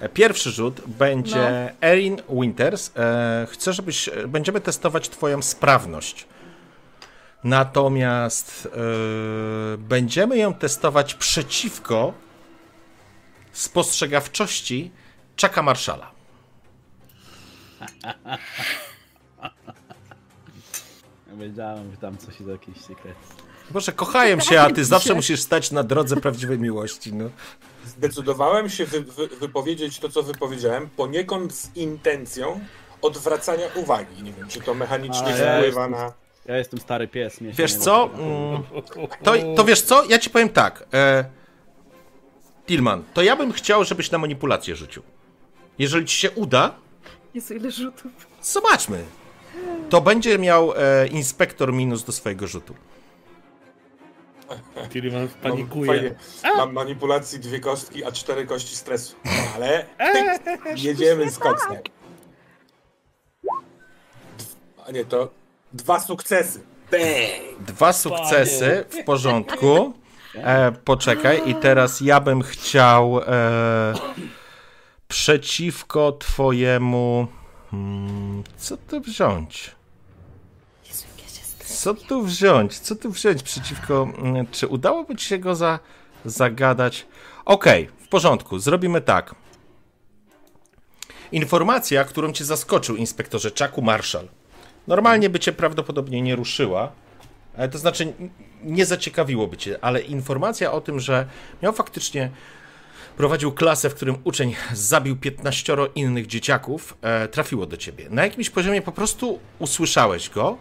E, Pierwszy rzut będzie Erin Winters. E, Chcę, żebyś. e, Będziemy testować Twoją sprawność. Natomiast e, będziemy ją testować przeciwko spostrzegawczości Chucka Marszala. [LAUGHS] Wiedziałem, że tam coś jest jakiś sekret. Boże, kochają się, a ty zawsze musisz stać na drodze prawdziwej miłości. No. Zdecydowałem się wy, wy, wypowiedzieć to, co wypowiedziałem, poniekąd z intencją odwracania uwagi. Nie wiem, czy to mechanicznie wpływa na... Ja jestem stary pies. mnie Wiesz co? Mm, To, to wiesz co? Ja ci powiem tak. E, Tilman, to ja bym chciał, żebyś na manipulację rzucił. Jeżeli ci się uda, Jezu, ile rzutów. zobaczmy. To będzie miał e, inspektor minus do swojego rzutu. Tilman Mam, panikuje. fajnie, mam manipulacji dwie kostki, a cztery kości stresu. Ale tyk, jedziemy z koksem. [LAUGHS] A nie, to dwa sukcesy. Bang! Dwa sukcesy w porządku. E, poczekaj, i teraz ja bym chciał e, przeciwko twojemu. Hmm, co tu wziąć? Co tu wziąć? Co tu wziąć przeciwko. mm, Czy udałoby ci się go za, zagadać? Okej, w porządku, zrobimy tak. Informacja, którą cię zaskoczył inspektorze Czaku Marshall. Normalnie by cię prawdopodobnie nie ruszyła. E, To znaczy, nie zaciekawiłoby cię, ale informacja o tym, że miał faktycznie prowadził klasę, w którym uczeń zabił 15 innych dzieciaków, e, trafiło do ciebie. Na jakimś poziomie po prostu usłyszałeś go,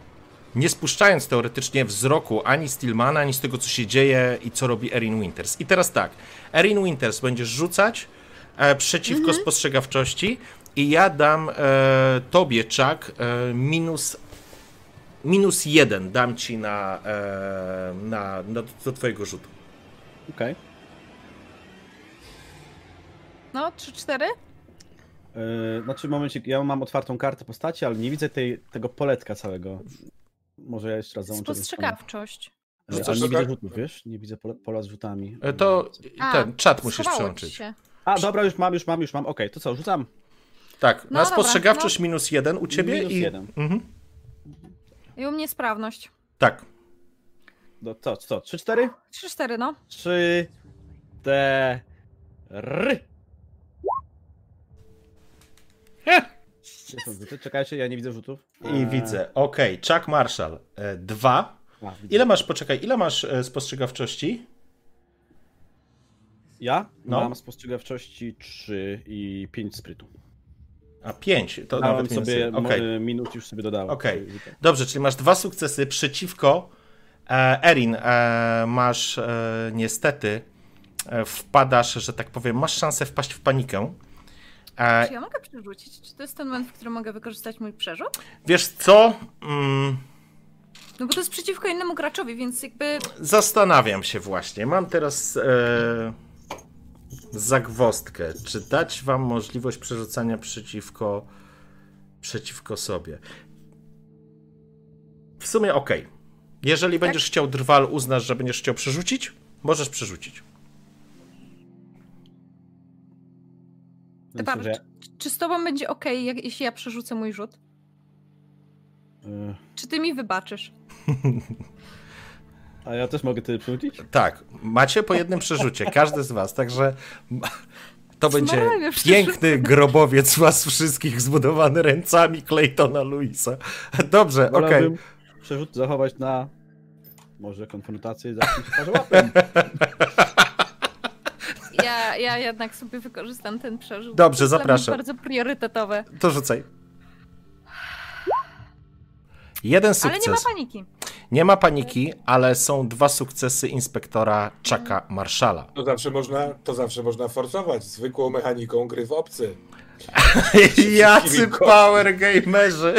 nie spuszczając teoretycznie wzroku ani z Tillmana, ani z tego, co się dzieje i co robi Erin Winters. I teraz tak, Erin Winters będziesz rzucać e, przeciwko spostrzegawczości i ja dam e, tobie, Chuck, e, minus minus jeden dam ci na, e, na, na do twojego rzutu. Okej. No, 3-4? Yy, Znaczy, momencik, ja mam otwartą kartę postaci, ale nie widzę tej, tego poletka całego. Może ja jeszcze raz załączę. Spostrzegawczość. Ale Rzucasz nie widzę rzutów, wiesz? Nie widzę pola, pola z rzutami. E, To A, ten czat musisz przełączyć. się. A, dobra, już mam, już mam, już mam. Okej, to co, rzucam? Tak, No na spostrzegawczość minus jeden u ciebie Minus i. jeden. Mhm. I u mnie sprawność. Tak. No co, co, 3-4? 3-4, no. 3 4 Gdzie są rzuty? Czekajcie, ja nie widzę rzutów. I Eee, widzę. Okej, Chuck Marshall. E, dwa. a. Ile masz, poczekaj, ile masz e, spostrzegawczości? Ja No. mam spostrzegawczości 3 i 5 sprytu. A pięć. To Dałem nawet sobie jest- Okej. m- minut już sobie dodałem. Okej. Dobrze, czyli masz dwa sukcesy przeciwko e, Erin. E, masz e, niestety e, wpadasz, że tak powiem, masz szansę wpaść w panikę. E, Czy ja mogę przerzucić? Czy to jest ten moment, w którym mogę wykorzystać mój przerzut? wiesz co? Mm, No bo to jest przeciwko innemu graczowi, więc jakby... zastanawiam się właśnie. Mam teraz e, zagwostkę. Czy dać wam możliwość przerzucania przeciwko, przeciwko sobie? W sumie okej. Jeżeli będziesz chciał drwal, uznasz, że będziesz chciał przerzucić, możesz przerzucić. Dobra, czy, czy z tobą będzie ok, jak, jeśli ja przerzucę mój rzut? E, Czy ty mi wybaczysz? [LAUGHS] A ja też mogę ty przerzucić? Tak, macie po jednym przerzucie, każdy z was, także to będzie piękny grobowiec was wszystkich zbudowany ręcami Claytona Luisa. Dobrze, okej. Wolałbym przerzut zachować na może konfrontację z jakimś. Ja, ja jednak sobie wykorzystam ten przerzut. Dobrze, To zapraszam. bardzo priorytetowe. To rzucaj. Jeden Ale sukces. nie ma paniki. Nie ma paniki, ale są dwa sukcesy inspektora Chucka Marszala. To zawsze można, to zawsze można forsować zwykłą mechaniką gry w obcy. [LAUGHS] Jacy power gamerzy!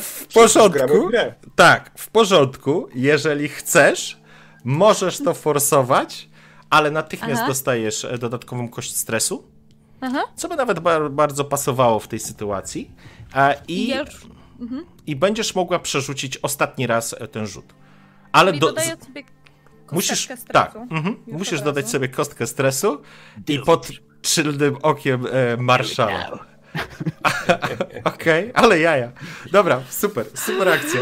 W porządku. Tak, w porządku. Jeżeli chcesz, możesz to forsować, ale natychmiast Aha. dostajesz e, dodatkową kość stresu, Aha. co by nawet ba- bardzo pasowało w tej sytuacji. E, I I, ja już I będziesz mogła przerzucić ostatni raz e, ten rzut. Ale czyli do, dodaję sobie musisz, stresu. tak, mhm, musisz od dodać sobie kostkę stresu i pod czylnym okiem e, Marszala. [LAUGHS] Okej, ale jaja. Dobra, super, super akcja.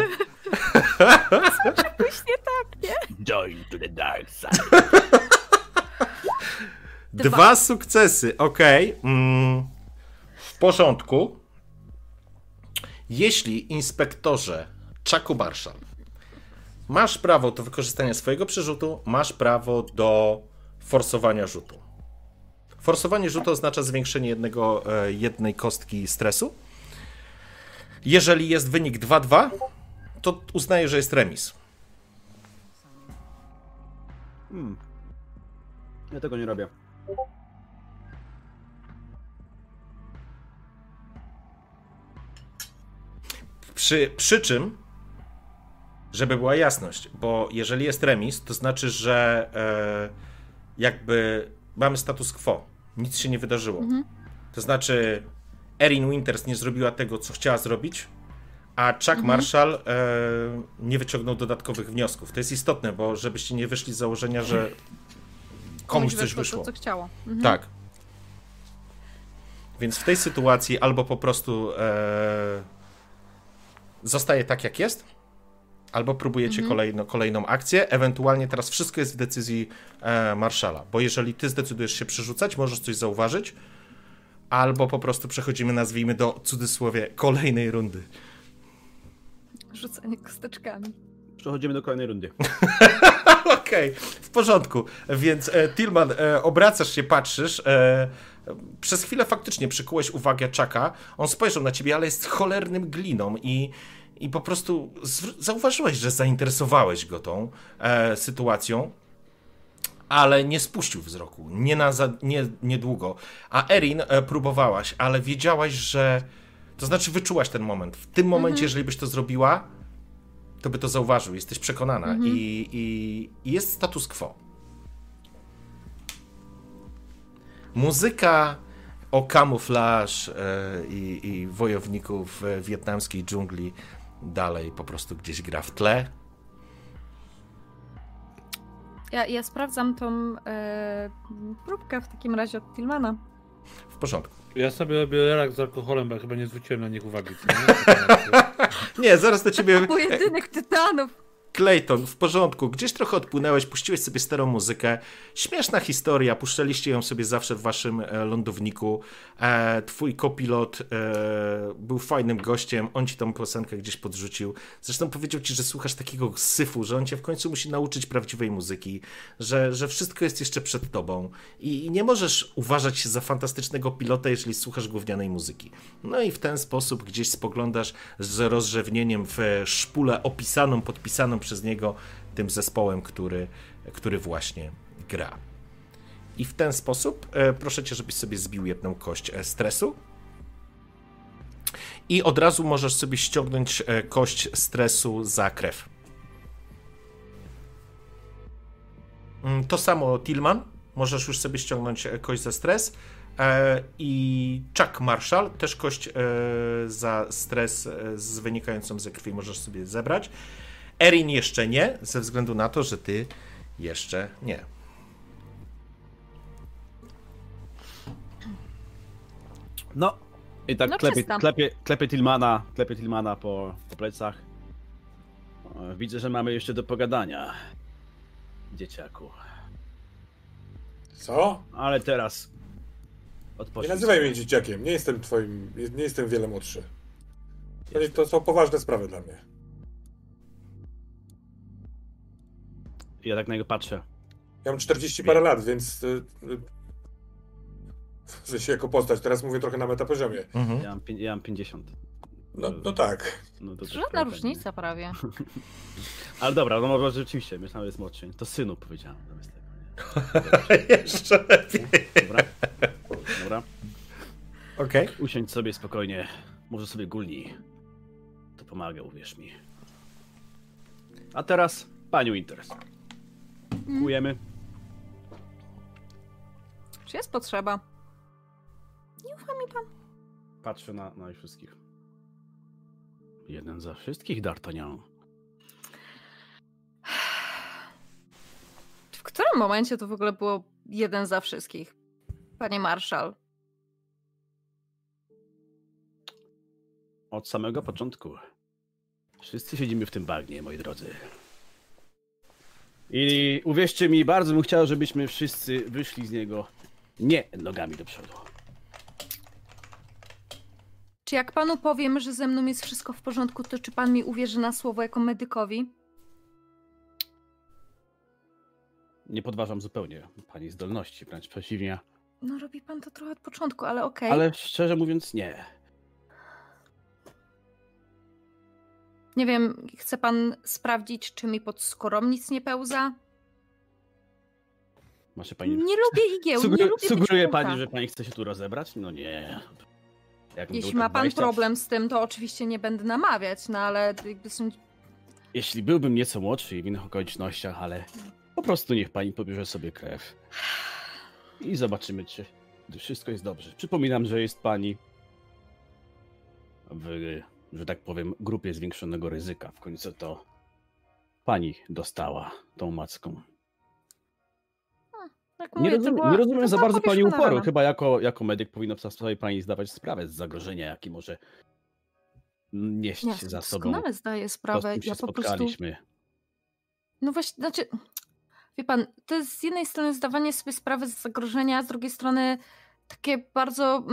Jakoś nie tak, nie? Join to the dark side. Dwa. Dwa sukcesy, okej. Mm, w porządku. Jeśli inspektorze Chucku Marshall masz prawo do wykorzystania swojego przerzutu, masz prawo do forsowania rzutu. Forsowanie rzutu oznacza zwiększenie jednego, e, jednej kostki stresu. Jeżeli jest wynik 2-2, to uznaję, że jest remis. Ja tego nie robię. Przy, przy czym, żeby była jasność, bo jeżeli jest remis, to znaczy, że e, jakby mamy status quo. Nic się nie wydarzyło. To znaczy, Erin Winters nie zrobiła tego, co chciała zrobić, a Chuck Marshall e, nie wyciągnął dodatkowych wniosków. To jest istotne, bo żebyście nie wyszli z założenia, że komuś coś wyszło. To, co chciało. Mhm. Tak. Więc w tej sytuacji albo po prostu e, zostaje tak, jak jest, albo próbujecie kolejno, kolejną akcję. Ewentualnie teraz wszystko jest w decyzji e, Marszala, bo jeżeli ty zdecydujesz się przerzucać, możesz coś zauważyć, albo po prostu przechodzimy, nazwijmy do cudzysłowie, kolejnej rundy. Rzucanie kosteczkami. Przechodzimy do kolejnej rundy. [LAUGHS] Okej, w porządku. Więc e, Tillman, e, obracasz się, patrzysz. E, przez chwilę faktycznie przykułeś uwagę Czaka. On spojrzał na ciebie, ale jest cholernym gliną i, i po prostu zauważyłeś, że zainteresowałeś go tą e, sytuacją. Ale nie spuścił wzroku, nie na za, nie, niedługo. A Erin e, próbowałaś, ale wiedziałaś, że. To znaczy, wyczułaś ten moment. W tym momencie, jeżeli byś to zrobiła, to by to zauważył, jesteś przekonana I, i, i jest status quo. Muzyka o kamuflaż e, i, i wojowników w wietnamskiej dżungli dalej po prostu gdzieś gra w tle. Ja, ja sprawdzam tą e, próbkę w takim razie od Tillmana. W porządku. Ja sobie robię relaks z alkoholem, bo ja chyba nie zwróciłem na nich uwagi. Co nie? [LAUGHS] Nie, zaraz do ciebie. Pojedynek tytanów! Clayton, w porządku, gdzieś trochę odpłynęłeś, puściłeś sobie starą muzykę. Śmieszna historia, puszczaliście ją sobie zawsze w waszym e, lądowniku. E, twój kopilot e, był fajnym gościem, on ci tą piosenkę gdzieś podrzucił. Zresztą powiedział ci, że słuchasz takiego syfu, że on cię w końcu musi nauczyć prawdziwej muzyki, że, że wszystko jest jeszcze przed tobą i, i nie możesz uważać się za fantastycznego pilota, jeżeli słuchasz gównianej muzyki. No i w ten sposób gdzieś spoglądasz z rozrzewnieniem w szpulę opisaną, podpisaną przez niego tym zespołem, który, który właśnie gra. I w ten sposób e, proszę cię, żebyś sobie zbił jedną kość e, stresu. I od razu możesz sobie ściągnąć e, kość stresu za krew. Mm, To samo Tillman. Możesz już sobie ściągnąć kość za stres. I Chuck Marshall, też kość za stres z wynikającą ze krwi możesz sobie zebrać. Erin jeszcze nie, ze względu na to, że ty jeszcze nie. No. I tak No, klepie, klepie, klepie Tillmana, klepie Tillmana po, po plecach. Widzę, że mamy jeszcze do pogadania. Dzieciaku. Co? Ale teraz Nie odpocznij. nazywaj mnie dzieciakiem, nie jestem twoim, nie jestem wiele młodszy. To, nie- to są poważne sprawy dla mnie. Ja tak na niego patrzę. Ja mam 40 parę lat, więc... y, y, sensie jako postać, teraz mówię trochę na metapoziomie. Mhm. Ja mam, ja mam 50. No, no tak. No to Żadna różnica prawie. [LAUGHS] Ale dobra, no może rzeczywiście, myślałem, że jest młodszy. To synu powiedziałem zamiast tego. nie? [LAUGHS] jeszcze lepiej. Dobra. Dobra. Okej. Usiądź sobie spokojnie. Może sobie gulnij. To pomaga, uwierz mi. A teraz panią interes. Dziękujemy. Czy jest potrzeba? Nie ufa mi pan. Patrzę na, na ich wszystkich. Jeden za wszystkich, D'Artagnan. W którym momencie to w ogóle było jeden za wszystkich? Panie Marszał. Od samego początku. Wszyscy siedzimy w tym bagnie, moi drodzy. I uwierzcie mi, bardzo bym chciał, żebyśmy wszyscy wyszli z niego Nie nogami do przodu. Czy jak panu powiem, że ze mną jest wszystko w porządku, to czy pan mi uwierzy na słowo jako medykowi? Nie podważam zupełnie pani zdolności, wręcz przeciwnie. No robi pan to trochę od początku, ale okej. Ale szczerze mówiąc, nie. Nie wiem, chce pan sprawdzić, czy mi pod skórą nic nie pełza? Może pani. Nie lubię igieł, nie Sugeru- lubię Sugeruje pani, że pani chce się tu rozebrać? No nie. Jak Jeśli ma pan 20 problem z tym, to oczywiście nie będę namawiać, no ale jakby są... Jeśli byłbym nieco młodszy i w innych okolicznościach, ale po prostu niech pani pobierze sobie krew. I zobaczymy, czy wszystko jest dobrze. Przypominam, że jest pani w, że tak powiem, grupie zwiększonego ryzyka. W końcu to pani dostała tą macką. Nie mówię, to rozumiem, była- nie rozumiem to za bardzo pani uporu. Chyba jako, jako medyk powinno sobie pani zdawać sprawę z zagrożenia, jaki może nieść Ja za sobą doskonale zdaję to, sprawę. się Ja po prostu. No właśnie, znaczy, wie pan, to jest z jednej strony zdawanie sobie sprawy z zagrożenia, a z drugiej strony takie bardzo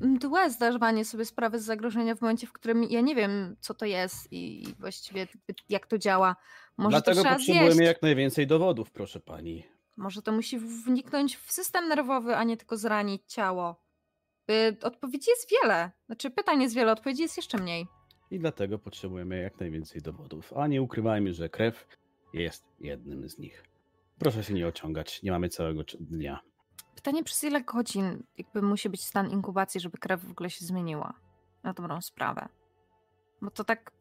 mdłe zdawanie sobie sprawy z zagrożenia w momencie, w którym ja nie wiem, co to jest i właściwie jak to działa. Może Dlatego to potrzebujemy zjeść. jak najwięcej dowodów, proszę pani. Może to musi wniknąć w system nerwowy, a nie tylko zranić ciało. Y, Odpowiedzi jest wiele. Znaczy pytań jest wiele, odpowiedzi jest jeszcze mniej. I dlatego potrzebujemy jak najwięcej dowodów. A nie ukrywajmy, że krew jest jednym z nich. Proszę się nie ociągać, nie mamy całego dnia. Pytanie przez ile godzin jakby musi być stan inkubacji, żeby krew w ogóle się zmieniła na dobrą sprawę. Bo to tak.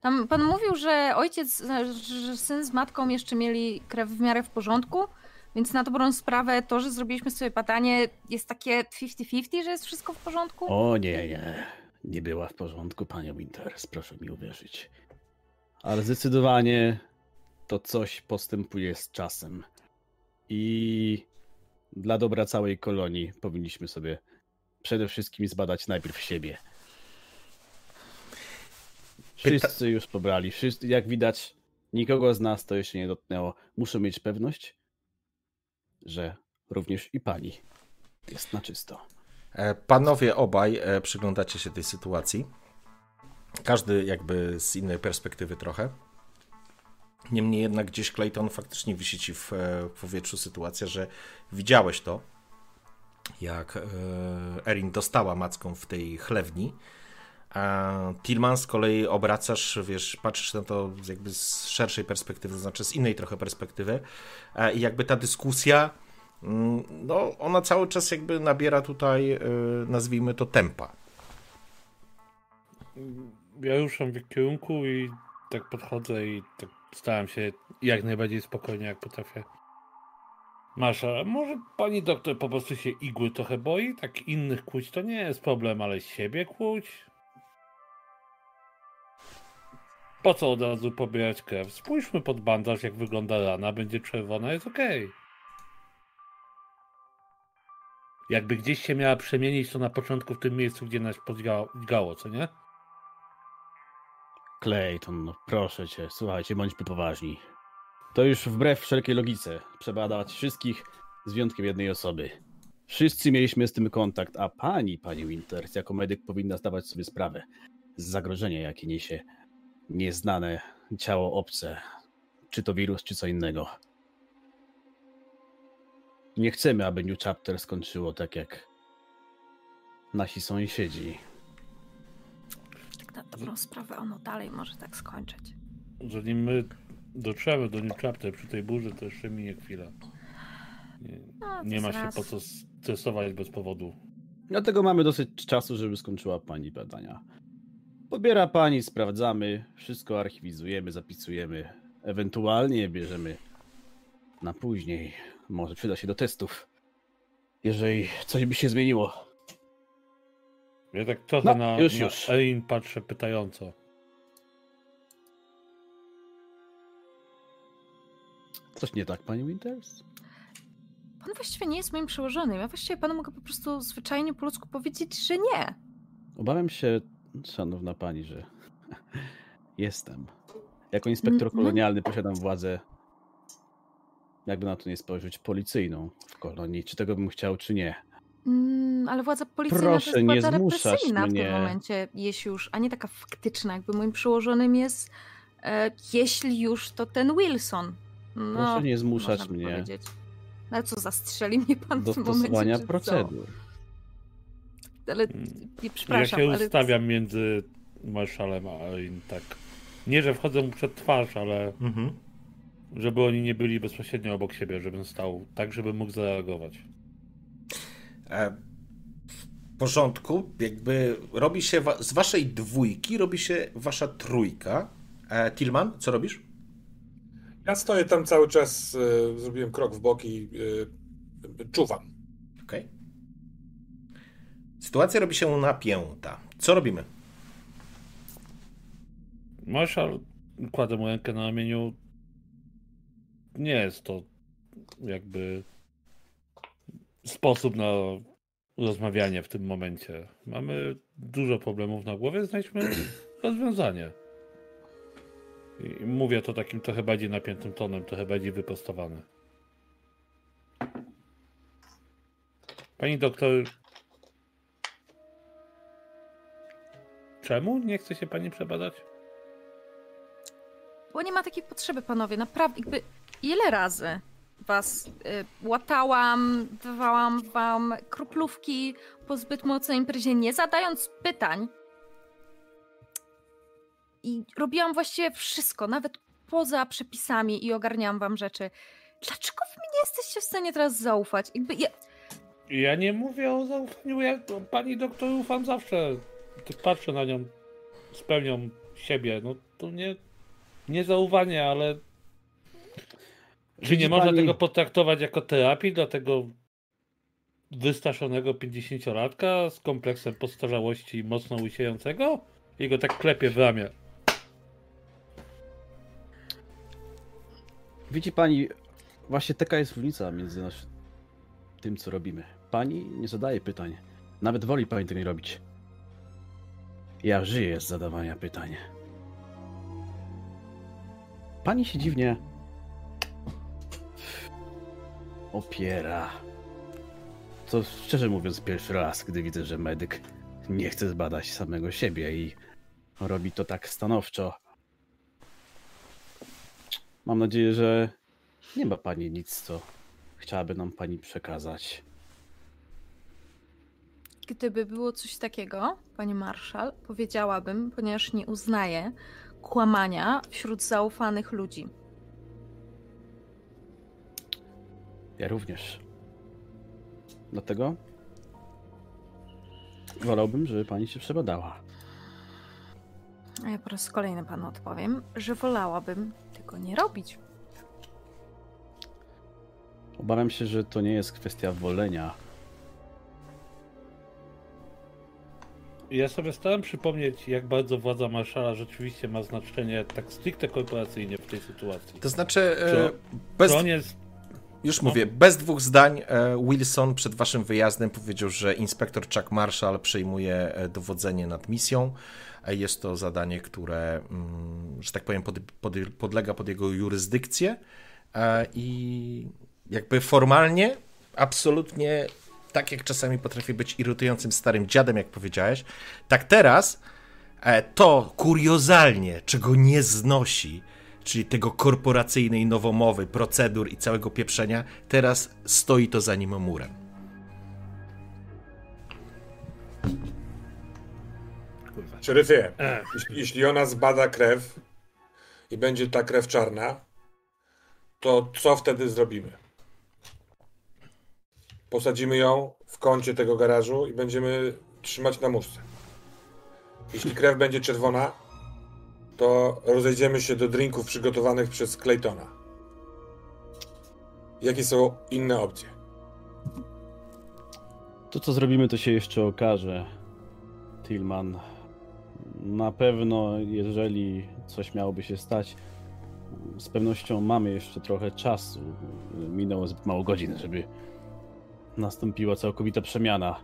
Tam pan mówił, że ojciec, że syn z matką jeszcze mieli krew w miarę w porządku, więc na dobrą sprawę to, że zrobiliśmy sobie badanie jest takie 50-50, że jest wszystko w porządku? O nie, nie. Nie była w porządku, panie Winters, proszę mi uwierzyć. Ale zdecydowanie to coś postępuje z czasem. I dla dobra całej kolonii powinniśmy sobie przede wszystkim zbadać najpierw siebie. Wszyscy już pobrali. Wszyscy, jak widać, nikogo z nas to jeszcze nie dotknęło. Muszę mieć pewność, że również i pani jest na czysto. E, Panowie obaj e, przyglądacie się tej sytuacji. Każdy jakby z innej perspektywy trochę. Niemniej jednak gdzieś Clayton faktycznie wisi ci w, e, w powietrzu sytuacja, że widziałeś to, jak e, Erin dostała macką w tej chlewni. A Tillman z kolei obracasz, wiesz, patrzysz na to jakby z szerszej perspektywy, to znaczy z innej trochę perspektywy. E, I jakby ta dyskusja, mm, no ona cały czas jakby nabiera tutaj, nazwijmy to, tempa. Ja ruszam w kierunku i tak podchodzę i tak staram się jak najbardziej spokojnie jak potrafię. Masza, może pani doktor po prostu się igły trochę boi? Tak innych kłuć to nie jest problem, ale siebie kłuć? Po co od razu pobierać krew? Spójrzmy pod bandaż, jak wygląda rana, będzie czerwona, jest okej. Jakby gdzieś się miała przemienić, to na początku w tym miejscu, gdzie nas podźgało, co nie? Clayton, no proszę cię, słuchajcie, bądźmy poważni. To już wbrew wszelkiej logice. Trzeba dawać wszystkich z wyjątkiem jednej osoby. Wszyscy mieliśmy z tym kontakt, a pani, pani Winters, jako medyk powinna zdawać sobie sprawę z zagrożenia, jakie niesie nieznane ciało obce. Czy to wirus, czy co innego. Nie chcemy, aby New Chapter skończyło tak jak nasi sąsiedzi. Na dobrą sprawę ono dalej może tak skończyć. Zanim my dotrzemy do New Chapter przy tej burzy, to jeszcze minie chwila. Nie, No, nie ma się zaraz. po co stresować bez powodu. Dlatego mamy dosyć czasu, żeby skończyła pani badania. Pobiera pani, sprawdzamy, wszystko archiwizujemy, zapisujemy, ewentualnie bierzemy na później. Może przyda się do testów. Jeżeli coś by się zmieniło. Ja tak trochę No, na, już, na już. Erin patrzę pytająco. Coś nie tak, pani Winters? Pan właściwie nie jest moim przełożonym. Ja właściwie panu mogę po prostu zwyczajnie po ludzku powiedzieć, że nie. Obawiam się, szanowna pani, że [LAUGHS] jestem. Jako inspektor Mm, kolonialny posiadam władzę jakby na to nie spojrzeć, policyjną w kolonii. Czy tego bym chciał, czy nie. Mm, ale władza policyjna Proszę, to jest władza represyjna w mnie. tym momencie, jeśli już, a nie taka faktyczna, jakby moim przełożonym jest, e, jeśli już, to ten Wilson. No, Proszę nie zmuszać mnie powiedzieć. No ale co, zastrzeli mnie pan do w tym momencie, stosowania czy co? procedur. Ale, Mm. nie, Ja przepraszam, się ale... ustawiam między marszalem a im tak. Nie, że wchodzę mu przed twarz, ale Mhm. żeby oni nie byli bezpośrednio obok siebie, żebym stał tak, żeby mógł zareagować. E, w porządku, jakby robi się wa- z waszej dwójki robi się wasza trójka. E, Tilman, co robisz? Ja stoję tam cały czas, e, zrobiłem krok w bok i e, czuwam. Okej. Sytuacja robi się napięta. Co robimy? Marszal kładę mu rękę na ramieniu. Nie jest to jakby sposób na rozmawianie w tym momencie. Mamy dużo problemów na głowie, znajdźmy [CLEARS THROAT] rozwiązanie. I mówię to takim trochę bardziej napiętym tonem, trochę bardziej wyprostowanym. Pani doktor. Czemu nie chce się pani przebadać? Bo nie ma takiej potrzeby, panowie. Naprawdę, jakby ile razy was y, łatałam, dawałam wam kroplówki po zbyt mocnej imprezie, nie zadając pytań. I robiłam właściwie wszystko, nawet poza przepisami i ogarniałam wam rzeczy. Dlaczego wy mi nie jesteście w stanie teraz zaufać? Jakby ja... Ja nie mówię o zaufaniu, ja to pani doktor ufam zawsze. Patrzę na nią z pełnią siebie. No to nie, nie zaufanie, ale czy nie można tego potraktować jako terapii dla tego wystraszonego 50-latka z kompleksem postarzałości mocno łysiejącego? I go tak klepie w ramię. Widzi pani, właśnie taka jest różnica między naszym, tym, co robimy. Pani nie zadaje pytań. Nawet woli pani tego nie robić. Ja żyję z zadawania pytań. Pani się dziwnie opiera. To szczerze mówiąc pierwszy raz, gdy widzę, że medyk nie chce zbadać samego siebie i robi to tak stanowczo. Mam nadzieję, że nie ma pani nic, co chciałaby nam pani przekazać. Gdyby było coś takiego, pani marszał, powiedziałabym, ponieważ nie uznaję kłamania wśród zaufanych ludzi. Ja również. Dlatego wolałbym, żeby pani się przebadała. A ja po raz kolejny panu odpowiem, że wolałabym tego nie robić. Obawiam się, że to nie jest kwestia wolenia. Ja sobie starałem przypomnieć, jak bardzo władza marszala rzeczywiście ma znaczenie tak stricte korporacyjnie w tej sytuacji. To znaczy, e, Czy- bez, Czy on jest już no. mówię, bez dwóch zdań e, Wilson przed waszym wyjazdem powiedział, że inspektor Chuck Marshall przejmuje e, dowodzenie nad misją. E, Jest to zadanie, które, mm, że tak powiem, pod, pod, podlega pod jego jurysdykcję i jakby formalnie, absolutnie tak jak czasami potrafi być irytującym starym dziadem, jak powiedziałeś, tak teraz to kuriozalnie, czego nie znosi, czyli tego korporacyjnej nowomowy, procedur i całego pieprzenia, teraz stoi to za nim murem. Szeryfie, E. jeśli, jeśli ona zbada krew i będzie ta krew czarna, to co wtedy zrobimy? Posadzimy ją w kącie tego garażu i będziemy trzymać na muszce. Jeśli krew będzie czerwona, to rozejdziemy się do drinków przygotowanych przez Claytona. Jakie są inne opcje? To, co zrobimy, to się jeszcze okaże. Tillman. Na pewno, jeżeli coś miałoby się stać, z pewnością mamy jeszcze trochę czasu. Minęło zbyt mało godzin, żeby nastąpiła całkowita przemiana.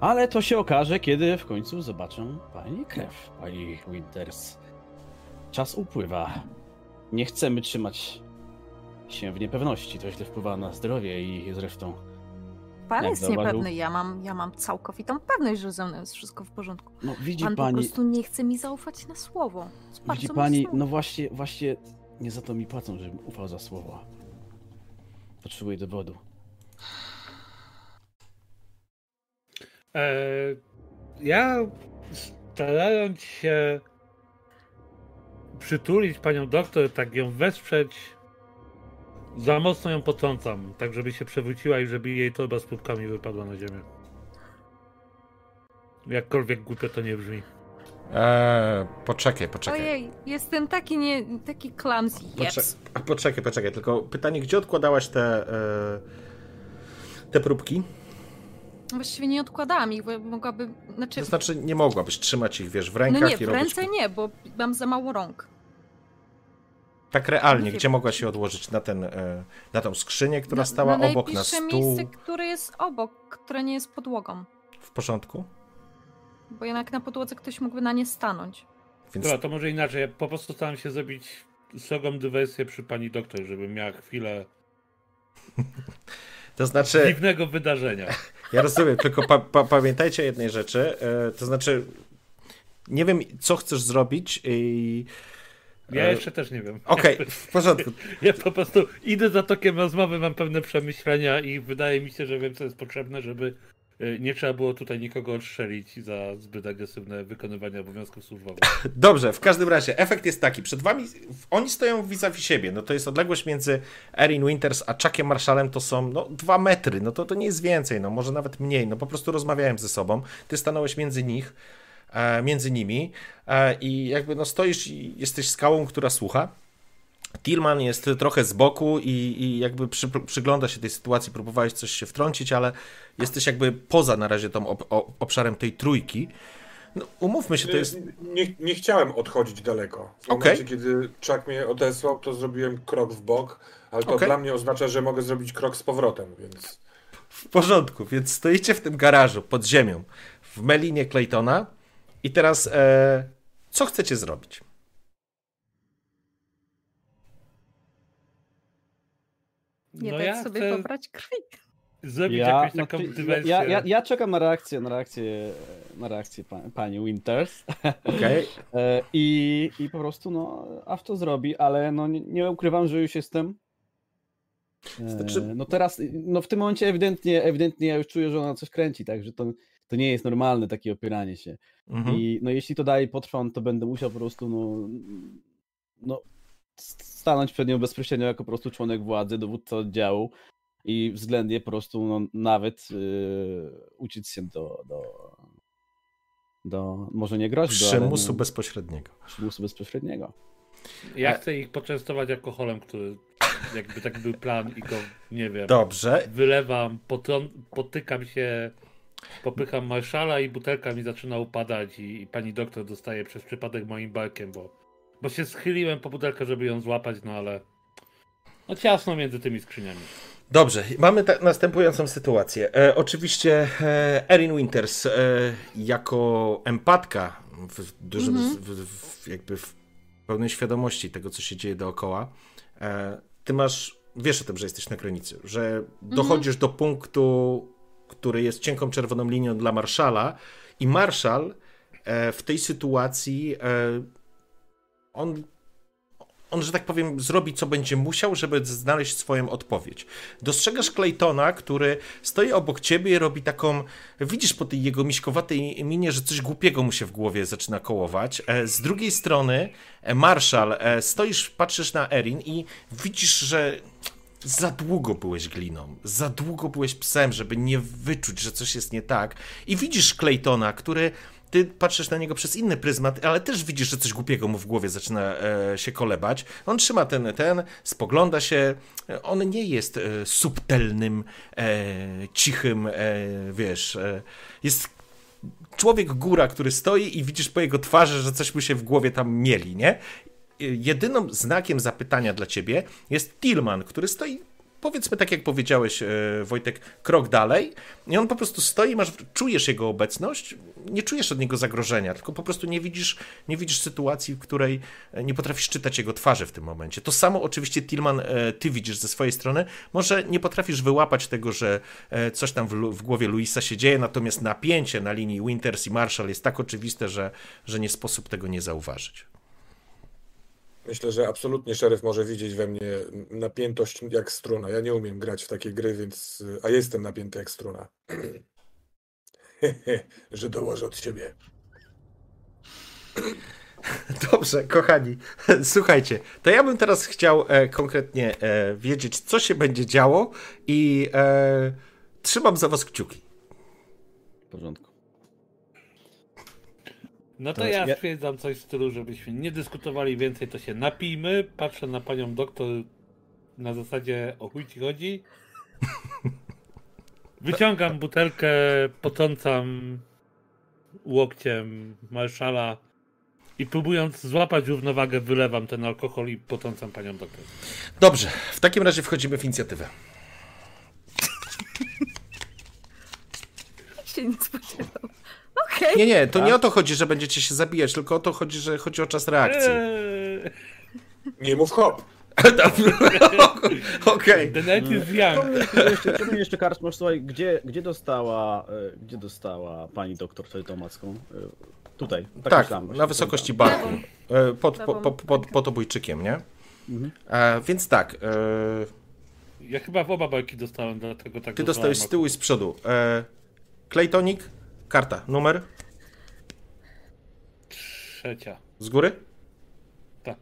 Ale to się okaże, kiedy w końcu zobaczę pani krew, pani Winters. Czas upływa. Nie chcemy trzymać się w niepewności. To źle wpływa na zdrowie i zresztą Pan jest zauważył- niepewny, ja mam, ja mam całkowitą pewność, że ze mną jest wszystko w porządku. no widzi Pan po pani, prostu nie chce mi zaufać na słowo. Widzi pani, no właśnie, właśnie nie za to mi płacą, żebym ufał za słowo. Potrzebuję dowodu. E, ja starając się przytulić panią doktor, tak ją wesprzeć, za mocno ją potrącam, tak żeby się przewróciła i żeby jej torba z próbkami wypadła na ziemię. Jakkolwiek głupio to nie brzmi. Eee, poczekaj, poczekaj. Ojej, jestem taki nie, taki clumsy. A poczekaj, poczekaj, tylko pytanie, gdzie odkładałaś te, e, te próbki? Właściwie nie odkładałam ich, bo mogłaby, znaczy, To znaczy, nie mogłabyś trzymać ich, wiesz, w no rękach nie, i w robić... ręce nie, bo mam za mało rąk. Tak realnie, Nie gdzie wiem. mogłaś się odłożyć? Na, ten, e, na tą skrzynię, która na, stała na obok, na najbliższe stół? miejsce, które jest obok, które nie jest podłogą. W porządku? Bo jednak na podłodze ktoś mógłby na nie stanąć. Więc Dobra, to może inaczej. Ja po prostu staram się zrobić srogą dywersję przy pani doktor, żeby miała chwilę [LAUGHS] to znaczy, dziwnego wydarzenia. [LAUGHS] ja rozumiem, tylko pa, pa, pamiętajcie o jednej rzeczy, e, to znaczy, nie wiem, co chcesz zrobić i... Ja E, jeszcze też nie wiem. Okej, [LAUGHS] w porządku. Ja po prostu idę za tokiem rozmowy, mam pewne przemyślenia i wydaje mi się, że wiem, co jest potrzebne, żeby nie trzeba było tutaj nikogo odstrzelić za zbyt agresywne wykonywanie obowiązków służbowych. [LAUGHS] Dobrze, w każdym razie efekt jest taki. Przed wami, oni stoją vis-a-vis siebie. No to jest odległość między Erin Winters a Chuckiem Marshallem to są no, dwa metry. No to, to nie jest więcej, no może nawet mniej. No po prostu rozmawiałem ze sobą. Ty stanąłeś między nich, e, między nimi e, i jakby no stoisz i jesteś skałą, która słucha. Tillman jest trochę z boku i, i jakby przy, przygląda się tej sytuacji, próbowałeś coś się wtrącić, ale jesteś jakby poza na razie tą ob, o, obszarem tej trójki. No, umówmy się, to jest... Nie, nie chciałem odchodzić daleko. W Okej. momencie, kiedy Chuck mnie odesłał, to zrobiłem krok w bok, ale to Okej. dla mnie oznacza, że mogę zrobić krok z powrotem, więc W porządku, więc stoicie w tym garażu pod ziemią w Melinie Claytona i teraz e, co chcecie zrobić? Nie No dać ja sobie chcę pobrać krwi. zrobić Ja, jakąś no, taką dywersję. ja, ja, ja czekam na reakcję, na reakcję, na reakcję pa, pani Winters. Okej, [LAUGHS] E, I, I po prostu, no, Aw to zrobi, ale no, nie, nie ukrywam, że już jestem. E, Znaczy- No teraz, no w tym momencie ewidentnie, ewidentnie ja już czuję, że ona coś kręci, także to, to nie jest normalne takie opieranie się. mhm. I no jeśli to dalej potrwa, no to będę musiał po prostu, no, no stanąć przed nią bezpośrednio jako po prostu członek władzy, dowódca oddziału i względnie po prostu, no, nawet yy, uciec się do, do, do, może nie groźby, ale przymusu no, bezpośredniego. przymusu bezpośredniego. Ja chcę ich poczęstować alkoholem, który jakby taki był plan i go, nie wiem, Dobrze, wylewam, potykam się, popycham marszala i butelka mi zaczyna upadać i, i pani doktor dostaje przez przypadek moim barkiem, bo, bo się schyliłem po butelkę, żeby ją złapać, no ale no ciasno między tymi skrzyniami. dobrze. Mamy ta, następującą sytuację. E, oczywiście e, Erin Winters e, jako empatka w dużym, Mhm. w, w, jakby w pełnej świadomości tego, co się dzieje dookoła, e, ty masz, wiesz o tym, że jesteś na granicy, że dochodzisz do punktu, który jest cienką czerwoną linią dla Marszala i Marszal e, w tej sytuacji e, on on, że tak powiem, zrobi co będzie musiał, żeby znaleźć swoją odpowiedź. Dostrzegasz Claytona, który stoi obok ciebie i robi taką. Widzisz po tej jego miśkowatej minie, że coś głupiego mu się w głowie zaczyna kołować. E, Z drugiej strony, e, Marshall, e, stoisz, patrzysz na Erin i widzisz, że za długo byłeś gliną, za długo byłeś psem, żeby nie wyczuć, że coś jest nie tak. I widzisz Claytona, który ty patrzysz na niego przez inny pryzmat, ale też widzisz, że coś głupiego mu w głowie zaczyna e, się kolebać. On trzyma ten, ten, spogląda się. On nie jest e, subtelnym, e, cichym, e, wiesz, e, jest człowiek góra, który stoi i widzisz po jego twarzy, że coś mu się w głowie tam mieli, nie? Jedynym znakiem zapytania dla ciebie jest Tillman, który stoi powiedzmy tak jak powiedziałeś, e, Wojtek, krok dalej i on po prostu stoi, masz, czujesz jego obecność, nie czujesz od niego zagrożenia, tylko po prostu nie widzisz, nie widzisz sytuacji, w której e, nie potrafisz czytać jego twarzy w tym momencie. To samo oczywiście, Tillman, e, ty widzisz ze swojej strony, może nie potrafisz wyłapać tego, że coś tam w, w głowie Luisa się dzieje, natomiast napięcie na linii Winters i Marshall jest tak oczywiste, że, że nie sposób tego nie zauważyć. Myślę, że absolutnie szeryf może widzieć we mnie napiętość jak struna. Ja nie umiem grać w takie gry, więc. A jestem napięty jak struna. [CLEARS THROAT] że dołożę od siebie. [CLEARS THROAT] Dobrze, kochani, [CLEARS THROAT] słuchajcie, to ja bym teraz chciał e, konkretnie e, wiedzieć, co się będzie działo i e, trzymam za was kciuki. W porządku. No to To ja ja- stwierdzam coś w stylu, żebyśmy nie dyskutowali więcej, to się napijmy. Patrzę na panią doktor na zasadzie o chuj ci chodzi. [LAUGHS] Wyciągam butelkę, potrącam łokciem marszala i próbując złapać równowagę, wylewam ten alkohol i potrącam panią doktor. Dobrze, w takim razie wchodzimy w inicjatywę. się nie spodziewał. Okej. Nie, nie, to nie o to chodzi, że będziecie się zabijać, tylko o to chodzi, że chodzi o czas reakcji. Eee, Nie mów hop! [LAUGHS] Okej. the night is young. To mnie jeszcze Karczmasz, słuchaj, gdzie, gdzie dostała, e, gdzie dostała pani doktor wtedy tą macką? E, Tutaj. Tak, myślałem właśnie, na wysokości barku. E, Pod, po, po, pod, pod obojczykiem, nie? E, więc tak, e, Ja chyba w oba bajki dostałem, dlatego tak ty dostałeś z tyłu i z przodu. E, Claytonik, karta, numer Trzecia. z góry? Tak.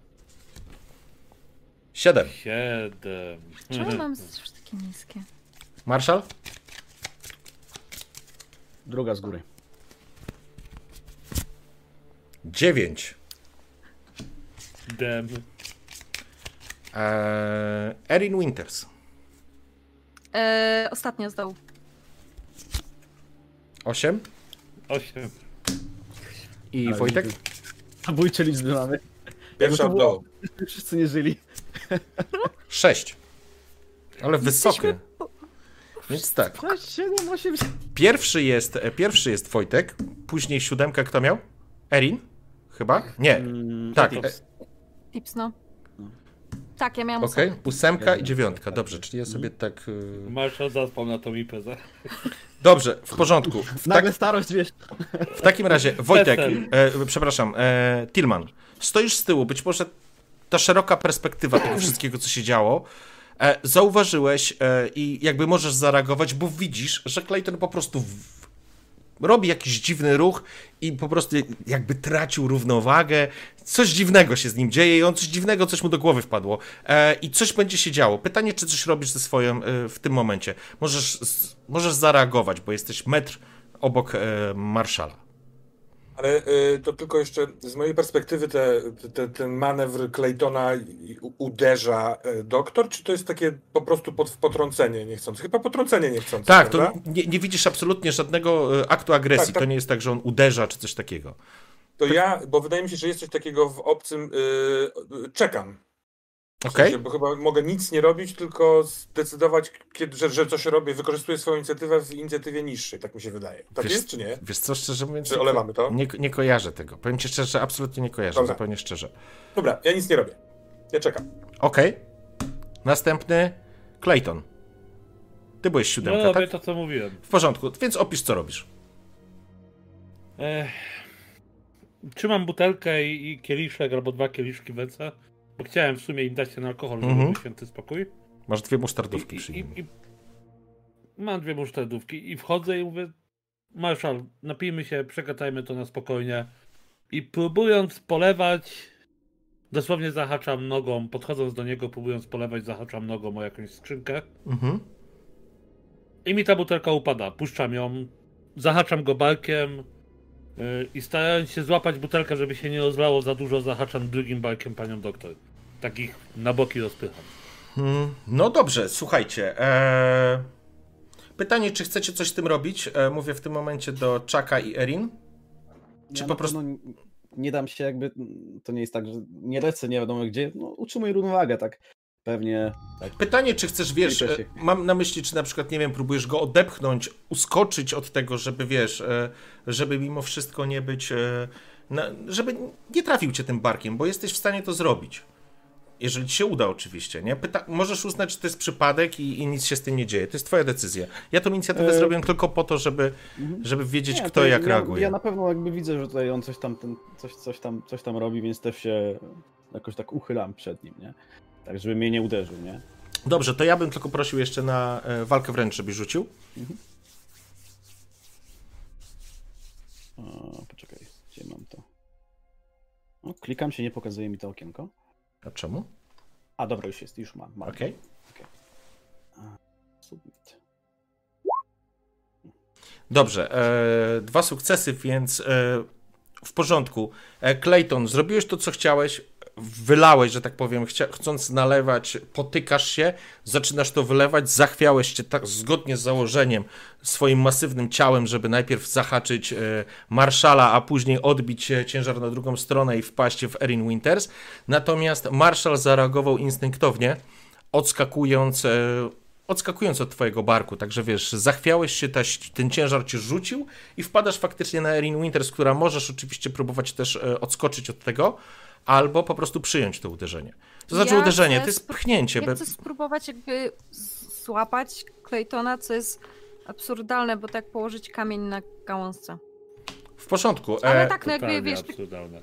Siedem. Siedem. Czemu mam takie niskie? Marszal? Druga z góry. Dziewięć. Dem. E, Erin Winters. E, ostatnio zdał. Osiem. Osiem. I Ale Wojtek? Zabójcze liczby mamy. Pierwsza w. [LAUGHS] Wszyscy nie żyli. Sześć. Ale wysokie. Więc tak. 7, 8, Pierwszy jest, e, pierwszy jest Wojtek, później siódemkę kto miał? Erin? Chyba? Nie. Tak, e, Tips, no. Tak, ja miałam okej. okay. Ósemka i dziewiątka. Dobrze, czyli ja sobie tak... y, Marshall zaspał na tą imprezę. Dobrze, w porządku. W, tak, Nagle starość, wiesz. w takim razie, Wojtek, e, przepraszam, e, Tillman, stoisz z tyłu, być może ta szeroka perspektywa tego wszystkiego, co się działo, e, zauważyłeś e, i jakby możesz zareagować, bo widzisz, że Clayton po prostu w, robi jakiś dziwny ruch i po prostu jakby tracił równowagę. Coś dziwnego się z nim dzieje i on coś dziwnego, coś mu do głowy wpadło. E, I coś będzie się działo. Pytanie, czy coś robisz ze swoją e, w tym momencie. Możesz, z, możesz zareagować, bo jesteś metr obok e, marszala. Ale y, to tylko jeszcze z mojej perspektywy te, te, ten manewr Claytona uderza y, doktor, czy to jest takie po prostu pod, potrącenie niechcące? Chyba potrącenie niechcące, Tak, to prawda? nie, nie widzisz absolutnie żadnego e, aktu agresji. Tak, tak. To nie jest tak, że on uderza czy coś takiego. To ja, bo wydaje mi się, że jest coś takiego w obcym, y, y, czekam. W sensie, bo chyba mogę nic nie robić, tylko zdecydować, kiedy, że, że coś robię. Wykorzystuję swoją inicjatywę w inicjatywie niższej, tak mi się wydaje. Tak Wiesz- jest, czy nie? Wiesz co, szczerze mówiąc, Czy olewamy to? nie, nie kojarzę tego. Powiem ci szczerze, absolutnie nie kojarzę, Dobra. zupełnie szczerze. Dobra, ja nic nie robię. Ja czekam. Okej. Następny, Clayton. Ty byłeś No siódemka, robię tak? to, co mówiłem. W porządku, więc opisz, co robisz. Ech. Trzymam butelkę i, i kieliszek albo dwa kieliszki w bo chciałem w sumie im dać ten alkohol, żeby Mhm. święty spokój. Masz dwie I, musztardówki i, przy i, nim. i mam dwie musztardówki i wchodzę i mówię Marszal, napijmy się, przegadajmy to na spokojnie. I próbując polewać, dosłownie zahaczam nogą, podchodząc do niego, próbując polewać, zahaczam nogą o jakąś skrzynkę. Mhm. I mi ta butelka upada. Puszczam ją, zahaczam go barkiem i starając się złapać butelkę, żeby się nie rozlało za dużo, zahaczam drugim barkiem panią doktor. Takich na boki rozpycham. Hmm, No dobrze, słuchajcie. E... Pytanie, czy chcecie coś z tym robić? E, mówię w tym momencie do Chucka i Erin. Czy ja po prostu- nie dam się jakby, to nie jest tak, że nie lecę nie wiadomo gdzie, no utrzymuję równowagę, tak. Pewnie tak. Pytanie, czy chcesz, wiesz, e, mam na myśli, czy na przykład, nie wiem, próbujesz go odepchnąć, uskoczyć od tego, żeby, wiesz, e, żeby mimo wszystko nie być, e, żeby nie trafił cię tym barkiem, bo jesteś w stanie to zrobić. Jeżeli ci się uda, oczywiście, nie? Pyta możesz uznać, że to jest przypadek i, i nic się z tym nie dzieje. To jest twoja decyzja. Ja tą inicjatywę E, zrobiłem tylko po to, żeby, żeby wiedzieć, Nie, kto jak ja, reaguje. Ja na pewno jakby widzę, że tutaj on coś tam, ten, coś, coś, tam, coś tam robi, więc też się jakoś tak uchylam przed nim, nie? Tak, żeby mnie nie uderzył, nie? Dobrze, to ja bym tylko prosił jeszcze na e, walkę wręcz, żebyś rzucił. O, poczekaj, gdzie mam to? O, klikam się, nie pokazuje mi to okienko. A czemu? A dobra, już jest, już mam. mam. Okej. Submit. Dobrze, e, dwa sukcesy, więc e, w porządku. E, Clayton, zrobiłeś to, co chciałeś, wylałeś, że tak powiem, chcia, chcąc nalewać, potykasz się, zaczynasz to wylewać, zachwiałeś się tak zgodnie z założeniem swoim masywnym ciałem, żeby najpierw zahaczyć e, Marszala, a później odbić e, ciężar na drugą stronę i wpaść w Erin Winters. Natomiast Marszal zareagował instynktownie, odskakując, e, odskakując od twojego barku, także wiesz, zachwiałeś się, ta, ten ciężar cię rzucił i wpadasz faktycznie na Erin Winters, która możesz oczywiście próbować też e, odskoczyć od tego, albo po prostu przyjąć to uderzenie. To znaczy Ja uderzenie, to jest pchnięcie. Ja be- chcę spróbować jakby złapać Claytona, co jest absurdalne, bo tak położyć kamień na gałązce. W porządku. Ale E, tak, no jakby, wiesz, absurdalne.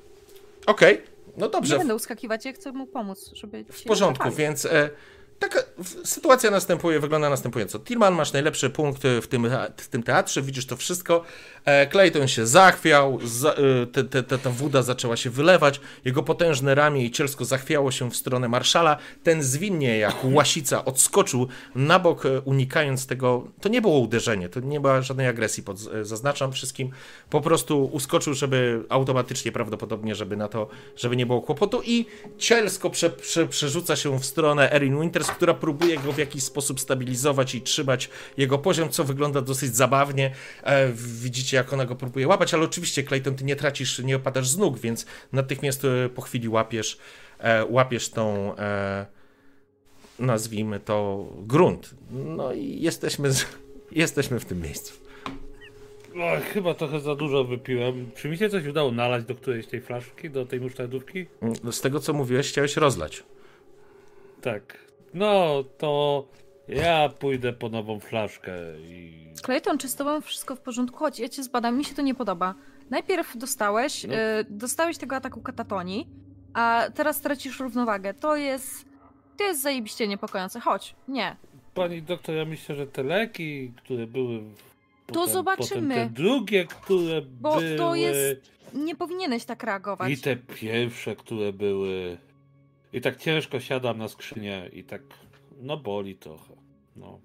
Okej, no nie dobrze, będę uskakiwać, ja chcę mu pomóc, żeby w porządku, nie więc e, taka sytuacja następuje, wygląda następująco. Tilman, masz najlepszy punkt e, w tym, w tym teatrze, widzisz to wszystko. E, Clayton się zachwiał, za, e, te, te, te, ta woda zaczęła się wylewać, jego potężne ramię i cielsko zachwiało się w stronę marszala. Ten zwinnie jak łasica odskoczył na bok, unikając tego. To nie było uderzenie, to nie była żadnej agresji, pod, zaznaczam wszystkim. Po prostu uskoczył, żeby automatycznie prawdopodobnie, żeby na to, żeby nie było kłopotu i cielsko prze, prze, przerzuca się w stronę Erin Winters, która próbuje go w jakiś sposób stabilizować i trzymać jego poziom, co wygląda dosyć zabawnie. E, widzicie, jak ona go próbuje łapać, ale oczywiście, Clayton, ty nie tracisz, nie opadasz z nóg, więc natychmiast e, po chwili łapiesz, e, łapiesz tą, e, nazwijmy to, grunt. No i jesteśmy, [LAUGHS] jesteśmy w tym miejscu. O, chyba trochę za dużo wypiłem. Czy mi się coś udało nalać do którejś tej flaszki, do tej musztardówki? Z tego, co mówiłeś, chciałeś rozlać. Tak. No, to ja pójdę po nową flaszkę i... Clayton, czy z tobą wszystko w porządku? Chodź, ja cię zbadam, mi się to nie podoba. Najpierw dostałeś, No. y, dostałeś tego ataku katatonii, a teraz tracisz równowagę. To jest, to jest zajebiście niepokojące. Chodź, nie. Pani doktor, ja myślę, że te leki, które były... w- To zobaczymy. Potem te drugie, które Bo były... to jest- Nie powinieneś tak reagować. I te pierwsze, które były... I tak ciężko siadam na skrzynię i tak... No boli trochę. No.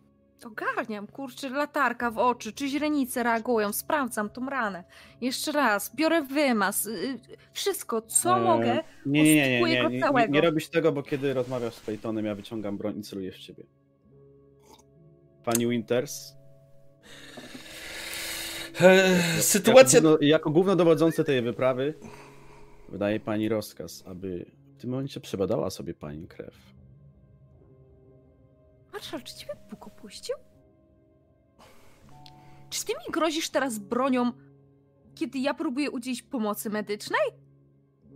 Ogarniam, kurczę, latarka w oczy, czy źrenice reagują, sprawdzam tą ranę. Jeszcze raz, biorę wymaz, y, y, wszystko, co E, mogę. Nie, nie, nie, nie, nie, go nie, nie, nie robisz tego, bo kiedy rozmawiasz z Claytonem, ja wyciągam broń i celuję w ciebie. Pani Winters, E, sytuacja. Jako, główno, jako głównodowodzący tej wyprawy wydaje pani rozkaz, aby w tym momencie przebadała sobie pani krew. Marszal, czy ciebie Bóg opuścił? Czy ty mi grozisz teraz bronią, kiedy ja próbuję udzielić pomocy medycznej?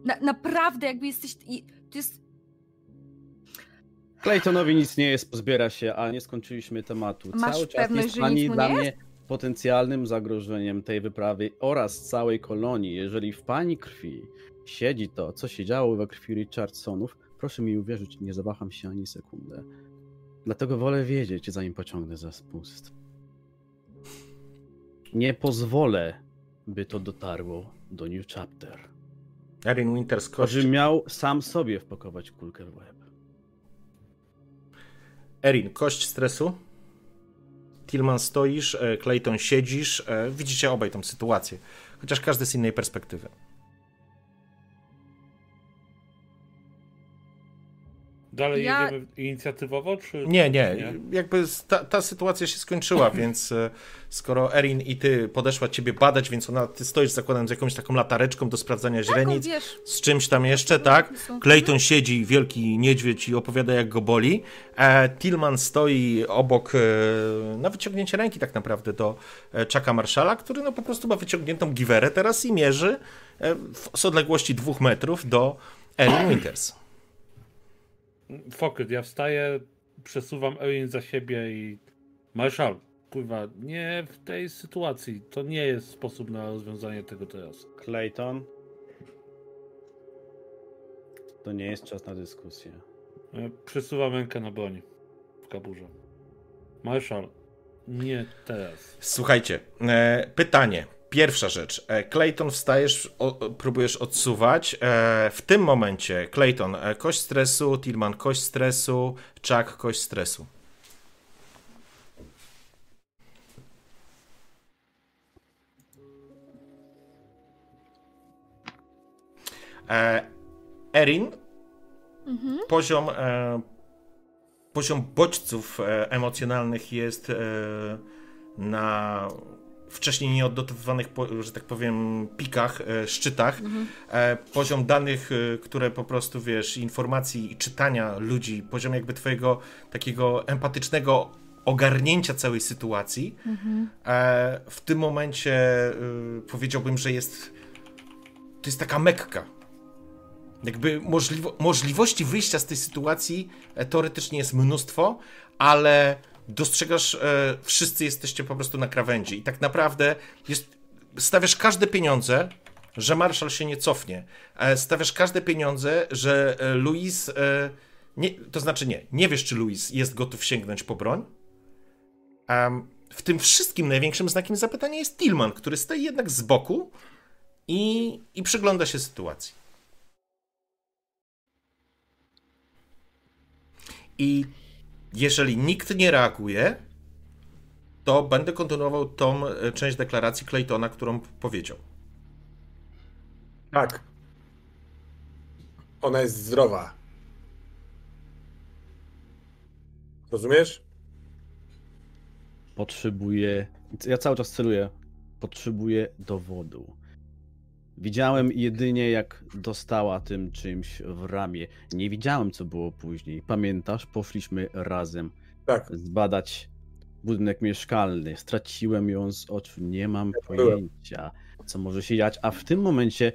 Na, naprawdę, jakby jesteś. To jest. Claytonowi nic nie jest, pozbiera się, a nie skończyliśmy tematu. Masz Cały czas jest pani dla nie mnie potencjalnym zagrożeniem tej wyprawy oraz całej kolonii. Jeżeli w pani krwi siedzi to, co się działo we krwi Richardsonów, proszę mi uwierzyć, nie zawaham się ani sekundę. Dlatego wolę wiedzieć, zanim pociągnę za spust. Nie pozwolę, by to dotarło do New Chapter. Erin Winters. Choćbym miał sam sobie wpakować kulkę w łeb. Erin, kość stresu. Tillman stoisz, e, Clayton siedzisz. e, Widzicie obaj tą sytuację, chociaż każdy z innej perspektywy. Dalej Ja- jedziemy inicjatywowo, czy... Nie, nie, jakby ta, ta sytuacja się skończyła, [CLEARS THROAT] więc e, skoro Erin i ty podeszła ciebie badać, więc ona, ty stoisz zakładam z jakąś taką latareczką do sprawdzania źrenic, wiesz, z czymś tam jeszcze, tak? Clayton siedzi, wielki niedźwiedź i opowiada jak go boli. E, Tillman stoi obok, e, na wyciągnięcie ręki tak naprawdę do e, Chucka Marszala, który no po prostu ma wyciągniętą giwerę teraz i mierzy e, w, z odległości dwóch metrów do Erin Winters. Fokyt, ja wstaję, przesuwam Erin za siebie i... Marszal, kurwa, nie w tej sytuacji. To nie jest sposób na rozwiązanie tego teraz. Clayton. To nie jest czas na dyskusję. E, Przesuwam rękę na broń w kaburze. Marszal, nie teraz. Słuchajcie, e, pytanie. Pierwsza rzecz. E, Clayton, wstajesz, o, próbujesz odsuwać. E, w tym momencie, Clayton, e, kość stresu, Tillman, kość stresu, Chuck, kość stresu. Erin, poziom, e, poziom bodźców emocjonalnych jest na wcześniej nieodnotowywanych, że tak powiem, pikach, e, szczytach. E, poziom danych, e, które po prostu, wiesz, informacji i czytania ludzi, poziom jakby twojego takiego empatycznego ogarnięcia całej sytuacji, e, w tym momencie powiedziałbym, że jest to jest taka mekka. Jakby możliwo, możliwości wyjścia z tej sytuacji teoretycznie jest mnóstwo, ale dostrzegasz, e, wszyscy jesteście po prostu na krawędzi i tak naprawdę jest, stawiasz każde pieniądze, że Marshall się nie cofnie. E, stawiasz każde pieniądze, że e, Luis, e, nie, to znaczy nie, nie wiesz, czy Luis jest gotów sięgnąć po broń. Em, w tym wszystkim największym znakiem zapytania jest Tillman, który stoi jednak z boku i, i przygląda się sytuacji. I jeżeli nikt nie reaguje, to będę kontynuował tą e, część deklaracji Claytona, którą powiedział. Tak. Ona jest zdrowa. Rozumiesz? Potrzebuję. Ja cały czas celuję. Potrzebuję dowodu. Widziałem jedynie, jak dostała tym czymś w ramię. Nie widziałem, co było później. Pamiętasz? Poszliśmy razem Tak. zbadać budynek mieszkalny. Straciłem ją z oczu. Nie mam byłem. pojęcia, co może się dziać. A w tym momencie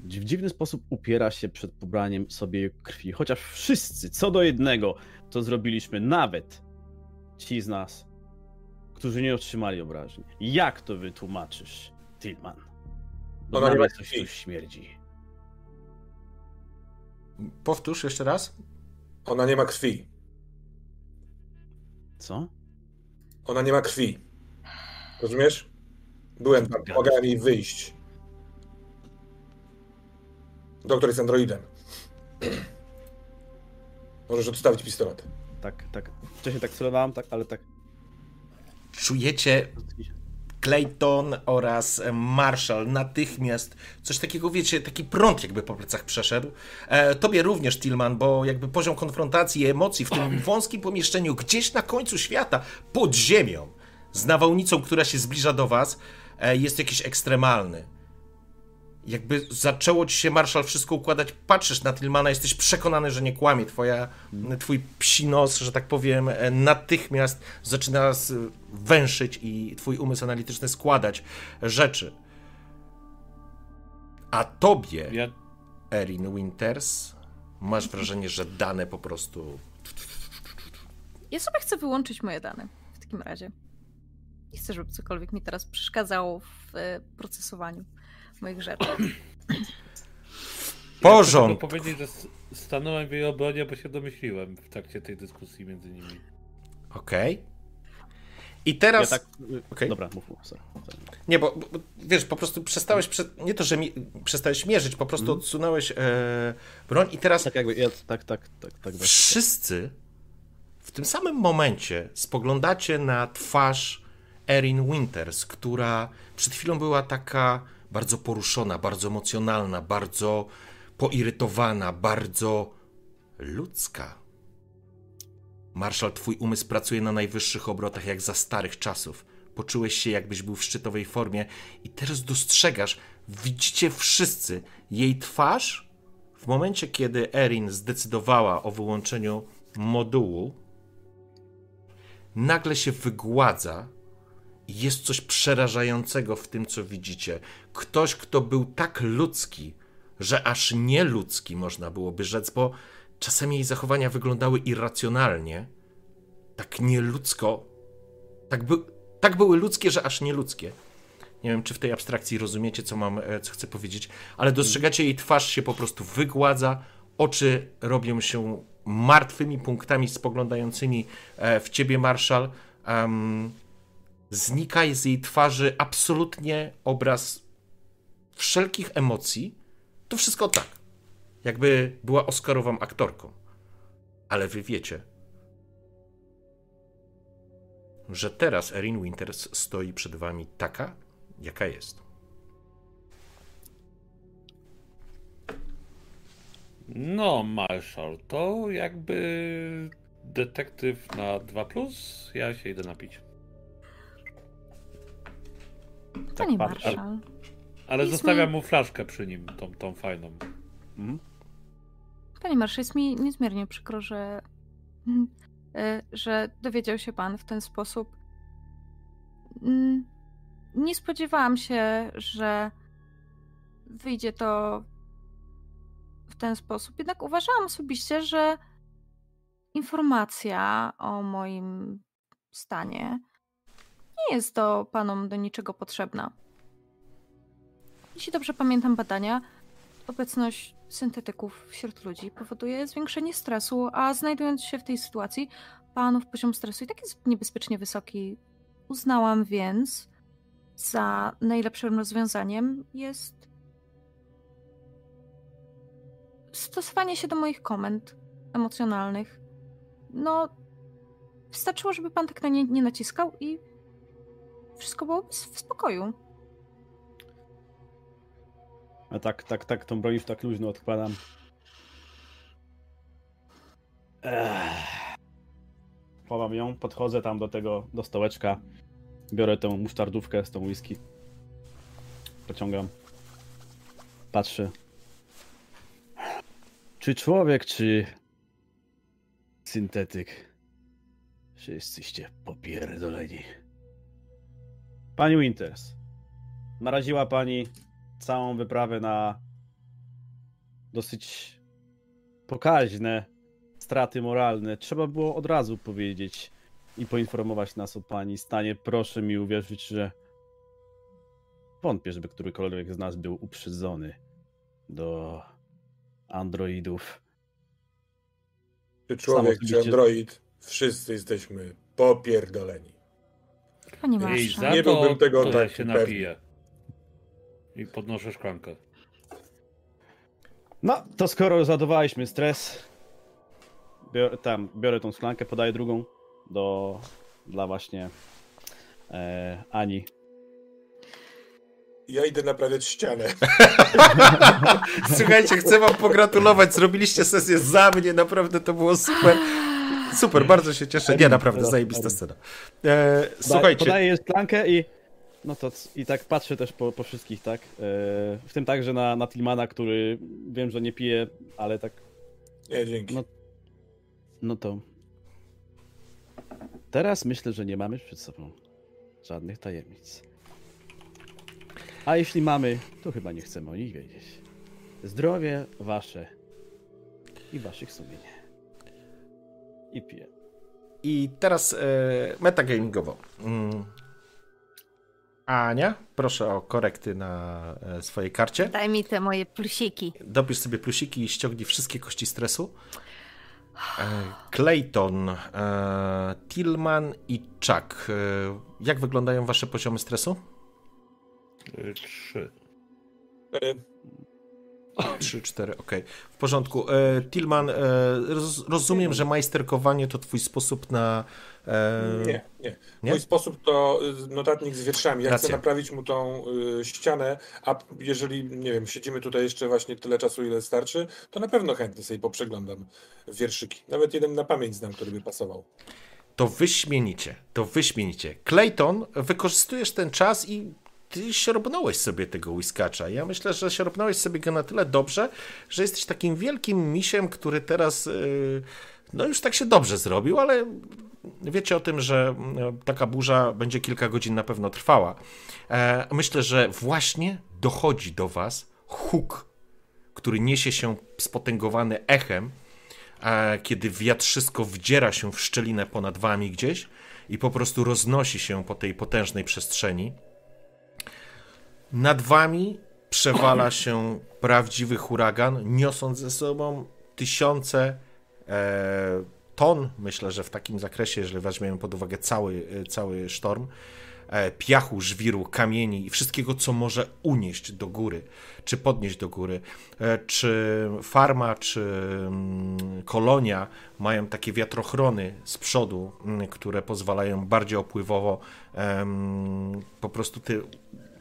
w dziwny sposób upiera się przed pobraniem sobie krwi. Chociaż wszyscy, co do jednego, to zrobiliśmy. Nawet ci z nas, którzy nie otrzymali obrażeń. Jak to wytłumaczysz, Tillman? Bo Ona nie coś krwi. tu śmierdzi. Powtórz jeszcze raz. Ona nie ma krwi. Co? Ona nie ma krwi. Rozumiesz? Byłem tam, pomagałem jej wyjść. Doktor jest androidem. [CLEARS THROAT] Możesz odstawić pistolet. Tak, tak. Wcześniej tak celowałem, tak, ale tak. Czujecie Clayton oraz Marshall natychmiast coś takiego, wiecie, taki prąd jakby po plecach przeszedł. E, tobie również, Tillman, bo jakby poziom konfrontacji i emocji w tym [CLEARS THROAT] wąskim pomieszczeniu gdzieś na końcu świata, pod ziemią, z nawałnicą, która się zbliża do was, e, jest jakiś ekstremalny. Jakby zaczęło ci się, Marshall, wszystko układać, patrzysz na Tillmana, jesteś przekonany, że nie kłamie. Twoja, twój psi nos, że tak powiem, e, natychmiast zaczyna węszyć i twój umysł analityczny składać rzeczy. A tobie, Ja Erin Winters, masz wrażenie, że dane po prostu... Ja sobie chcę wyłączyć moje dane w takim razie. Nie chcę, żeby cokolwiek mi teraz przeszkadzało w e, procesowaniu moich rzeczy. Porządku. tylko powiedzieć, że stanąłem w jej obronie, bo się domyśliłem w trakcie tej dyskusji między nimi. Okej. I teraz... Ja tak. Okej. Dobra, mów, mów. Sorry. sorry. Nie, bo, bo wiesz, po prostu przestałeś, prze... nie to, że mi... przestałeś mierzyć, po prostu odsunąłeś e... broń i teraz Tak jakby, ja, tak, tak, tak, tak. tak. wszyscy w tym samym momencie spoglądacie na twarz Erin Winters, która przed chwilą była taka bardzo poruszona, bardzo emocjonalna, bardzo poirytowana, bardzo ludzka. Marszal, twój umysł pracuje na najwyższych obrotach, jak za starych czasów. Poczułeś się, jakbyś był w szczytowej formie, i teraz dostrzegasz, widzicie wszyscy jej twarz. W momencie, kiedy Erin zdecydowała o wyłączeniu modułu, nagle się wygładza jest coś przerażającego w tym, co widzicie. Ktoś, kto był tak ludzki, że aż nieludzki można byłoby rzec, bo czasami jej zachowania wyglądały irracjonalnie, tak nieludzko, tak, by, tak były ludzkie, że aż nieludzkie. Nie wiem, czy w tej abstrakcji rozumiecie, co mam, e, co chcę powiedzieć, ale dostrzegacie jej twarz się po prostu wygładza, oczy robią się martwymi punktami spoglądającymi e, w ciebie, Marszal. Znika z jej twarzy absolutnie obraz wszelkich emocji. To wszystko tak, jakby była Oscarową aktorką. Ale wy wiecie, że teraz Erin Winters stoi przed wami taka, jaka jest. No, Marshall, to jakby detektyw na 2, ja się idę napić. Panie pat- Marszal. Ale Jest zostawiam mi- mu flaszkę przy nim, tą, tą fajną. Mhm. Panie Marszal, jest mi niezmiernie przykro, że, e, że dowiedział się pan w ten sposób. Mm, Nie spodziewałam się, że wyjdzie to w ten sposób. Jednak uważałam osobiście, że informacja o moim stanie nie jest to panom do niczego potrzebna. Jeśli dobrze pamiętam badania, obecność syntetyków wśród ludzi powoduje zwiększenie stresu, a znajdując się w tej sytuacji, panów poziom stresu i tak jest niebezpiecznie wysoki. Uznałam więc za najlepszym rozwiązaniem jest stosowanie się do moich komend emocjonalnych. No, wystarczyło, żeby pan tak na nie nie naciskał i wszystko było w spokoju. A tak, tak, tak, tą broń już tak luźno odkładam. Ech. Chowam ją, podchodzę tam do tego, do stołeczka. Biorę tę musztardówkę z tą whisky. Pociągam. Patrzę. Czy człowiek, czy syntetyk? Wszyscyście popierdoleni. Pani Winters, naraziła pani całą wyprawę na dosyć pokaźne straty moralne. Trzeba było od razu powiedzieć i poinformować nas o pani stanie. Proszę mi uwierzyć, że wątpię, żeby którykolwiek z nas był uprzedzony do androidów. Czy człowiek, czy android, wszyscy jesteśmy popierdoleni. Panie I Marszal. za Nie to, byłbym tego to ja tak się pewny. napiję. I podnoszę szklankę. No, to skoro zadawaliśmy stres, biorę, tam, biorę tą szklankę, podaję drugą do, dla właśnie e, Ani. Ja idę naprawiać ścianę. [LAUGHS] Słuchajcie, chcę wam pogratulować. Zrobiliście sesję za mnie, naprawdę to było super. Super, bardzo się cieszę. Nie, naprawdę, zajebista scena. E, słuchajcie, Podaję jej szklankę i no to i tak patrzę też po, po wszystkich, tak? E, w tym także na, na Tilmana, który wiem, że nie pije, ale tak Nie, dzięki. No. No to. Teraz myślę, że nie mamy przed sobą żadnych tajemnic. A jeśli mamy, to chyba nie chcemy o nich wiedzieć. Zdrowie wasze i waszych sumień. I piję. i teraz e, metagamingowo. Mm. Ania, proszę o korekty na e, swojej karcie. Daj mi te moje plusiki. Dopisz sobie plusiki i ściągnij wszystkie kości stresu. E, Clayton, e, Tillman i Chuck. E, jak wyglądają wasze poziomy stresu? Y, Trzy. E, 3, 4, ok. W porządku. E, Tillman, e, roz, rozumiem, że majsterkowanie to twój sposób na E, Nie, nie. Nie? Mój sposób to y, notatnik z wierszami. Ja Racja. chcę naprawić mu tą y, ścianę, a jeżeli, nie wiem, siedzimy tutaj jeszcze właśnie tyle czasu, ile starczy, to na pewno chętnie sobie poprzeglądam wierszyki. Nawet jeden na pamięć znam, który by pasował. To wyśmienicie, to wyśmienicie. Clayton, wykorzystujesz ten czas i ty siorbnąłeś sobie tego whiskacza. Ja myślę, że siorbnąłeś sobie go na tyle dobrze, że jesteś takim wielkim misiem, który teraz yy, no już tak się dobrze zrobił, ale wiecie o tym, że mm, taka burza będzie kilka godzin na pewno trwała. E, myślę, że właśnie dochodzi do was huk, który niesie się spotęgowany echem, e, kiedy wiatrzysko wdziera się w szczelinę ponad wami gdzieś i po prostu roznosi się po tej potężnej przestrzeni. Nad wami przewala się prawdziwy huragan, niosąc ze sobą tysiące e, ton, myślę, że w takim zakresie, jeżeli weźmiemy pod uwagę cały, e, cały sztorm, e, piachu, żwiru, kamieni i wszystkiego, co może unieść do góry, czy podnieść do góry. E, Czy farma, czy mm, kolonia mają takie wiatrochrony z przodu, mm, które pozwalają bardziej opływowo po prostu ty,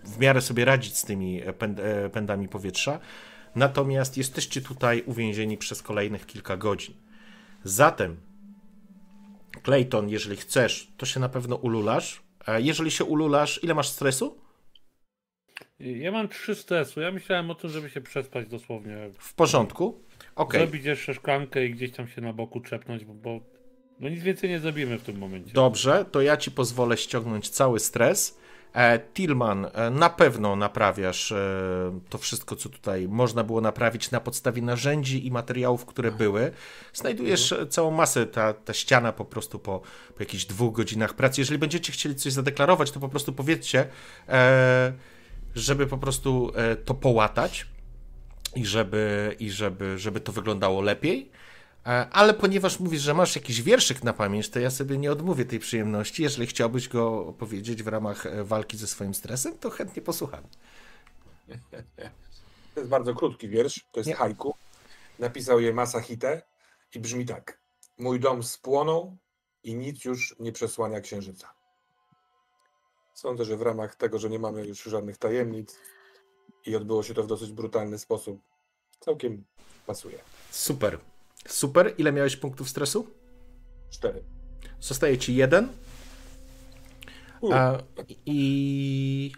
w miarę sobie radzić z tymi pęd, e, pędami powietrza. Natomiast jesteście tutaj uwięzieni przez kolejnych kilka godzin. Zatem, Clayton, jeżeli chcesz, to się na pewno ululasz. E, Jeżeli się ululasz, ile masz stresu? Ja mam trzy stresu. Ja myślałem o tym, żeby się przespać dosłownie. W porządku. Okej. Zrobić jeszcze szklankę i gdzieś tam się na boku trzepnąć, bo, bo no nic więcej nie zrobimy w tym momencie. Dobrze, to ja ci pozwolę ściągnąć cały stres. E, Tillman, e, na pewno naprawiasz e, to wszystko, co tutaj można było naprawić na podstawie narzędzi i materiałów, które były. Znajdujesz e, całą masę, ta, ta ściana po prostu po, po jakichś dwóch godzinach pracy. Jeżeli będziecie chcieli coś zadeklarować, to po prostu powiedzcie, żeby po prostu to połatać i żeby, i żeby, żeby to wyglądało lepiej. E, Ale ponieważ mówisz, że masz jakiś wierszyk na pamięć, to ja sobie nie odmówię tej przyjemności. Jeżeli chciałbyś go opowiedzieć w ramach e, walki ze swoim stresem, to chętnie posłucham. To jest bardzo krótki wiersz, to jest Nie. haiku. Napisał je Masahite i brzmi tak. Mój dom spłonął i nic już nie przesłania księżyca. Sądzę, że w ramach tego, że nie mamy już żadnych tajemnic i odbyło się to w dosyć brutalny sposób, całkiem pasuje. Super. Super. Ile miałeś punktów stresu? Cztery. Zostaje ci jeden. U, A, I.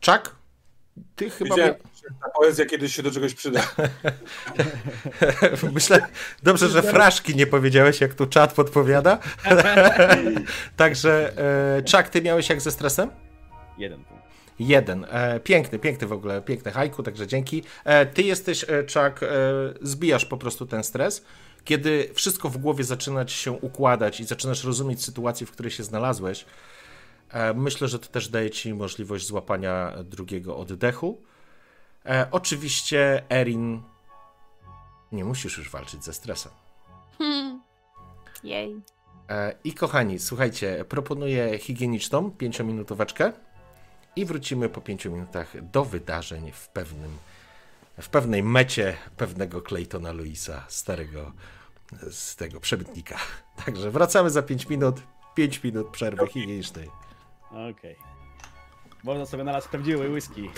Czak? Ty chyba. Wiedziałem, że ta poezja kiedyś się do czegoś przyda. [LAUGHS] Myślę, dobrze, że fraszki nie powiedziałeś, jak tu czat podpowiada. [LAUGHS] Także, e, Czak, ty miałeś jak ze stresem? Jeden punkt. Jeden. E, piękny, piękny w ogóle, piękny hajku, także dzięki. E, ty jesteś, e, e, zbijasz po prostu ten stres. Kiedy wszystko w głowie zaczyna ci się układać i zaczynasz rozumieć sytuację, w której się znalazłeś, myślę, że to też daje ci możliwość złapania drugiego oddechu. Oczywiście, Erin, nie musisz już walczyć ze stresem. Hmm. Jej. I kochani, słuchajcie, proponuję higieniczną pięciominutóweczkę i wrócimy po pięciu minutach do wydarzeń w pewnym, w pewnej mecie pewnego Claytona Louisa, starego z tego przemytnika. [LAUGHS] Także wracamy za pięć minut, pięć minut przerwy higienicznej. Okej. Można sobie nalać prawdziwy whisky.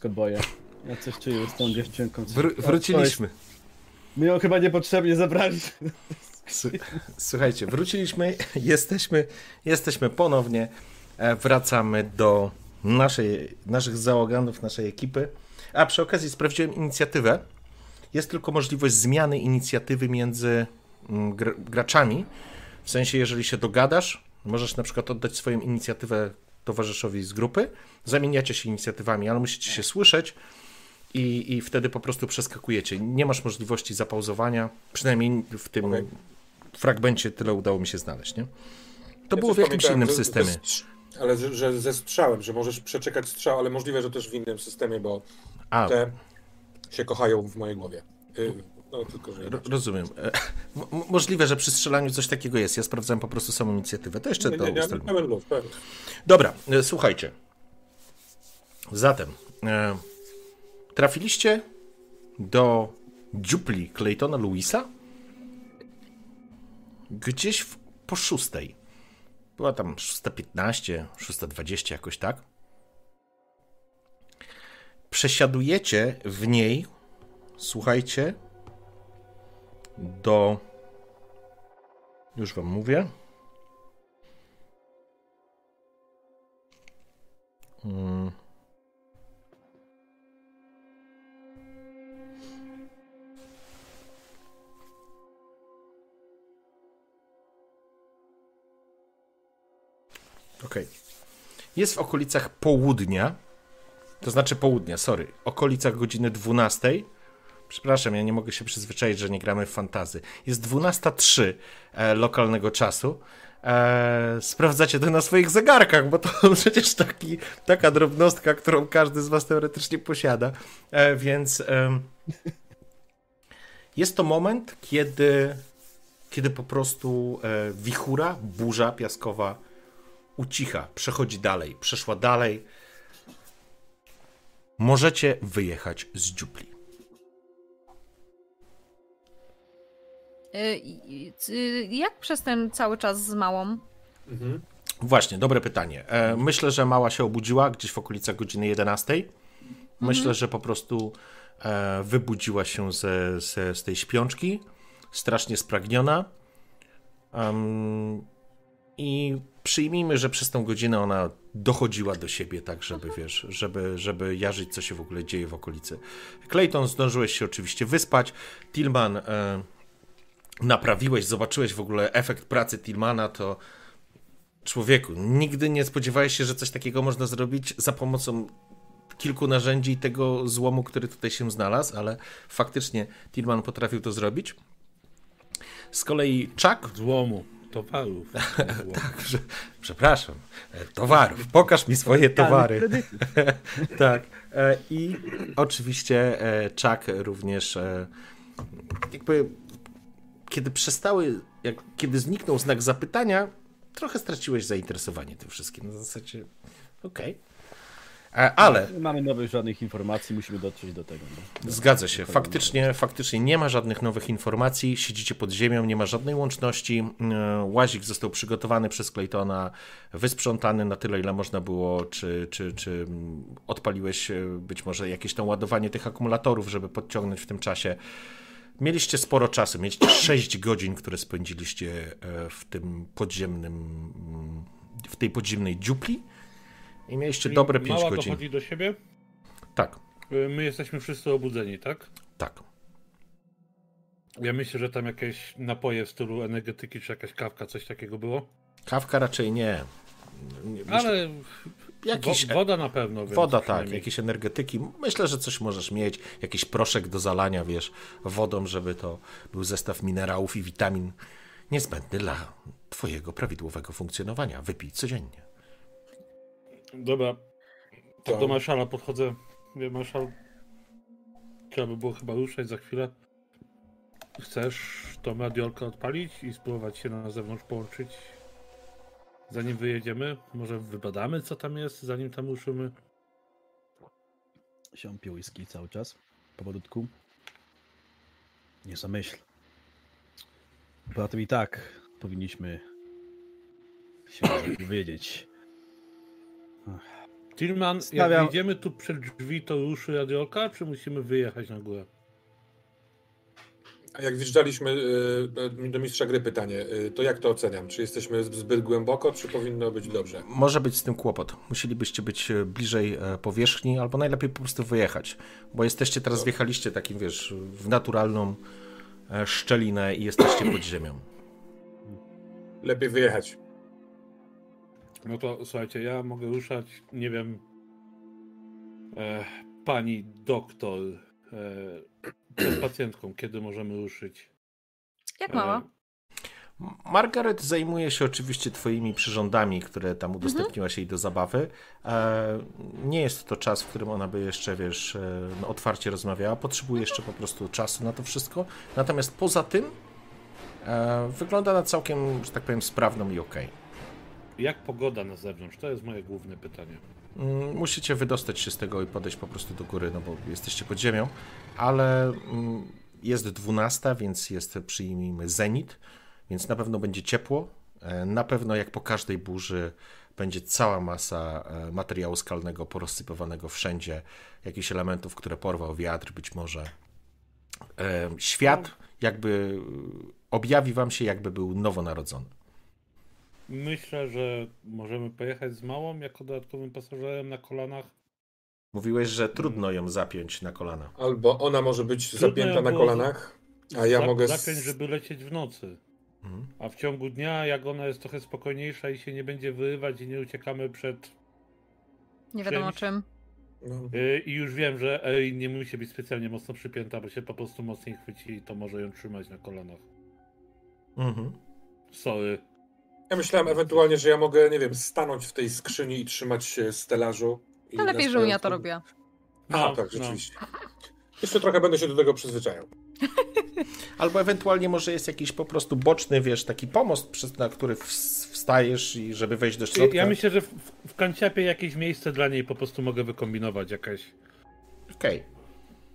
Wszystko boję. Ja coś czuję z tą dziewczynką. O, wróciliśmy. My ją chyba niepotrzebnie zabraliśmy. S- Słuchajcie, wróciliśmy, jesteśmy, jesteśmy ponownie, e, wracamy do naszej, naszych załogantów, naszej ekipy. A przy okazji sprawdziłem inicjatywę. Jest tylko możliwość zmiany inicjatywy między mm, gr graczami. W sensie, jeżeli się dogadasz, możesz na przykład oddać swoją inicjatywę towarzyszowi z grupy, zamieniacie się inicjatywami, ale musicie się słyszeć i, i wtedy po prostu przeskakujecie. Nie masz możliwości zapauzowania, przynajmniej w tym Okej. fragmencie tyle udało mi się znaleźć, nie? To Ja było w jakimś innym że- systemie. Ze, ale że, że ze strzałem, że możesz przeczekać strzał, ale możliwe, że też w innym systemie, bo A, te się kochają w mojej głowie. Y, No tylko, że... ro- rozumiem. E, m- możliwe, że przy strzelaniu coś takiego jest. Ja sprawdzałem po prostu samą inicjatywę. To jeszcze Nie, nie, nie, pełen luz, pełen. Dobra, e, słuchajcie. Zatem e, trafiliście do dziupli Claytona Louisa gdzieś w, po szóstej. Była tam 6.15, 6.20 jakoś tak. Przesiadujecie w niej, słuchajcie, do... Już wam mówię. Mm. Okej. Jest w okolicach południa, to znaczy południa, sorry, okolicach godziny 12. Przepraszam, ja nie mogę się przyzwyczaić, że nie gramy w fantazy. Jest 12.03 e, lokalnego czasu. E, sprawdzacie to na swoich zegarkach, bo to [LAUGHS] przecież taki, taka drobnostka, którą każdy z was teoretycznie posiada. E, więc jest to moment, kiedy, kiedy po prostu wichura, burza piaskowa ucicha, przechodzi dalej, przeszła dalej. Możecie wyjechać z dziupli. Jak przez ten cały czas z małą? Mhm. Właśnie, dobre pytanie. E, myślę, że mała się obudziła gdzieś w okolicach godziny 11. Myślę, że po prostu e, wybudziła się ze, ze, z tej śpiączki, strasznie spragniona. Em, I przyjmijmy, że przez tą godzinę ona dochodziła do siebie, tak, żeby wiesz, żeby, żeby jarzyć, co się w ogóle dzieje w okolicy. Clayton, zdążyłeś się oczywiście wyspać. Tillman, e, naprawiłeś, zobaczyłeś w ogóle efekt pracy Tillmana, to Człowieku, nigdy nie spodziewałeś się, że coś takiego można zrobić za pomocą kilku narzędzi i tego złomu, który tutaj się znalazł, ale faktycznie Tillman potrafił to zrobić. Z kolei Chuck, Złomu, towarów. [LAUGHS] Złomu. że, przepraszam, e, towarów, pokaż mi swoje towary. [LAUGHS] tak. e, I oczywiście e, Chuck również jakby kiedy przestały, jak, kiedy zniknął znak zapytania, trochę straciłeś zainteresowanie tym wszystkim. Na zasadzie, okej. E, Ale Nie mamy nowych żadnych informacji, musimy dotrzeć do tego. No. Zgadza się. Faktycznie, faktycznie nie ma żadnych nowych informacji. Siedzicie pod ziemią, nie ma żadnej łączności. E, Łazik został przygotowany przez Claytona, wysprzątany na tyle, ile można było. Czy, czy, czy odpaliłeś e, być może jakieś tam ładowanie tych akumulatorów, żeby podciągnąć w tym czasie? Mieliście sporo czasu, mieliście [CLEARS THROAT] 6 godzin, które spędziliście e, w tym podziemnym, w tej podziemnej dziupli i mieliście Czyli dobre 5 Mała godzin. dochodzi do siebie. Tak, Y, My jesteśmy wszyscy obudzeni, tak? tak. Ja myślę, że tam jakieś napoje w stylu energetyki, czy jakaś kawka, coś takiego było. Kawka raczej nie. Nie, myślę- Ale Jakiś, wo, woda na pewno. woda tak, jakieś energetyki. Myślę, że coś możesz mieć. Jakiś proszek do zalania, wiesz, wodą, żeby to był zestaw minerałów i witamin niezbędny dla twojego prawidłowego funkcjonowania. Wypij codziennie. Dobra, To- do marszala podchodzę. Wie, marszal, trzeba by było chyba ruszać za chwilę. Chcesz tą radiolkę odpalić i spróbować się na zewnątrz połączyć? Zanim wyjedziemy, może wybadamy, co tam jest, zanim tam ruszymy. Siąpię whisky cały czas, powolutku. Nie zamyśl. Poza tym i tak powinniśmy się [COUGHS] dowiedzieć. Tillman, jak wejdziemy tu przed drzwi, to ruszy radiolka, czy musimy wyjechać na górę? A jak wjeżdżaliśmy y, do mistrza gry pytanie, y, to jak to oceniam? Czy jesteśmy zbyt głęboko, czy powinno być dobrze? Może być z tym kłopot. Musielibyście być e, bliżej e, powierzchni, albo najlepiej po prostu wyjechać. Bo jesteście teraz, wjechaliście takim, wiesz, w naturalną e, szczelinę i jesteście pod ziemią. Lepiej wyjechać. No to słuchajcie, ja mogę ruszać, nie wiem, e, pani doktor, e, przed pacjentką, kiedy możemy ruszyć? Jak mała? E, Margaret zajmuje się oczywiście twoimi przyrządami, które tam udostępniłaś jej do zabawy. E, nie jest to czas, w którym ona by jeszcze, wiesz, e, no, otwarcie rozmawiała. Potrzebuje jeszcze po prostu czasu na to wszystko. Natomiast poza tym wygląda na całkiem, że tak powiem, sprawną i okej. Jak pogoda na zewnątrz? To jest moje główne pytanie. Mm, Musicie wydostać się z tego i podejść po prostu do góry, no bo jesteście pod ziemią, ale mm, jest 12, więc jest, przyjmijmy, zenit, więc na pewno będzie ciepło. E, Na pewno, jak po każdej burzy, będzie cała masa e, materiału skalnego porozsypywanego wszędzie, jakichś elementów, które porwał wiatr, być może. E, Świat jakby objawi wam się, jakby był nowonarodzony. Myślę, że możemy pojechać z małą jako dodatkowym pasażerem na kolanach. Mówiłeś, że trudno ją zapiąć na kolana. Albo ona może być Trudno zapięta na kolanach, a ja Zap- mogę... Zapiąć, żeby lecieć w nocy. Mhm. A w ciągu dnia, jak ona jest trochę spokojniejsza i się nie będzie wyrywać i nie uciekamy przed... Nie wiadomo czymś. czym. No. Yy, I już wiem, że Erin nie musi być specjalnie mocno przypięta, bo się po prostu mocniej chwyci i to może ją trzymać na kolanach. Mhm. Sorry. Ja myślałem ewentualnie, że ja mogę, nie wiem, stanąć w tej skrzyni i trzymać się stelażu. i To lepiej, żebym ja to robiła. A, No, tak, no. rzeczywiście. Jeszcze trochę będę się do tego przyzwyczajał. [LAUGHS] Albo ewentualnie może jest jakiś po prostu boczny, wiesz, taki pomost, przez, na który ws- wstajesz i żeby wejść do środka. Ja myślę, że w, w kanciapie jakieś miejsce dla niej po prostu mogę wykombinować. Jakaś Okej.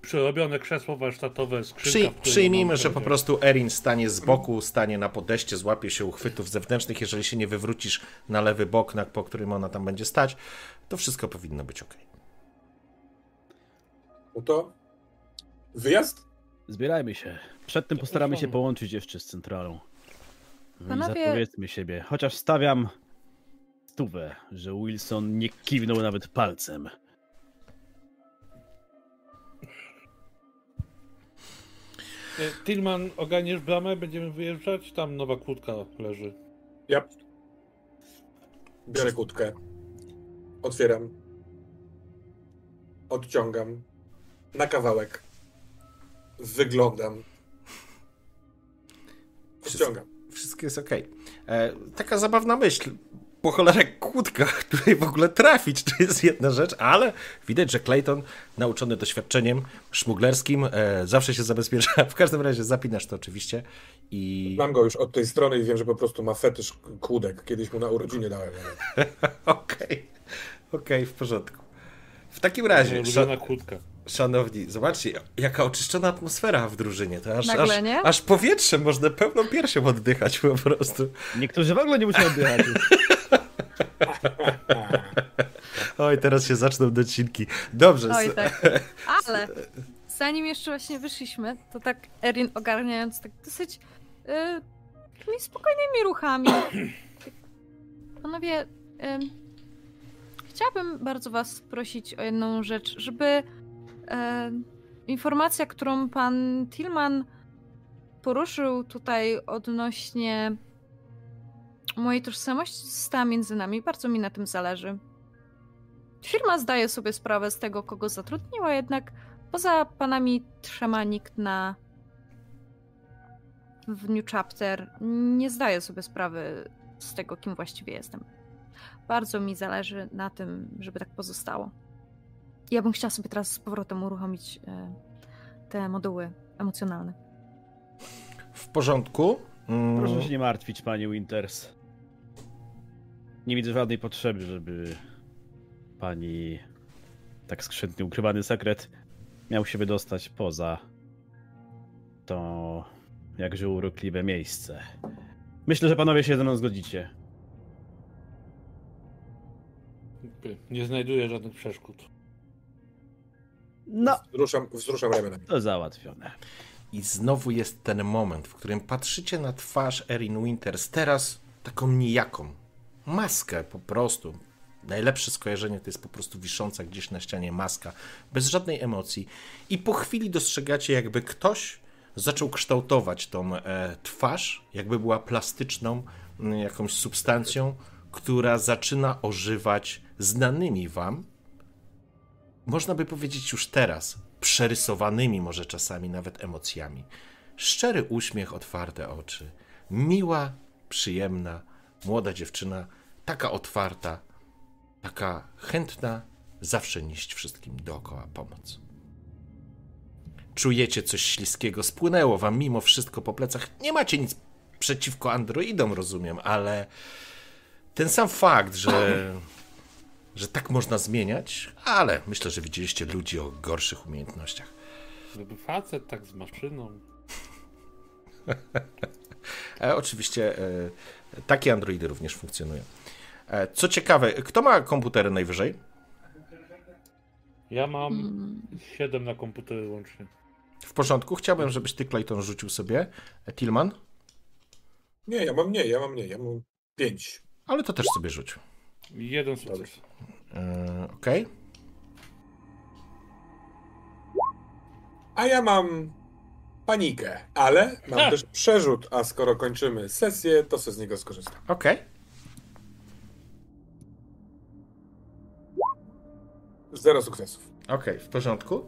Przerobione krzesło warsztatowe, skrzynka. Przy, przyjmijmy, że po prostu Erin stanie z boku, stanie na podejście, złapie się uchwytów zewnętrznych. Jeżeli się nie wywrócisz na lewy bok, na, po którym ona tam będzie stać, to wszystko powinno być ok. No to wyjazd? Zbierajmy się. Przed tym postaramy się połączyć jeszcze z centralą. No Panowie- zapowiedzmy siebie. Chociaż stawiam stówę, że Wilson nie kiwnął nawet palcem. E, Tillman, ogarniesz bramę? Będziemy wyjeżdżać? Tam nowa kłódka leży. Ja biorę kłódkę. Otwieram. Odciągam. Na kawałek. Wyglądam. Odciągam. Wszystko jest ok. E, taka zabawna myśl. Po cholerę kłódka, [LAUGHS] której w ogóle trafić, to jest jedna rzecz, ale widać, że Clayton, nauczony doświadczeniem szmuglerskim, e, zawsze się zabezpiecza. [LAUGHS] W każdym razie zapinasz to oczywiście i... Mam go już od tej strony i wiem, że po prostu ma fetysz kłódek. Kiedyś mu na urodziny dałem. [LAUGHS] Okej, okej, w porządku. W takim razie, Ulubiona kłódka. szanowni, zobaczcie, jaka oczyszczona atmosfera w drużynie. To aż, Nagle, aż, aż powietrze można pełną piersią oddychać po prostu. Niektórzy w ogóle nie muszą oddychać. Oj, teraz się zaczną docinki. Dobrze. Oj, tak. [LAUGHS] Ale zanim jeszcze właśnie wyszliśmy, to tak Erin ogarniając tak dosyć y, takimi spokojnymi ruchami. [CLEARS THROAT] Panowie, ym, chciałabym bardzo was prosić o jedną rzecz, żeby informacja, którą pan Tillman poruszył tutaj odnośnie mojej tożsamości została między nami. Bardzo mi na tym zależy. Firma zdaje sobie sprawę z tego, kogo zatrudniła, jednak poza panami trzema nikt na w New Chapter nie zdaje sobie sprawy z tego, kim właściwie jestem. Bardzo mi zależy na tym, żeby tak pozostało. Ja bym chciała sobie teraz z powrotem uruchomić e, te moduły emocjonalne. W porządku. Mm, Proszę się nie martwić, pani Winters. Nie widzę żadnej potrzeby, żeby pani tak skrzętnie ukrywany sekret miał się wydostać poza to jakże urokliwe miejsce. Myślę, że panowie się ze mną zgodzicie. Okej, Nie znajduję żadnych przeszkód. No, Wzruszam, wzruszam ramionami. to załatwione. I znowu jest ten moment, w którym patrzycie na twarz Erin Winters, teraz taką nijaką. Maskę po prostu. Najlepsze skojarzenie to jest po prostu wisząca gdzieś na ścianie maska, bez żadnej emocji. I po chwili dostrzegacie, jakby ktoś zaczął kształtować tą e, twarz, jakby była plastyczną m, jakąś substancją, która zaczyna ożywać znanymi wam można by powiedzieć już teraz, przerysowanymi może czasami nawet emocjami. Szczery uśmiech, otwarte oczy. Miła, przyjemna, młoda dziewczyna, taka otwarta, taka chętna zawsze nieść wszystkim dookoła pomoc. Czujecie coś śliskiego, spłynęło wam mimo wszystko po plecach. Nie macie nic przeciwko androidom, rozumiem, ale ten sam fakt, że [CLEARS THROAT] że tak można zmieniać, ale myślę, że widzieliście ludzi o gorszych umiejętnościach. Gdyby facet tak z maszyną. [LAUGHS] E, oczywiście e, takie androidy również funkcjonują. E, co ciekawe, kto ma komputery najwyżej? Ja mam 7 na komputery łącznie. W porządku, chciałbym, żebyś ty, Clayton, rzucił sobie. E, Tillman? Nie, ja mam mniej, ja mam mniej, ja mam pięć. Ale to też sobie rzuć. Jeden sukces. E, Okej. A ja mam panikę, ale mam Ha! też przerzut, a skoro kończymy sesję, to sobie z niego skorzystam. Okej. Zero sukcesów. Okej, w porządku.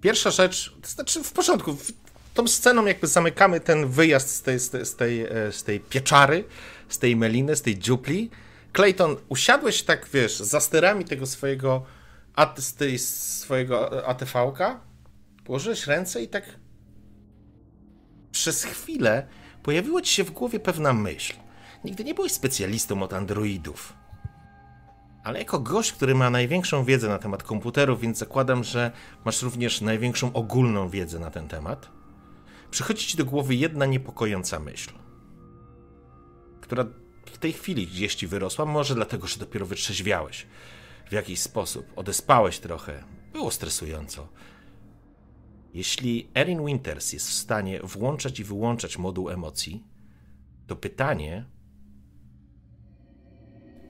Pierwsza rzecz, to znaczy w porządku. w- Tą sceną jakby zamykamy ten wyjazd z tej, z tej, z tej, e, z tej pieczary, z tej meliny, z tej dziupli. Clayton, usiadłeś tak, wiesz, za sterami tego swojego, at, z tej swojego ATV-ka, położyłeś ręce i tak przez chwilę pojawiła ci się w głowie pewna myśl. Nigdy nie byłeś specjalistą od androidów. Ale jako gość, który ma największą wiedzę na temat komputerów, więc zakładam, że masz również największą ogólną wiedzę na ten temat, przychodzi ci do głowy jedna niepokojąca myśl, która w tej chwili gdzieś ci wyrosła, może dlatego, że dopiero wytrzeźwiałeś w jakiś sposób, odespałeś trochę, było stresująco. Jeśli Erin Winters jest w stanie włączać i wyłączać moduł emocji, to pytanie,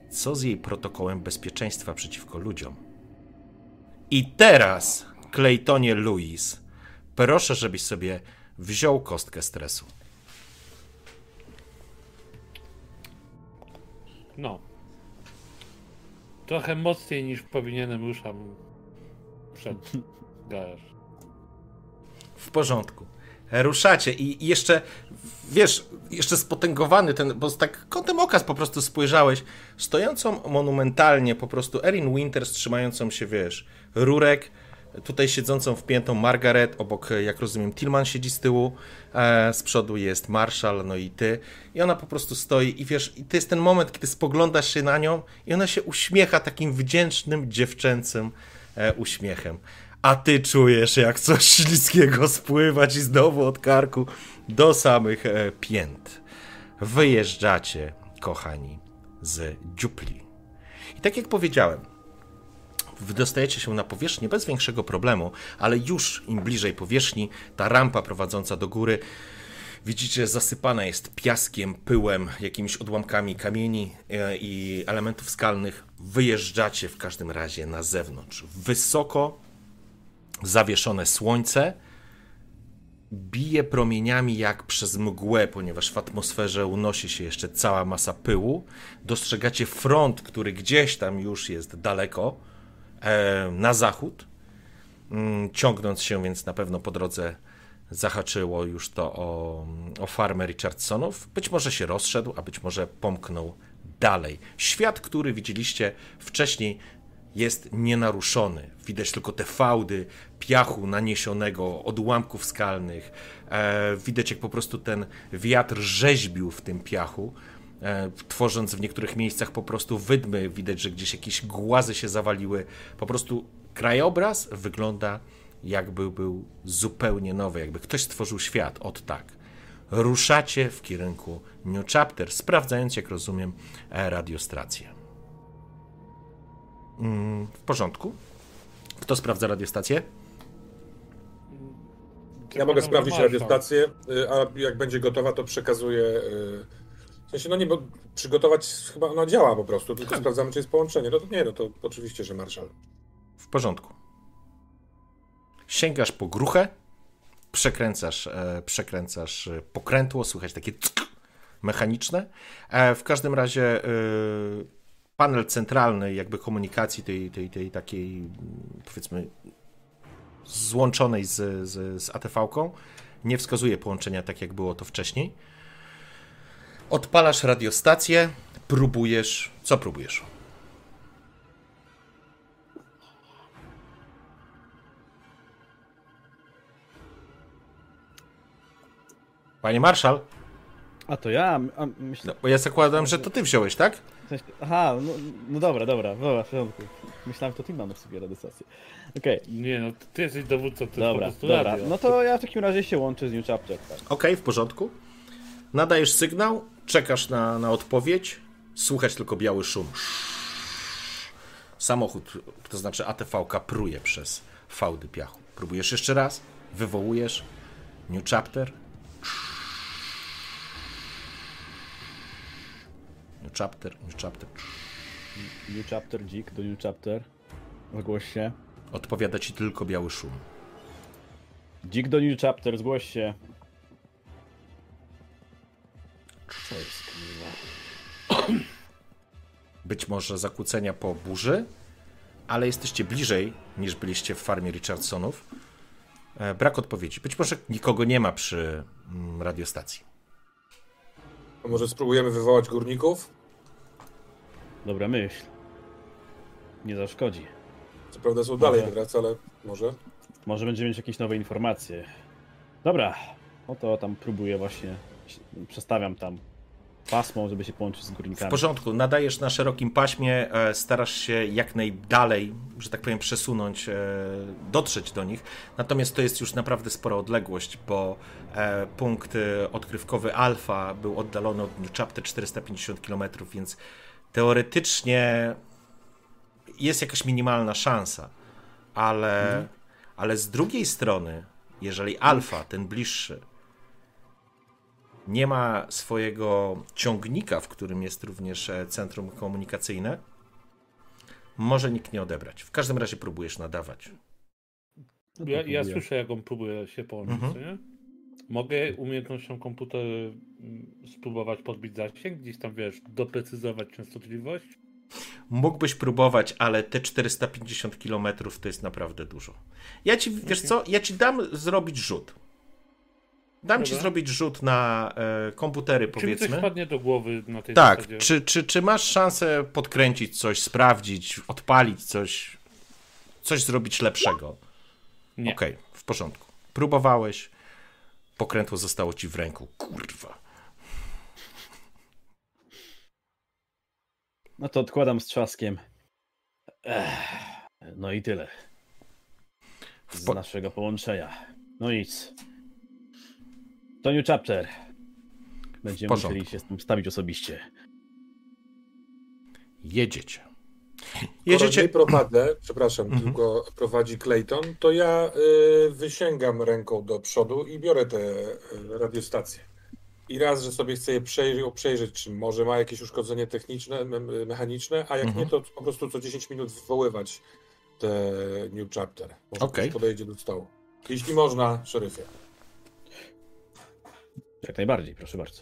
co z jej protokołem bezpieczeństwa przeciwko ludziom. I teraz, Claytonie Louis, proszę, żebyś sobie wziął kostkę stresu. No. Trochę mocniej niż powinienem ruszam przed [LAUGHS] garaż. W porządku. Ruszacie i jeszcze, wiesz, jeszcze spotęgowany ten, bo z tak kątem oka po prostu spojrzałeś, stojącą monumentalnie po prostu Erin Winters trzymającą się, wiesz, rurek, tutaj siedzącą wpiętą Margaret, obok, jak rozumiem, Tillman siedzi z tyłu, e, z przodu jest Marshall, no i ty, i ona po prostu stoi i wiesz, i to jest ten moment, kiedy spoglądasz się na nią i ona się uśmiecha takim wdzięcznym, dziewczęcym e, uśmiechem. A ty czujesz, jak coś śliskiego spływa ci znowu od karku do samych e, pięt. Wyjeżdżacie, kochani, z dziupli. I tak jak powiedziałem, wydostajecie się na powierzchnię bez większego problemu, ale już im bliżej powierzchni, ta rampa prowadząca do góry, widzicie, zasypana jest piaskiem, pyłem, jakimiś odłamkami kamieni e, i elementów skalnych. Wyjeżdżacie w każdym razie na zewnątrz. Wysoko zawieszone słońce bije promieniami jak przez mgłę, ponieważ w atmosferze unosi się jeszcze cała masa pyłu. Dostrzegacie front, który gdzieś tam już jest daleko, e, na zachód, mm, ciągnąc się, więc na pewno po drodze zahaczyło już to o, o farmę Richardsonów. Być może się rozszedł, a być może pomknął dalej. Świat, który widzieliście wcześniej, jest nienaruszony. Widać tylko te fałdy piachu naniesionego, odłamków skalnych. E, widać, jak po prostu ten wiatr rzeźbił w tym piachu, e, tworząc w niektórych miejscach po prostu wydmy. Widać, że gdzieś jakieś głazy się zawaliły. Po prostu krajobraz wygląda jakby był zupełnie nowy, jakby ktoś stworzył świat od tak. ruszacie w kierunku New Chapter, sprawdzając, jak rozumiem, e, radiostację. Mm, w porządku. Kto sprawdza radiostację? Ja mogę sprawdzić Marszał. radiostację, y, a jak będzie gotowa, to przekazuję. y, W sensie, no nie, bo przygotować chyba ona działa po prostu, tylko Tak. sprawdzamy, czy jest połączenie. No to nie, no to oczywiście, że Marszal. W porządku. Sięgasz po gruchę, przekręcasz, e, przekręcasz e, pokrętło, słychać takie tsk mechaniczne. E, w każdym razie e, panel centralny jakby komunikacji tej, tej, tej takiej powiedzmy złączonej z, z, z ATV-ką nie wskazuje połączenia tak jak było to wcześniej. Odpalasz radiostację, próbujesz. Co próbujesz? Panie marszał, A to ja? A, myślę, no, bo ja zakładam, że to ty wziąłeś, tak? W sensie, aha, no, no dobra, dobra, dobra, w porządku. Myślałem, że to ty mamy w sobie radiostację. Okej, Nie no, ty jesteś dowódcą, to dobra, jest po prostu dobra. radio. No to ja w takim razie się łączę z New Chapter. Tak. Okej, w porządku. Nadajesz sygnał, czekasz na, na odpowiedź, słuchać tylko biały szum. Samochód, to znaczy ATV kapruje przez fałdy piachu. Próbujesz jeszcze raz, wywołujesz. New chapter. Chapter, new chapter. New Chapter, dzik do New Chapter. Zgłoś się. Odpowiada ci tylko biały szum. Dzik do New Chapter, zgłoś się. Co jest, kurwa? być może zakłócenia po burzy, ale jesteście bliżej niż byliście w farmie Richardsonów. E, Brak odpowiedzi. Być może nikogo nie ma przy mm, radiostacji. A może spróbujemy wywołać górników? Dobra myśl. Nie zaszkodzi. Co prawda są dalej Może. teraz, ale może. Może będziemy mieć jakieś nowe informacje. Dobra, no to tam próbuję właśnie. Przestawiam tam pasmo, żeby się połączyć z W górnikami. porządku, nadajesz na szerokim paśmie, e, starasz się jak najdalej, że tak powiem, przesunąć, e, dotrzeć do nich. Natomiast to jest już naprawdę spora odległość, bo e, punkt odkrywkowy Alfa był oddalony od New Chapter 450 km, więc teoretycznie jest jakaś minimalna szansa, ale, ale z drugiej strony, jeżeli Alfa, ten bliższy, nie ma swojego ciągnika, w którym jest również e, centrum komunikacyjne, może nikt nie odebrać. W każdym razie próbujesz nadawać. Ja, ja słyszę, jak on próbuje się połączyć, Mhm. nie? Mogę umiejętnością komputera mm, spróbować podbić zasięg, gdzieś tam, wiesz, doprecyzować częstotliwość? Mógłbyś próbować, ale te 450 km to jest naprawdę dużo. Ja ci, wiesz co, ja ci dam zrobić rzut. Dam ci Dobra. zrobić rzut na e, komputery, Czy mi coś powiedzmy. wpadnie do głowy na tej Tak, zasadzie? czy, czy, czy masz szansę podkręcić coś, sprawdzić, odpalić coś, coś zrobić lepszego? Nie. Okej, w porządku. Próbowałeś, pokrętło zostało ci w ręku. Kurwa. No to odkładam z trzaskiem. Ech, no i tyle. Z po- naszego połączenia. No nic. To New Chapter. Będziemy musieli się z tym stawić osobiście. Jedziecie. Jedziecie... Prowadzę, [CLEARS THROAT] przepraszam, Mhm. tylko prowadzi Clayton, to ja y, wysięgam ręką do przodu i biorę te y, radiostacje. I raz, że sobie chcę je przejrzeć, przejrzeć, czy może ma jakieś uszkodzenie techniczne, me- mechaniczne, a jak Mhm. nie, to po prostu co 10 minut wywoływać te New Chapter. Może ktoś podejdzie do stołu. Jeśli można, szeryfie. Jak najbardziej, proszę bardzo.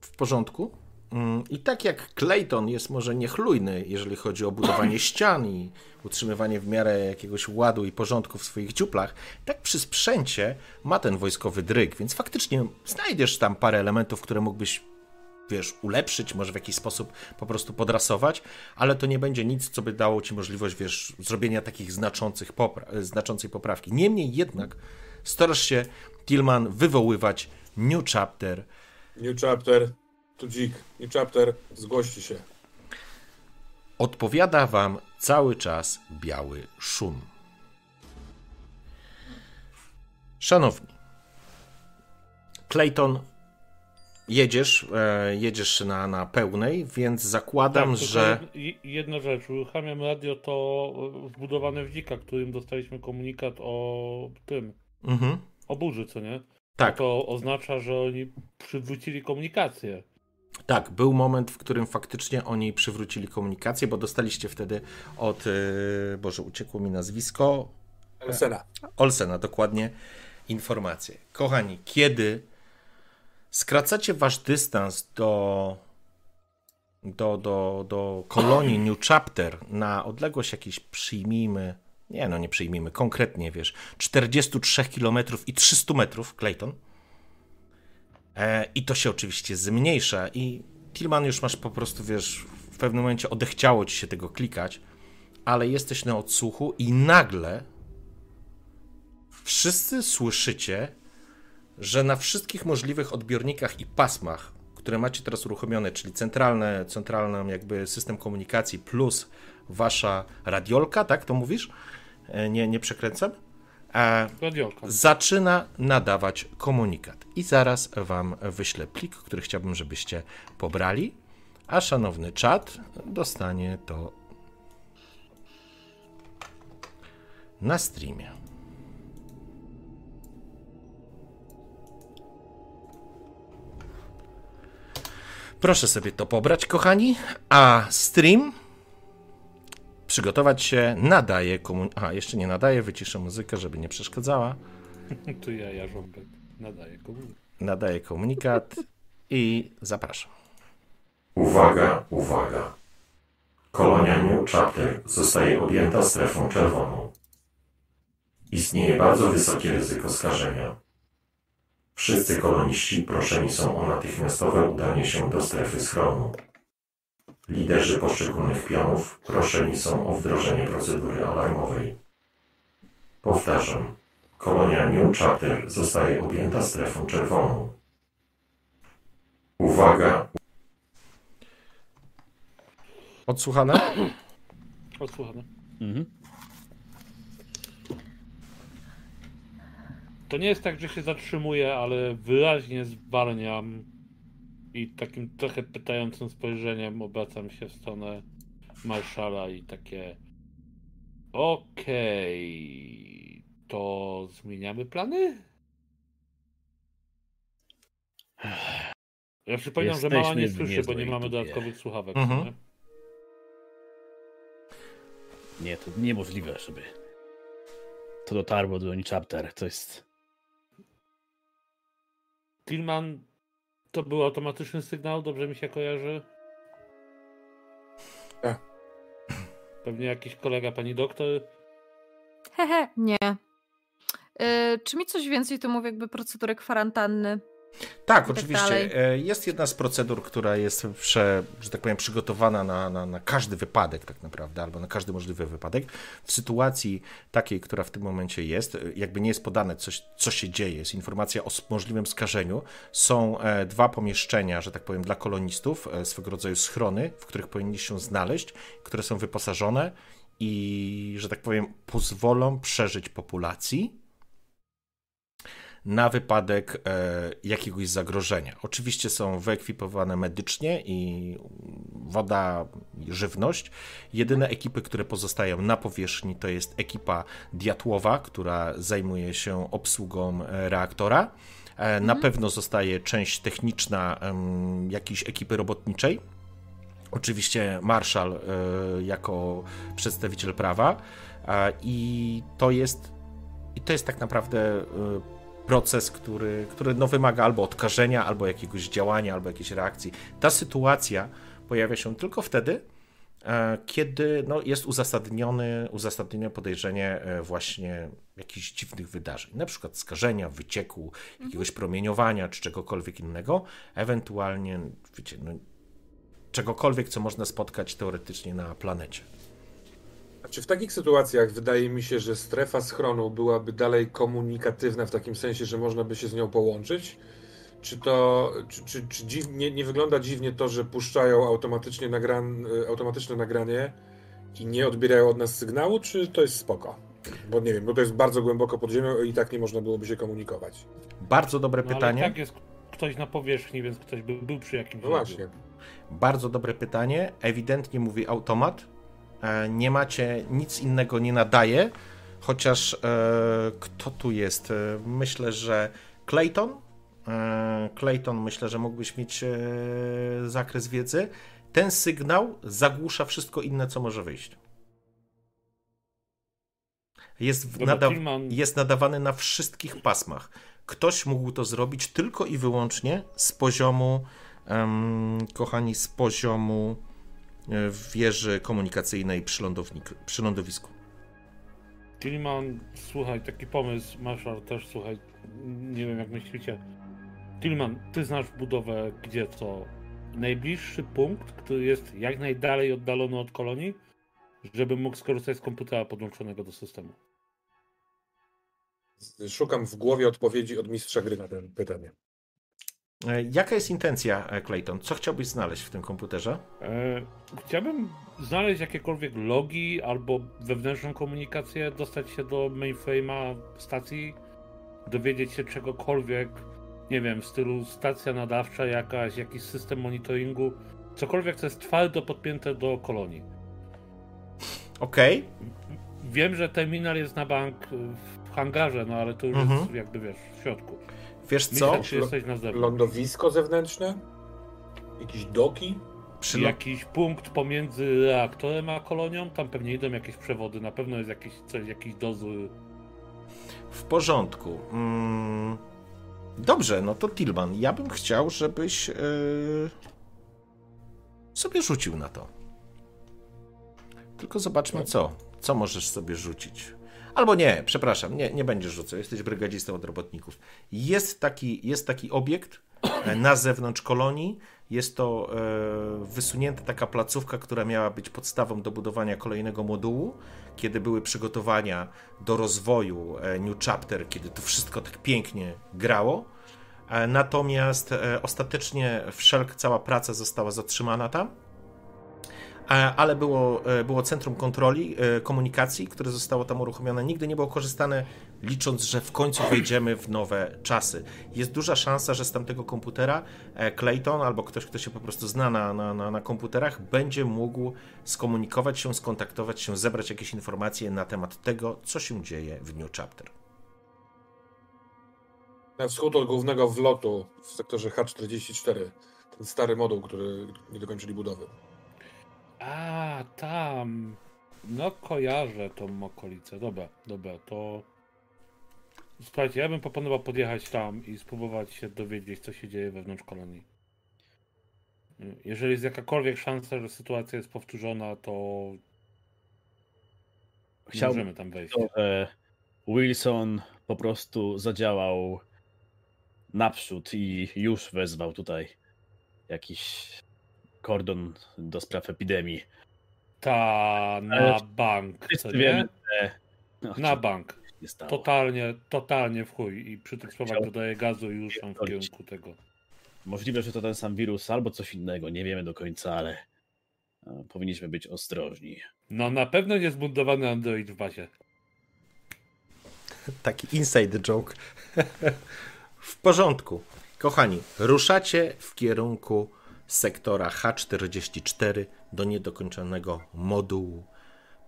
W porządku. Mm, I tak jak Clayton jest może niechlujny, jeżeli chodzi o budowanie [CLEARS THROAT] ścian i utrzymywanie w miarę jakiegoś ładu i porządku w swoich dziuplach, tak przy sprzęcie ma ten wojskowy dryg, więc faktycznie znajdziesz tam parę elementów, które mógłbyś wiesz, ulepszyć, może w jakiś sposób po prostu podrasować, ale to nie będzie nic, co by dało ci możliwość, wiesz, zrobienia takich znaczących popra- znaczącej poprawki. Niemniej jednak starasz się, Tillman, wywoływać New Chapter, New Chapter, tu dzik. New Chapter, zgłoście się. Odpowiada wam cały czas biały szum. Szanowni, Clayton, jedziesz, e, jedziesz na, na pełnej, więc zakładam, Tak, że... jed- Jedna rzecz, uruchamiam radio to e, wbudowane w dzika, którym dostaliśmy komunikat o tym, Mhm. o burzy, co nie? Tak, To oznacza, że oni przywrócili komunikację. Tak, był moment, w którym faktycznie oni przywrócili komunikację, bo dostaliście wtedy od, e, Boże, uciekło mi nazwisko, Sena. Olsena dokładnie informacje. Kochani, kiedy skracacie wasz dystans do, do, do, do kolonii New Chapter na odległość jakiejś przyjmijmy, nie no nie przyjmijmy, konkretnie wiesz, 43 km i 300 metrów, Clayton. E, I to się oczywiście zmniejsza i Tillman już masz po prostu, wiesz, w pewnym momencie odechciało ci się tego klikać, ale jesteś na odsłuchu i nagle wszyscy słyszycie, że na wszystkich możliwych odbiornikach i pasmach, które macie teraz uruchomione, czyli centralne, centralny jakby system komunikacji plus wasza radiolka, tak to mówisz? E, Nie, nie przekręcam? E, zaczyna nadawać komunikat. I zaraz wam wyślę plik, który chciałbym, żebyście pobrali, a szanowny czat dostanie to na streamie. Proszę sobie to pobrać, kochani, a stream przygotować się, nadaje komun... A, jeszcze nie nadaje, wyciszę muzykę, żeby nie przeszkadzała. [LAUGHS] Tu ja, ja żąbek. Nadaję komunikat. Nadaje komunikat i zapraszam. Uwaga, uwaga. Kolonia New Chapter zostaje objęta strefą czerwoną. Istnieje bardzo wysokie ryzyko skażenia. Wszyscy koloniści proszeni są o natychmiastowe udanie się do strefy schronu. Liderzy poszczególnych pionów proszeni są o wdrożenie procedury alarmowej. Powtarzam. Kolonia New Chapter zostaje objęta strefą czerwoną. Uwaga, Odsłuchane? Odsłuchane. Mhm. To nie jest tak, że się zatrzymuję, ale wyraźnie zwalniam i takim trochę pytającym spojrzeniem obracam się w stronę marszala i takie okej, to zmieniamy plany? Ja przypominam, że mała nie Jesteśmy słyszy, bo nie mamy dodatkowych słuchawek. Mhm. nie? Nie, to niemożliwe, żeby to dotarło do Oni Chapter. To jest. Tillman, to był automatyczny sygnał, dobrze mi się kojarzy? Tak. Pewnie jakiś kolega pani doktor. Hehe, nie. Y, czy mi coś więcej to mówi jakby procedurę kwarantanny? Tak, tak oczywiście. dalej. E, Jest jedna z procedur, która jest, prze, że tak powiem, przygotowana na, na, na każdy wypadek, tak naprawdę, albo na każdy możliwy wypadek. W sytuacji takiej, która w tym momencie jest, e, jakby nie jest podane, coś, co się dzieje, jest informacja o możliwym skażeniu. Są e, dwa pomieszczenia, że tak powiem, dla kolonistów, swego rodzaju schrony, w których powinni się znaleźć, które są wyposażone i, że tak powiem, pozwolą przeżyć populacji na wypadek e, jakiegoś zagrożenia. Oczywiście są wyekwipowane medycznie i woda, i żywność. Jedyne ekipy, które pozostają na powierzchni, to jest ekipa Diatłowa, która zajmuje się obsługą e, reaktora. E, Na pewno zostaje część techniczna jakiejś ekipy robotniczej. Oczywiście marszał e, jako przedstawiciel prawa i to jest i to jest tak naprawdę proces, który, który no wymaga albo odkażenia, albo jakiegoś działania, albo jakiejś reakcji. Ta sytuacja pojawia się tylko wtedy, e, kiedy no, jest uzasadniony, uzasadnione podejrzenie e, właśnie jakichś dziwnych wydarzeń, na przykład skażenia, wycieku, jakiegoś promieniowania czy czegokolwiek innego, ewentualnie wiecie, no, czegokolwiek, co można spotkać teoretycznie na planecie. Czy w takich sytuacjach wydaje mi się, że strefa schronu byłaby dalej komunikatywna w takim sensie, że można by się z nią połączyć? Czy to czy, czy, czy dziwnie, nie wygląda dziwnie to, że puszczają automatycznie nagran, y, automatyczne nagranie i nie odbierają od nas sygnału, czy to jest spoko? Bo nie wiem, bo to jest bardzo głęboko pod ziemią i tak nie można byłoby się komunikować. Bardzo dobre No, ale pytanie. tak jest ktoś na powierzchni, więc ktoś by był przy jakimś No właśnie. Bardzo dobre pytanie. Ewidentnie mówi automat. E, Nie macie nic innego, nie nadaje. Chociaż e, kto tu jest? E, myślę, że Clayton. Clayton, myślę, że mógłbyś mieć zakres wiedzy. Ten sygnał zagłusza wszystko inne, co może wyjść. Jest, nada- jest nadawany na wszystkich pasmach. Ktoś mógł to zrobić tylko i wyłącznie z poziomu, em, kochani, z poziomu e, wieży komunikacyjnej przy, lądownik, przy lądowisku. Tillman, słuchaj, taki pomysł, Marshall też, słuchaj, nie wiem jak myślicie. Tillman, ty znasz budowę, gdzie to najbliższy punkt, który jest jak najdalej oddalony od kolonii, żeby mógł skorzystać z komputera podłączonego do systemu. Szukam w głowie odpowiedzi od mistrza gry na to pytanie. E, Jaka jest intencja, e, Clayton? Co chciałbyś znaleźć w tym komputerze? E, chciałbym znaleźć jakiekolwiek logi albo wewnętrzną komunikację, dostać się do mainframe'a stacji, dowiedzieć się czegokolwiek, nie wiem, w stylu stacja nadawcza jakaś, jakiś system monitoringu, cokolwiek, co jest twardo podpięte do kolonii. Okej, Wiem, że terminal jest na bank w hangarze, no ale to już Mhm. jest jakby, wiesz, w środku. Wiesz co? Myślę, czy jesteś na zewnątrz. Lądowisko zewnętrzne? Jakieś doki? Przy Jakiś punkt pomiędzy reaktorem a kolonią, tam pewnie idą jakieś przewody, na pewno jest jakiś, coś, jakiś dozór. W porządku. Mm, Dobrze, no to Tilman, ja bym chciał, żebyś e, sobie rzucił na to. Tylko zobaczmy co. Co możesz sobie rzucić. Albo nie, przepraszam, nie, nie będziesz rzucał, jesteś brygadzistą od robotników. Jest taki, jest taki obiekt e, na zewnątrz kolonii. Jest to e, wysunięta taka placówka, która miała być podstawą do budowania kolejnego modułu. Kiedy były przygotowania do rozwoju e, New Chapter, kiedy to wszystko tak pięknie grało. E, Natomiast ostatecznie wszelka cała praca została zatrzymana tam. E, Ale było, e, było centrum kontroli, e, komunikacji, które zostało tam uruchomione. Nigdy nie było korzystane, licząc, że w końcu wejdziemy w nowe czasy. Jest duża szansa, że z tamtego komputera Clayton albo ktoś, kto się po prostu zna na, na, na, na komputerach, będzie mógł skomunikować się, skontaktować się, zebrać jakieś informacje na temat tego, co się dzieje w New Chapter. Na wschód od głównego wlotu w sektorze H44. Ten stary moduł, który nie dokończyli budowy. A, tam. No, kojarzę tą okolicę. Dobra, dobra, to. Słuchajcie, ja bym proponował podjechać tam i spróbować się dowiedzieć, co się dzieje wewnątrz kolonii. Jeżeli jest jakakolwiek szansa, że sytuacja jest powtórzona, to Chciałbym, możemy tam wejść. to, Wilson po prostu zadziałał naprzód i już wezwał tutaj jakiś kordon do spraw epidemii. Ta, na bank, Wszyscy wiemy, no, Na bank. nie stało. Totalnie, totalnie w chuj. I przy tych słowach Chciał- dodaję gazu i ruszam w kierunku tego. Możliwe, że to ten sam wirus albo coś innego, nie wiemy do końca, ale e, powinniśmy być ostrożni. No na pewno nie zbudowany Android w bazie. Taki inside joke. [LAUGHS] w porządku. Kochani, ruszacie w kierunku sektora H44 do niedokończonego modułu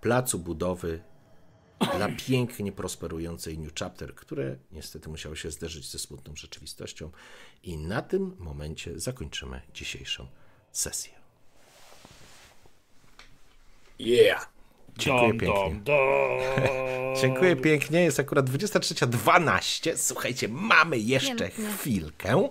placu budowy dla pięknie prosperującej New Chapter, które niestety musiało się zderzyć ze smutną rzeczywistością. I na tym momencie zakończymy dzisiejszą sesję. Yeah! Dziękuję Dom, pięknie. dom, dom. [LAUGHS] Dziękuję pięknie. Jest akurat 23.12. Słuchajcie, mamy jeszcze Pięknie. chwilkę.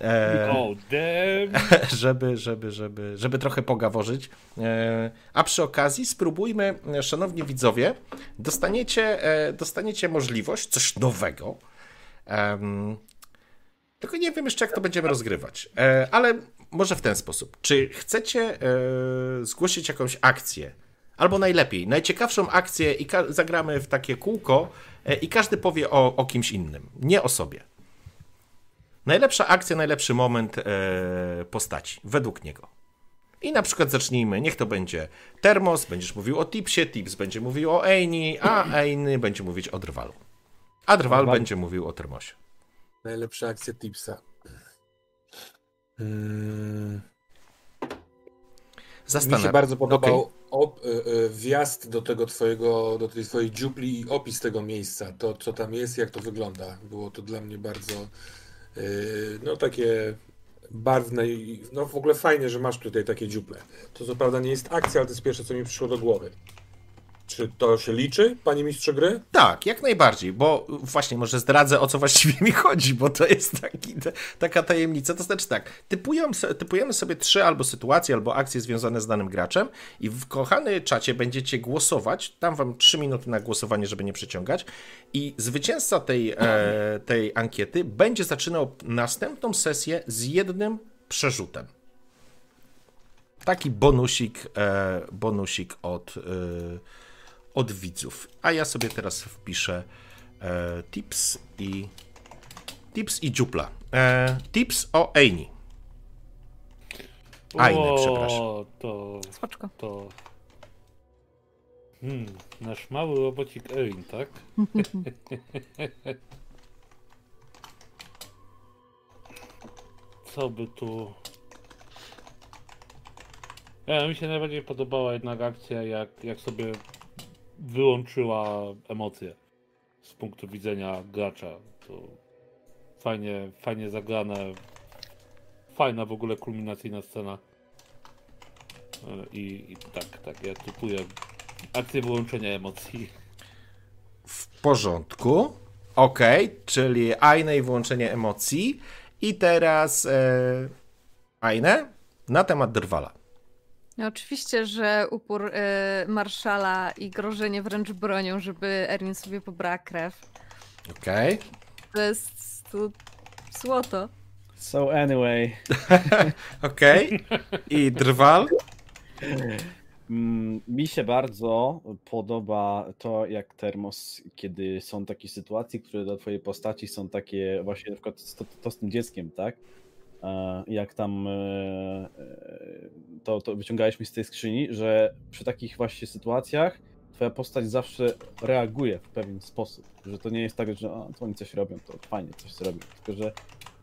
E, O, damn. [LAUGHS] żeby, żeby, żeby, żeby trochę pogaworzyć. E, A przy okazji spróbujmy, szanowni widzowie, dostaniecie, e, dostaniecie możliwość, coś nowego. Tylko nie wiem jeszcze, jak to będziemy rozgrywać. E, Ale może w ten sposób. Czy chcecie e, zgłosić jakąś akcję? Albo najlepiej, najciekawszą akcję i zagramy w takie kółko e, i każdy powie o, o kimś innym, nie o sobie. Najlepsza akcja, najlepszy moment e, postaci, według niego. I na przykład zacznijmy, niech to będzie Termos, będziesz mówił o Tipsie, Tips będzie mówił o Eini, a Einy będzie mówić o Drwalu. A Drwal Drwal. będzie mówił o Termosie. Najlepsza akcja tipsa. Mi Zastanawiam się bardzo podobał Okej. op, y, y, wjazd do tego twojego, do tej twojej dziupli i opis tego miejsca, to co tam jest, jak to wygląda. Było to dla mnie bardzo no takie barwne i no w ogóle fajnie, że masz tutaj takie dziuple. To co prawda nie jest akcja, ale to jest pierwsze, co mi przyszło do głowy. Czy to się liczy, panie mistrzu gry? Tak, jak najbardziej, bo właśnie może zdradzę o co właściwie mi chodzi, bo to jest taki, taka tajemnica. To znaczy tak, typują, se- typujemy sobie trzy albo sytuacje, albo akcje związane z danym graczem i w kochany czacie będziecie głosować. Dam wam trzy minuty na głosowanie, żeby nie przeciągać. I zwycięzca tej, e, tej ankiety będzie zaczynał następną sesję z jednym przerzutem. Taki bonusik, e, bonusik od, e, od widzów. A ja sobie teraz wpiszę e, tips i tips i dziupla. E, tips o Eini. Ajne, o, przepraszam. to, Spoczko. to... Hmm, nasz mały robocik Erin, tak? Co by tu... Ja, mi się najbardziej podobała jednak akcja, jak, jak sobie wyłączyła emocje z punktu widzenia gracza. To fajnie, fajnie zagrane. Fajna w ogóle kulminacyjna scena. E, I, I tak, tak, ja typuję akcję wyłączenia emocji. W porządku. Ok, czyli Ajne i włączenie emocji. I teraz e, Ajne na temat drwala. No, oczywiście, że upór y, marszala i grożenie wręcz bronią, żeby Erin sobie pobrała krew. Ok. To jest tu złoto. So anyway, [LAUGHS] Ok. I drwal. mm, mi się bardzo podoba to, jak Termos, kiedy są takie sytuacje, które dla twojej postaci są takie właśnie na przykład to, to z tym dzieckiem, tak? E, Jak tam e, e, to, to wyciągałeś mi z tej skrzyni, że przy takich właśnie sytuacjach twoja postać zawsze reaguje w pewien sposób. Że to nie jest tak, że to oni coś robią, to fajnie coś zrobią. Tylko, że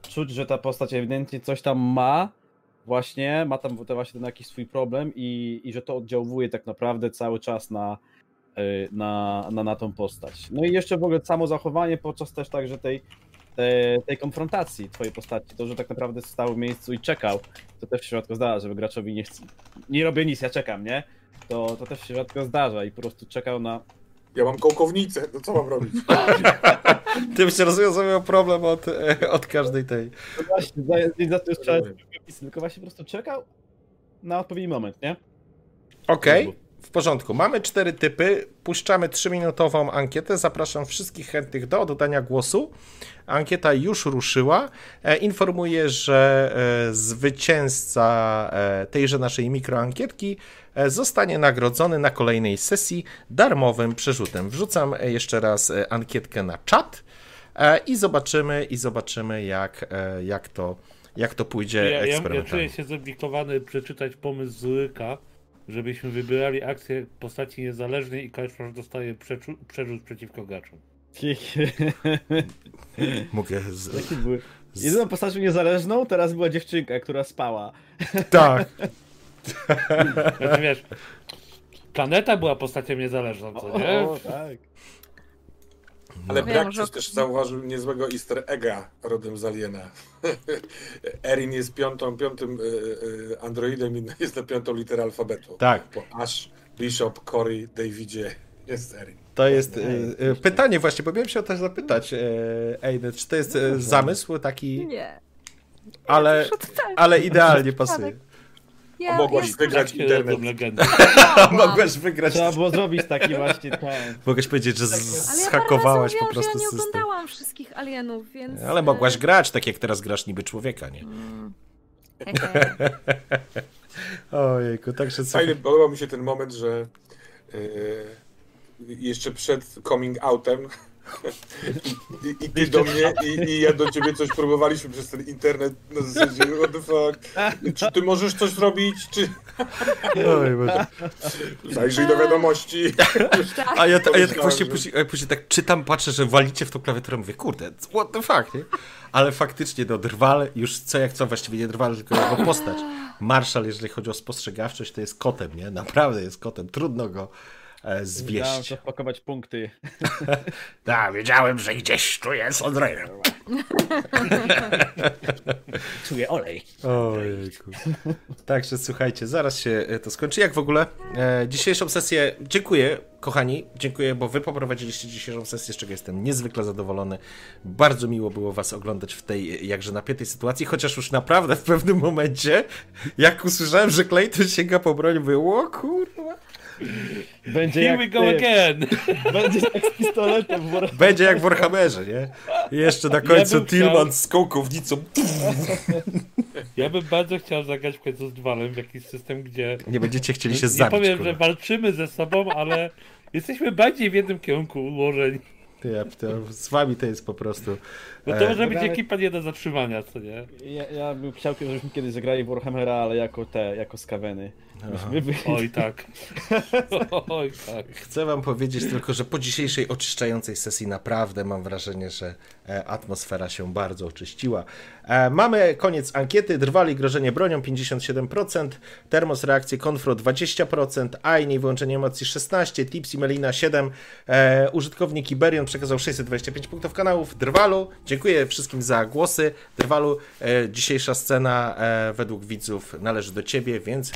czuć, że ta postać ewidentnie coś tam ma, właśnie, ma tam właśnie ten jakiś swój problem i, i że to oddziałuje tak naprawdę cały czas na, na, na, na tą postać. No i jeszcze w ogóle samo zachowanie podczas też także tej, tej, tej konfrontacji twojej postaci, to, że tak naprawdę stał w miejscu i czekał, to też się rzadko zdarza, żeby graczowi nie chce, nie robię nic, ja czekam, nie? To, to też się rzadko zdarza i po prostu czekał na, Ja mam kołkownicę, to co mam robić? [LAUGHS] Tym się rozwiązał problem od, e, od każdej tej. no właśnie, za, nie za to już trzeba tylko właśnie po prostu czekał na odpowiedni moment, nie? Okej, w porządku. Mamy cztery typy. Puszczamy trzyminutową ankietę. Zapraszam wszystkich chętnych do oddania głosu. Ankieta już ruszyła. E, informuję, że e, zwycięzca e, tejże naszej mikroankietki zostanie nagrodzony na kolejnej sesji darmowym przerzutem. Wrzucam jeszcze raz ankietkę na czat i zobaczymy, i zobaczymy jak, jak, to, jak to pójdzie Ja, ja, ja eksperymentalnie. czuję się zobligowany przeczytać pomysł z Łyka, żebyśmy wybierali akcję postaci niezależnej i każdy dostaje przeczu- przerzut przeciwko graczom. [LAUGHS] Mogę z... Jakie były? Jedyną postacią niezależną teraz była dziewczynka, która spała. Tak. Znaczy wiesz, planeta była postacią niezależną, co nie? O, tak. Ale Wiem, Brak że- też zauważył niezłego easter egga rodem z Aliena. [LAUGHS] Erin jest piątą, piątym y, y, androidem i jest na piątą literę alfabetu. Tak. Po Ash, Bishop, Cory, Davidzie jest Erin. To jest e, e, pytanie właśnie, bo miałem się o to zapytać, e, Ejny, czy to jest e, zamysł taki, Nie. ale, ale idealnie pasuje. Ja, Mogłaś ja wygrać internet. skończyłam. [LAUGHS] Mogłeś wygrać, Trzeba było zrobić taki właśnie ten. mogłeś powiedzieć, że zhakowałaś po prostu że ja nie system. oglądałam wszystkich alienów, więc... Ale mogłaś e, grać tak, jak teraz grasz niby człowieka, nie? mm. [LAUGHS] Ojejku, także co... Fajny, podoba mi się ten moment, że y, jeszcze przed coming outem I, i ty do mnie, i, i ja do ciebie coś próbowaliśmy przez ten internet na zasadzie, what the fuck, czy ty możesz coś zrobić, czy... Oj, Boże. Zajrzyj do wiadomości. A ja, a ja tak właśnie później, a później tak czytam, patrzę, że walicie w tą klawiaturę, mówię, kurde, what the fuck, nie? Ale faktycznie, no, Drwal, już co jak co, właściwie nie Drwal, tylko jego postać. Marszal, jeżeli chodzi o spostrzegawczość, to jest kotem, nie? Naprawdę jest kotem, trudno go zwieść. to wpakować punkty. [LAUGHS] Tak, wiedziałem, że gdzieś tu jest Andrzej. [LAUGHS] Czuję olej. Ojejku. Także słuchajcie, zaraz się e, to skończy. Jak w ogóle e, dzisiejszą sesję, dziękuję kochani, dziękuję, bo wy poprowadziliście dzisiejszą sesję, z czego jestem niezwykle zadowolony. Bardzo miło było was oglądać w tej e, jakże napiętej sytuacji, chociaż już naprawdę w pewnym momencie, jak usłyszałem, że Clayton sięga po broń, mówię, o kurwa. Będzie Here jak we go again! [LAUGHS] Będzie jak z pistoletem w Będzie jak w Warhammerze, nie? I jeszcze na końcu chciał- Tillman z kołkownicą. Ja bym bardzo chciał zagrać w końcu z Dwalem w jakiś system, gdzie Nie będziecie chcieli się nie zabić. powiem, kurwa. że walczymy ze sobą, ale jesteśmy bardziej w jednym kierunku ułożeni. Ja, to z wami to jest po prostu... E, to może być ekipa nie do zatrzymania, co nie? Ja, ja bym chciał, żebyśmy kiedyś zagrali w Warhammera, ale jako te, jako skaweny. Myśmy by... Oj tak. [LAUGHS] Oj tak. Chcę wam powiedzieć tylko, że po dzisiejszej oczyszczającej sesji naprawdę mam wrażenie, że e, atmosfera się bardzo oczyściła. E, Mamy koniec ankiety. Drwali grożenie bronią 57%, termos reakcje konfro 20%, Aini wyłączenie emocji 16%, Tipsy Melina 7%, e, użytkownik Iberion przekazał 625 punktów kanałów. Drwalu, dziękuję wszystkim za głosy. Drwalu, dzisiejsza scena według widzów należy do ciebie, więc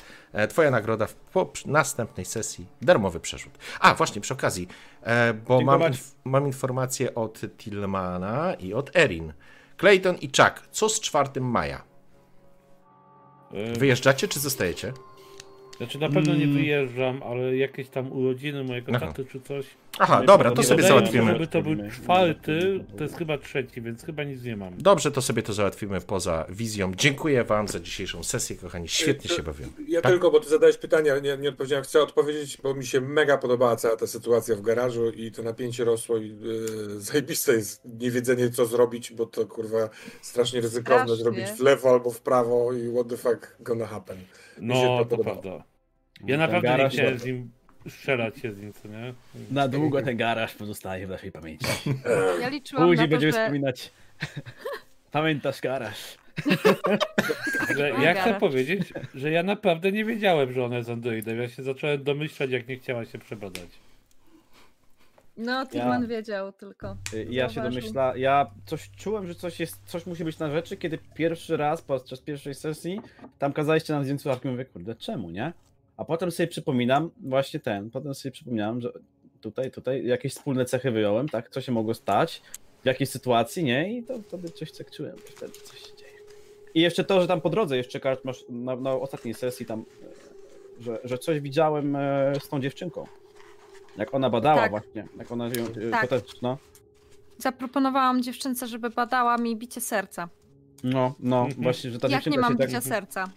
twoja nagroda w po następnej sesji, darmowy przerzut. A, właśnie przy okazji, e, bo mam, inf- mam informację od Tillmana i od Erin. Clayton i Chuck, co z 4 maja? E, Wyjeżdżacie czy zostajecie? Znaczy na pewno nie wyjeżdżam, ale jakieś tam urodziny mojego Aha. taty czy coś. Aha, My dobra, to sobie Wydaje załatwimy. żeby to był czwarty, to jest chyba trzeci, więc chyba nic nie mam. Dobrze, to sobie to załatwimy poza wizją. Dziękuję wam za dzisiejszą sesję, kochani. Świetnie się bawiłem. Ja Tak? tylko, bo ty zadałeś pytania, nie, nie odpowiedziałem. Chcę odpowiedzieć, bo mi się mega podobała cała ta sytuacja w garażu i to napięcie rosło i yy, [LAUGHS] zajebiste jest niewiedzenie, co zrobić, bo to kurwa strasznie ryzykowne Strasznie. zrobić w lewo albo w prawo i what the fuck gonna happen. No, to to prawda. Ja Ten naprawdę nie chciałem z nim strzelać się z nim, co nie? Na długo ten garaż pozostaje w naszej pamięci. [LAUGHS] Ja liczyłam Później na to, będziemy że... wspominać. [LAUGHS] Pamiętasz garaż? [LAUGHS] Ale ja chcę powiedzieć, że ja naprawdę nie wiedziałem, że ona jest androidem. Ja się zacząłem domyślać, jak nie chciała się przebadać. No, Tillman wiedział tylko. Y, Ja się domyśla, ja coś czułem, że coś jest, coś musi być na rzeczy, kiedy pierwszy raz podczas pierwszej sesji tam kazaliście nam zdjąć słuchawki, mówię, kurde, czemu, nie? A potem sobie przypominam, właśnie ten, potem sobie przypomniałem, że tutaj, tutaj jakieś wspólne cechy wyjąłem, tak, co się mogło stać, w jakiej sytuacji, nie? I to wtedy coś tak czułem, wtedy coś się dzieje. I jeszcze to, że tam po drodze jeszcze masz na, na ostatniej sesji tam, e, że, że coś widziałem e, z tą dziewczynką. Jak ona badała Tak. właśnie, jak ona ją, e, Tak. no. Zaproponowałam dziewczynce, żeby badała mi bicie serca. No, no, Mhm. właśnie, że ta Jak nie mam tak... bicia serca?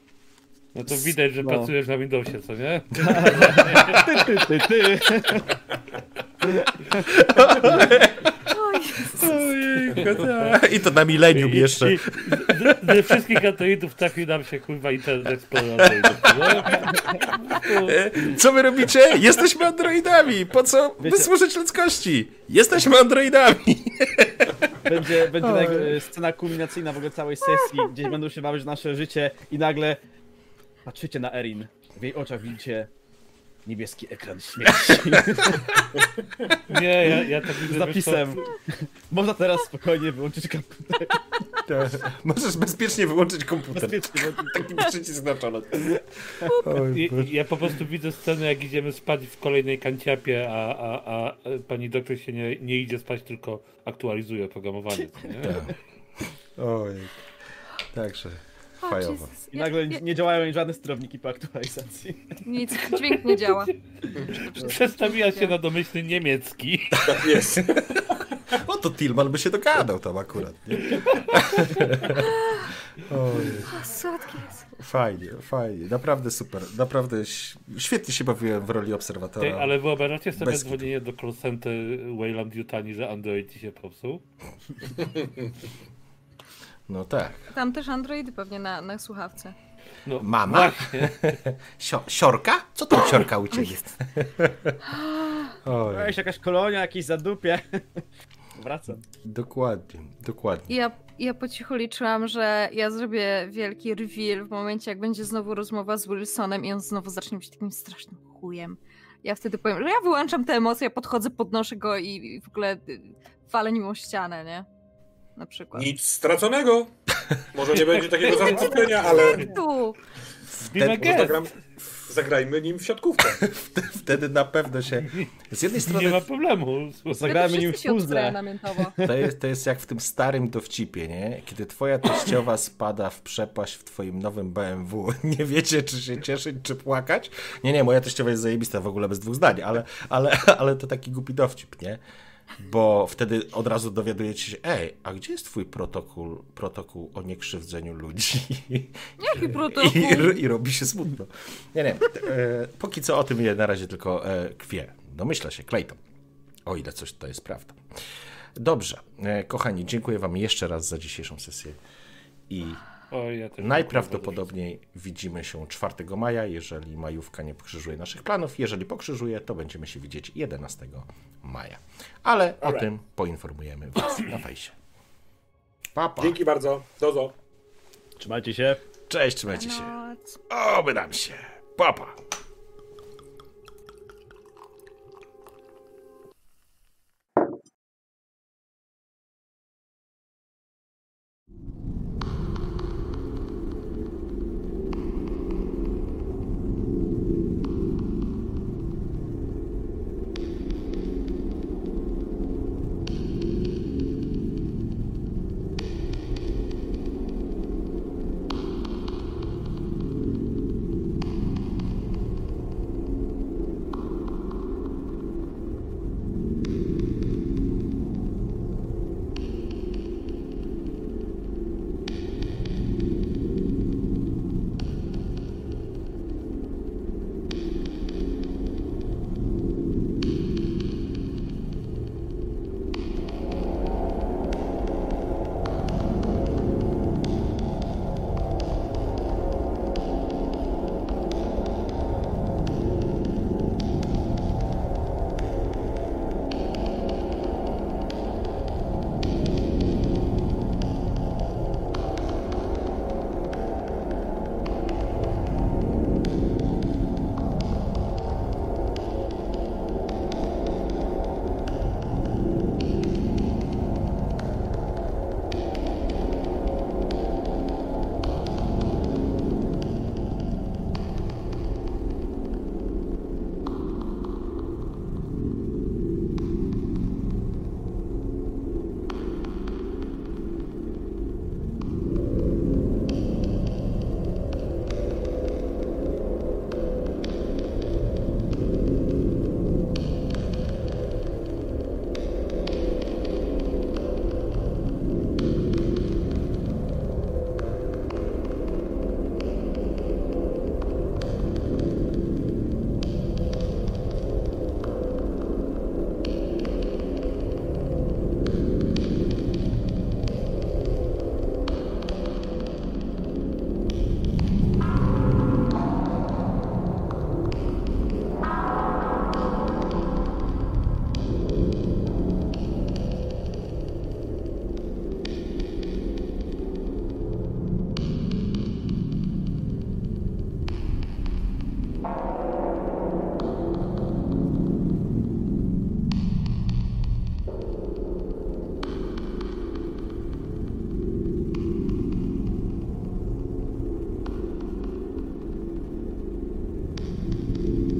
No to widać, że No. pracujesz na Windowsie, co nie? [LAUGHS] Ty, ty, ty. Oj, [LAUGHS] [LAUGHS] I to na milenium jeszcze. I, ze, ze wszystkich androidów trafił nam się kurwa Internet Explorer Co wy robicie? Jesteśmy androidami. Po co Wiecie- wysłużyć ludzkości? Jesteśmy androidami. [LAUGHS] Będzie, będzie e, scena kulminacyjna w ogóle całej sesji, gdzie będą się bawić nasze życie i nagle patrzycie na Erin. W jej oczach widzicie niebieski ekran śmierci [LAUGHS] Nie, ja, ja to widzę, z napisem. co, Można teraz spokojnie wyłączyć komputer. Możesz bezpiecznie wyłączyć komputer. Bezpiecznie, bo Taki przycisk znaczony. I Ja po prostu widzę scenę, jak idziemy spać w kolejnej kanciapie, a, a, a pani doktor się nie, nie idzie spać, tylko aktualizuje oprogramowanie. Nie? Oj. Także fajowo. Jezus. I nagle nie działają żadne sterowniki po aktualizacji. Nic, [LAUGHS] dźwięk nie działa. [LAUGHS] Przestawiła się na domyślny niemiecki. Tak jest. [LAUGHS] O, to Tillman by się dogadał tam akurat. Nie? Oj, O, słodki jest. fajnie, fajnie, naprawdę super. Naprawdę świetnie się bawiłem w roli obserwatora. Ty, ale wyobrażacie sobie Bez kitu. dzwonienie do call center Wayland Yutani, że Android ci się popsuł? No tak. Tam też Androidy pewnie na, na słuchawce. No, Mama? [LAUGHS] Sio, siorka? Co tam siorka u ciebie? [LAUGHS] Oj, Weź jakaś kolonia, jakiś zadupie. [LAUGHS] Wracam. dokładnie, dokładnie. Ja, ja po cichu liczyłam, że ja zrobię wielki reveal w momencie, jak będzie znowu rozmowa z Wilsonem i on znowu zacznie być takim strasznym chujem. Ja wtedy powiem, że ja wyłączam te emocje, ja podchodzę, podnoszę go i, i w ogóle y, walę nim o ścianę, nie? Na przykład. Nic straconego. Może nie będzie takiego [LAUGHS] zaskoczenia, ale Tu! Be my może guest. zagram, zagrajmy nim w siatkówkę. [LAUGHS] Wtedy na pewno się. Z jednej [LAUGHS] Nie strony ma problemu. Zagrajmy nim w to jest, to jest jak w tym starym dowcipie, nie? Kiedy twoja teściowa spada w przepaść w twoim nowym BMW. Nie wiecie, czy się cieszyć, czy płakać. Nie, nie, moja teściowa jest zajebista w ogóle bez dwóch zdań, ale, ale, ale to taki głupi dowcip, nie? Bo wtedy od razu dowiadujecie się, ej, a gdzie jest twój protokół, protokół o niekrzywdzeniu ludzi? [LAUGHS] Jaki protokół? I, I robi się smutno. Nie, nie. E, póki co o tym je na razie tylko e, kwie. Domyśla się, Clayton. O ile coś to jest prawda. Dobrze. E, kochani, dziękuję wam jeszcze raz za dzisiejszą sesję. I Oj, ja też najprawdopodobniej widzimy się 4 maja, jeżeli majówka nie pokrzyżuje naszych planów. Jeżeli pokrzyżuje, to będziemy się widzieć 11 maja. Ale o tym poinformujemy was [CLEARS THROAT] na fejsie. Papa. Dzięki bardzo. Dozo. Trzymajcie się. Cześć, trzymajcie się. Oby nam się. Papa.